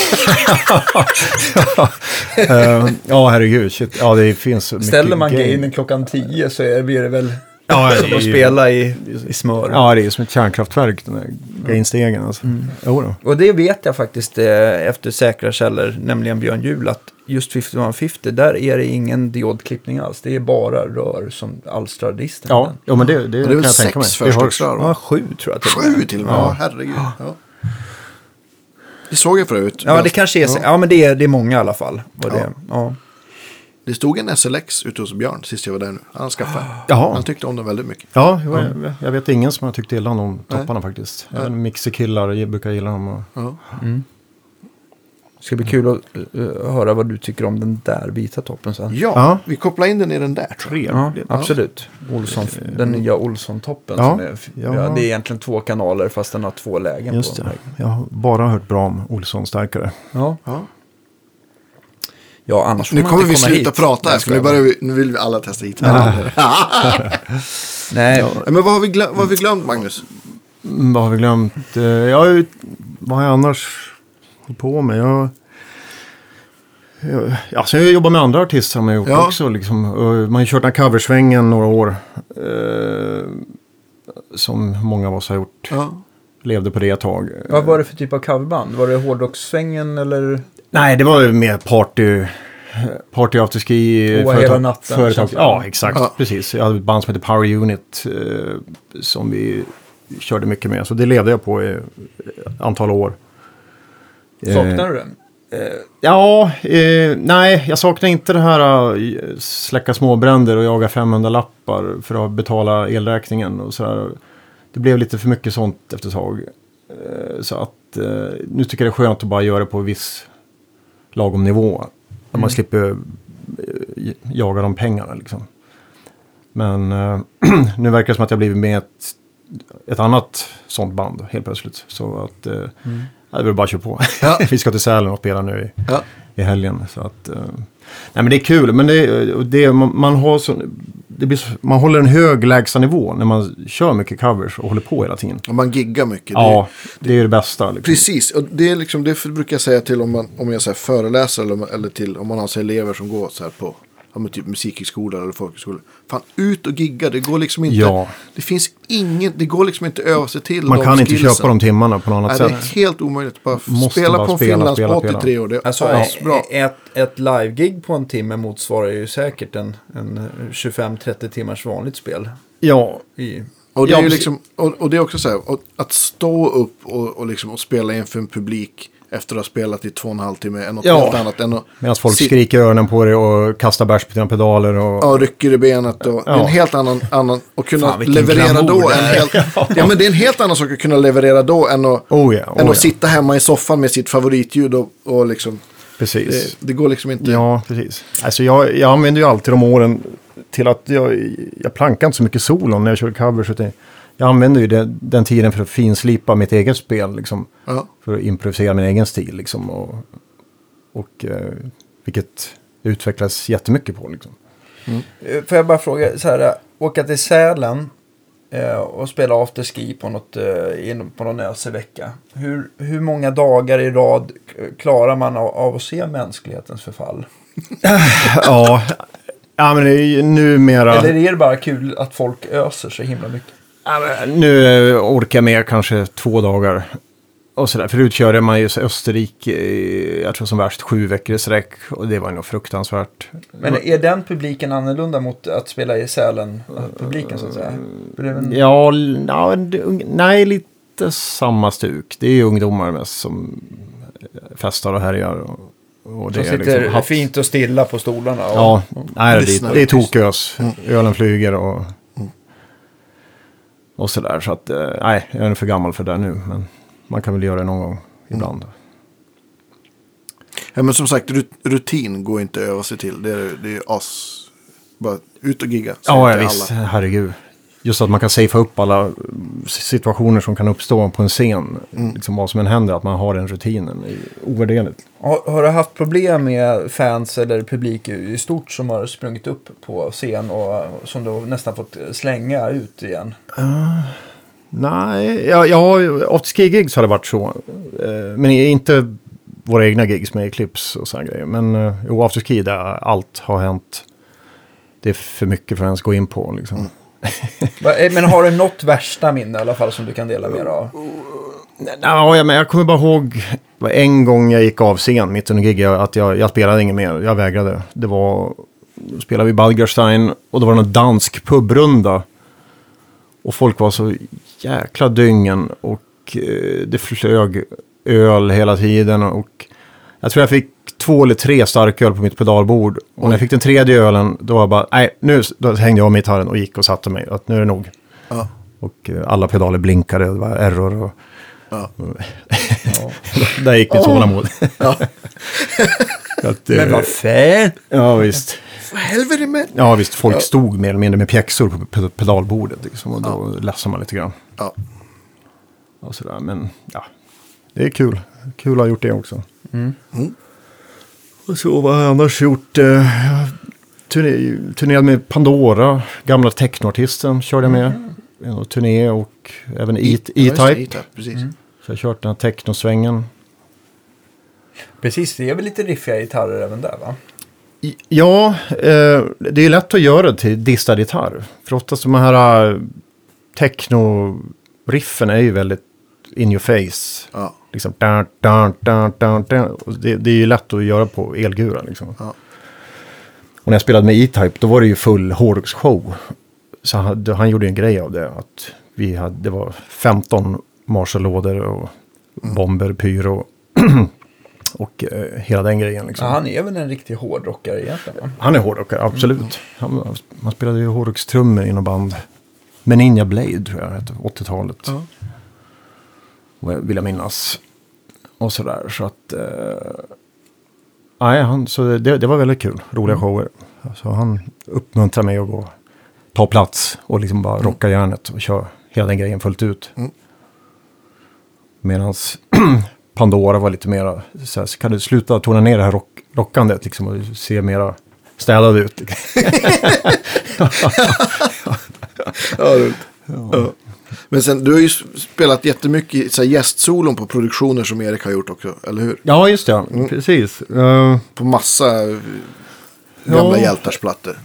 Eh, ja, herregud. Shit. Ja, det finns Ställer man gain. gainen klockan 10 så är, blir det väl Ja, som att ju- spela i, i smör. Ja, det är som ett kärnkraftverk, den där gainstegen. Alltså. Mm. Och det vet jag faktiskt eh, efter säkra källor, nämligen Björn Juhl, att just 5150, där är det ingen diodklippning alls. Det är bara rör som alstrar disten. Ja, ja, men det, det, det är kan väl jag tänka mig. sex förstegsrör? Ja, sju tror jag. till. Sju till och med. Ja, herregud. Ja. Det såg jag förut. Ja, det kanske är, Ja. ja. men det är, det är många i alla fall. Vad Ja. det, ja. Det stod en SLX ute hos Björn sist jag var där nu. Han skaffade. Jaha. Han tyckte om den väldigt mycket. Ja, jo, jag, jag vet ingen som har tyckt illa om de topparna faktiskt. Även mixerkillar brukar gilla dem. Och... Ja. Det ska bli kul att eh, höra vad du tycker om den där vita toppen sen. Ja, Ja. vi kopplar in den i den där jag. Ja, absolut. Olsson, den nya Olsson-toppen. Ja, som är, ja. ja. det är egentligen två kanaler fast den har två lägen Just på. det. Jag har bara hört bra om Olsson-stärkare. Ja. Ja. ja, annars får Nu man kommer inte vi komma sluta hit. prata här, för nu, börjar vi, nu vill vi alla testa hit. Nej, Men vad har vi glömt, vad har vi glömt Magnus? Mm, vad har vi glömt? Eh, Jag, vad har jag annars på med? Jag, jag, alltså jag jobbar med andra artister som jag gjort Ja. också. Liksom. Och Man har kört den här coversvängen några år. Eh, som många av oss har gjort. Ja. Levde på det ett tag. vad var det för typ av coverband? Var det hårdrockssvängen eller? Nej, det var ju mer party. Party afterski. Åh, hela natten, Företag. Ja, exakt. Ja. Precis. Jag hade ett band som heter Power Unit. Eh, som vi körde mycket med. Så det levde jag på i ett antal år. Eh, Saknar du den? Ja, eh, nej, jag saknar inte det här eh, släcka småbränder och jaga 500 lappar för att betala elräkningen och sådär. det blev lite för mycket sånt efter ett tag. Eh, så att eh, nu tycker jag det är skönt att bara göra det på viss lagom nivå. När man slipper eh, jaga de pengarna liksom. Men eh, nu verkar det som att jag blivit med ett, ett annat sånt band helt plötsligt. Så att eh, ja, det är väl bara att köra på. Ja. Vi ska till Sälen och spela nu i, Ja. i helgen. Så att, eh, nej men det är kul, men det, det, man, man, har så, det blir så, man håller en hög lägstanivå när man kör mycket covers och håller på hela tiden. Och man giggar mycket. Ja, det är det bästa. Liksom. Precis, och det, är liksom, det brukar jag säga till om, man, om jag så föreläser eller, eller till om man har så elever som går så här på ja, men typ musikhögskola eller folkhögskola. Fan, ut och gigga, det går liksom inte. Ja. Det finns inget, det går liksom inte att öva sig till Man kan inte skillsen. köpa de timmarna på något annat Nej, det är sätt. helt omöjligt. Bara Måste spela bara på en spela, i tre år. Det är Alltså, asbra. ett, ett live-gig på en timme motsvarar ju säkert en, en 25-30 timmars vanligt spel. Ja, I, Och det, Ja, är ju precis. liksom, och, och det är också så här, och, att stå upp och, och, liksom, och spela inför en publik efter att ha spelat i två och en halv timme är något Ja. helt annat än att medan folk sit- skriker öronen på dig och kastar bärs på dina pedaler. Och, Ja, rycker i benet och Ja. en helt annan, annan och kunna Fan, leverera då. det En är. helt, ja. men det är en helt annan sak att kunna leverera då än att, Oh ja, oh än att sitta hemma i soffan med sitt favoritljud och, och liksom, Precis. det, det går liksom inte. Ja, precis. Alltså jag, jag använder ju alltid de åren till att jag, jag plankar inte så mycket solon när jag kör covers. Utan jag använder ju det, den tiden för att finslipa mitt eget spel. Liksom, Ja. för att improvisera min egen stil. Liksom, och, och, eh, vilket utvecklas jättemycket på. Liksom. Eh, Får jag bara fråga, så här, eh, åka till Sälen och spela afterski på, något, på någon ösig vecka. Hur, hur många dagar i rad klarar man av, av att se mänsklighetens förfall? ja, ja, men det är ju numera... Eller är det bara kul att folk öser så himla mycket? Nu eh, orkar jag med kanske två dagar. Och sådär. Förut körde man ju Österrike, jag tror som värst sju veckor i sträck. Och det var ju nog fruktansvärt. Men är den publiken annorlunda mot att spela i Sälen, eh, publiken så att säga? Väl- Ja, nej, lite samma stuk. Det är ju ungdomar mest som eh, festar och härjar. Och, Som det är sitter liksom haft- fint och stilla på stolarna. Och, Ja, nej, det, det är tokös. Ölen flyger och, och sådär. Så att, eh, nej, jag är för gammal för det nu. Men man kan väl göra det någon gång ibland. Ja, men som sagt, rut- rutin går inte att öva sig till. Det är, det är as... Bara ut och gigga. Ja, ja visst. alla. Herregud. Just att man kan safea upp alla situationer som kan uppstå på en scen. Liksom vad som än händer, att man har den rutinen. är ovärderligt. Har, har du haft problem med fans eller publik i stort som har sprungit upp på scen och som du nästan fått slänga ut igen? Nej, ja, ja afterski-gigs har det varit så. Eh, Men inte våra egna gigs med Eclipse och sådana grejer. Men eh, jo, afterski där allt har hänt. Det är för mycket för att ens gå in på liksom. Eh, Eh, men har du något värsta minne i alla fall som du kan dela med dig av? Ja, men jag kommer bara ihåg en gång jag gick av scen mitt under gig. att jag, jag spelade inget mer. Jag vägrade. Det var, då spelade vi Balgerstein och det var en dansk pubrunda. Och folk var så jäkla dyngen och eh, det flög öl hela tiden. Och jag tror jag fick två eller tre starköl på mitt pedalbord. Och när jag fick den tredje ölen då var jag bara, nej, nu då hängde jag av gitarren och gick och satte mig. Att nu är det nog. Ja. Och eh, alla pedaler blinkade, det var error. Och, Ja. där gick mitt tålamod. Ja. Att, eh, Men vad fan! Ja, visst. Vad helvete med? Ja, visst. Folk stod mer eller mindre med pjäxor på pe- pedalbordet. Liksom, och då lässade man lite grann. Ja. Och sådär. Men ja, det är kul. Kul att ha gjort det också. Mm. Mm. Och så vad har jag annars gjort? Eh, turné, turnerade med Pandora, gamla technoartisten körde jag med. En turné och även E- Ja, E-Type. Precis. Så jag har kört den här technosvängen. Precis, det är väl lite riffiga gitarrer även där va? Ja, eh, det är lätt att göra till distad gitarr. För oftast de här eh, techno-riffen är ju väldigt in your face. Ja. Liksom, dun, dun, dun, dun, dun. Det, det är ju lätt att göra på elguran. Liksom. Ja. Och när jag spelade med E-Type då var det ju full hårdrocksshow. Så han, han gjorde en grej av det. Att vi hade, det var 15 Marshall-lådor och bomber, pyro. och eh, hela den grejen. Liksom. Ja, han är väl en riktig hårdrockare egentligen va? Han är hårdrockare, absolut. Han, han spelade ju hårdrockstrummor inom band Meninja Blade tror jag hette, 80-talet. Ja. Vill jag minnas. Och sådär, så att... Eh, nej, han, så det, det var väldigt kul. Roliga shower. Så han uppmuntrade mig att gå, ta plats och liksom bara rocka järnet och köra hela den grejen fullt ut. Mm. Medan Pandora var lite mera, så här, så kan du sluta tona ner det här rock, rockandet liksom och se mera städad ut. Ja. Ja. Men sen, du har ju spelat jättemycket så här, gästsolon på produktioner som Erik har gjort också, eller hur? ja, just det. Precis. Eh, På massa eh, gamla Ja. hjältars plattor.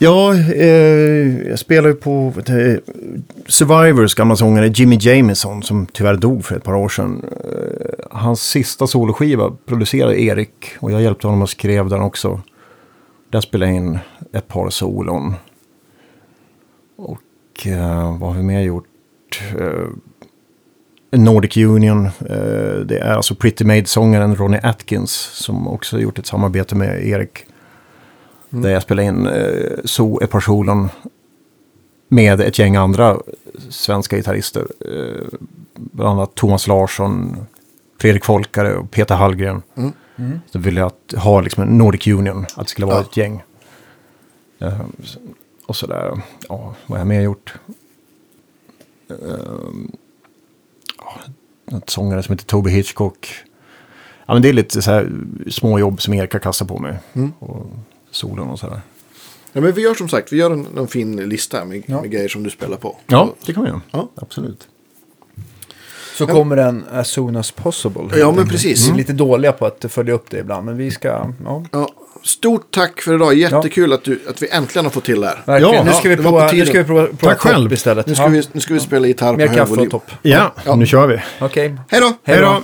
Ja, eh, jag spelar ju på du, Survivors gamla sångare Jimmy Jamison som tyvärr dog för ett par år sedan. Eh, hans sista soloskiva producerade Erik och jag hjälpte honom och skrev den också. Där spelade jag in ett par solon. Och eh, vad har vi mer gjort? Eh, Nordic Union, eh, det är alltså Pretty Made-sångaren Ronnie Atkins som också har gjort ett samarbete med Erik. Där jag spelade in eh, so, solon med ett gäng andra svenska gitarrister. Eh, bland annat Thomas Larsson, Fredrik Folkare och Peter Hallgren. Mm. Så ville jag att, ha liksom en Nordic Union, att det skulle vara Ja. ett gäng. Eh, och sådär, ja, vad har jag mer gjort? Um, ja, ett sångare som heter Toby Hitchcock. Ja, men det är lite så här små jobb som Erik har kastat på mig. Mm. Och solen och sådär. Ja, men vi gör som sagt, vi gör en, en fin lista med, Ja. med grejer som du spelar på. Ja, det kan vi göra. Ja. Absolut. Så kommer den as soon as possible. Ja, men precis. Vi är lite dåliga på att följa upp det ibland, men vi ska... Ja, Ja, stort tack för idag, jättekul att, du, att vi äntligen har fått till det här. verkligen. Ja, nu ska vi prova, på nu ska vi prova, prova Tack själv. istället. Nu ska, Ja. vi, nu ska vi spela gitarr på Mer hög kaffe och volym. topp. Ja, Ja. nu kör vi. Okej. Hej då! Hej då.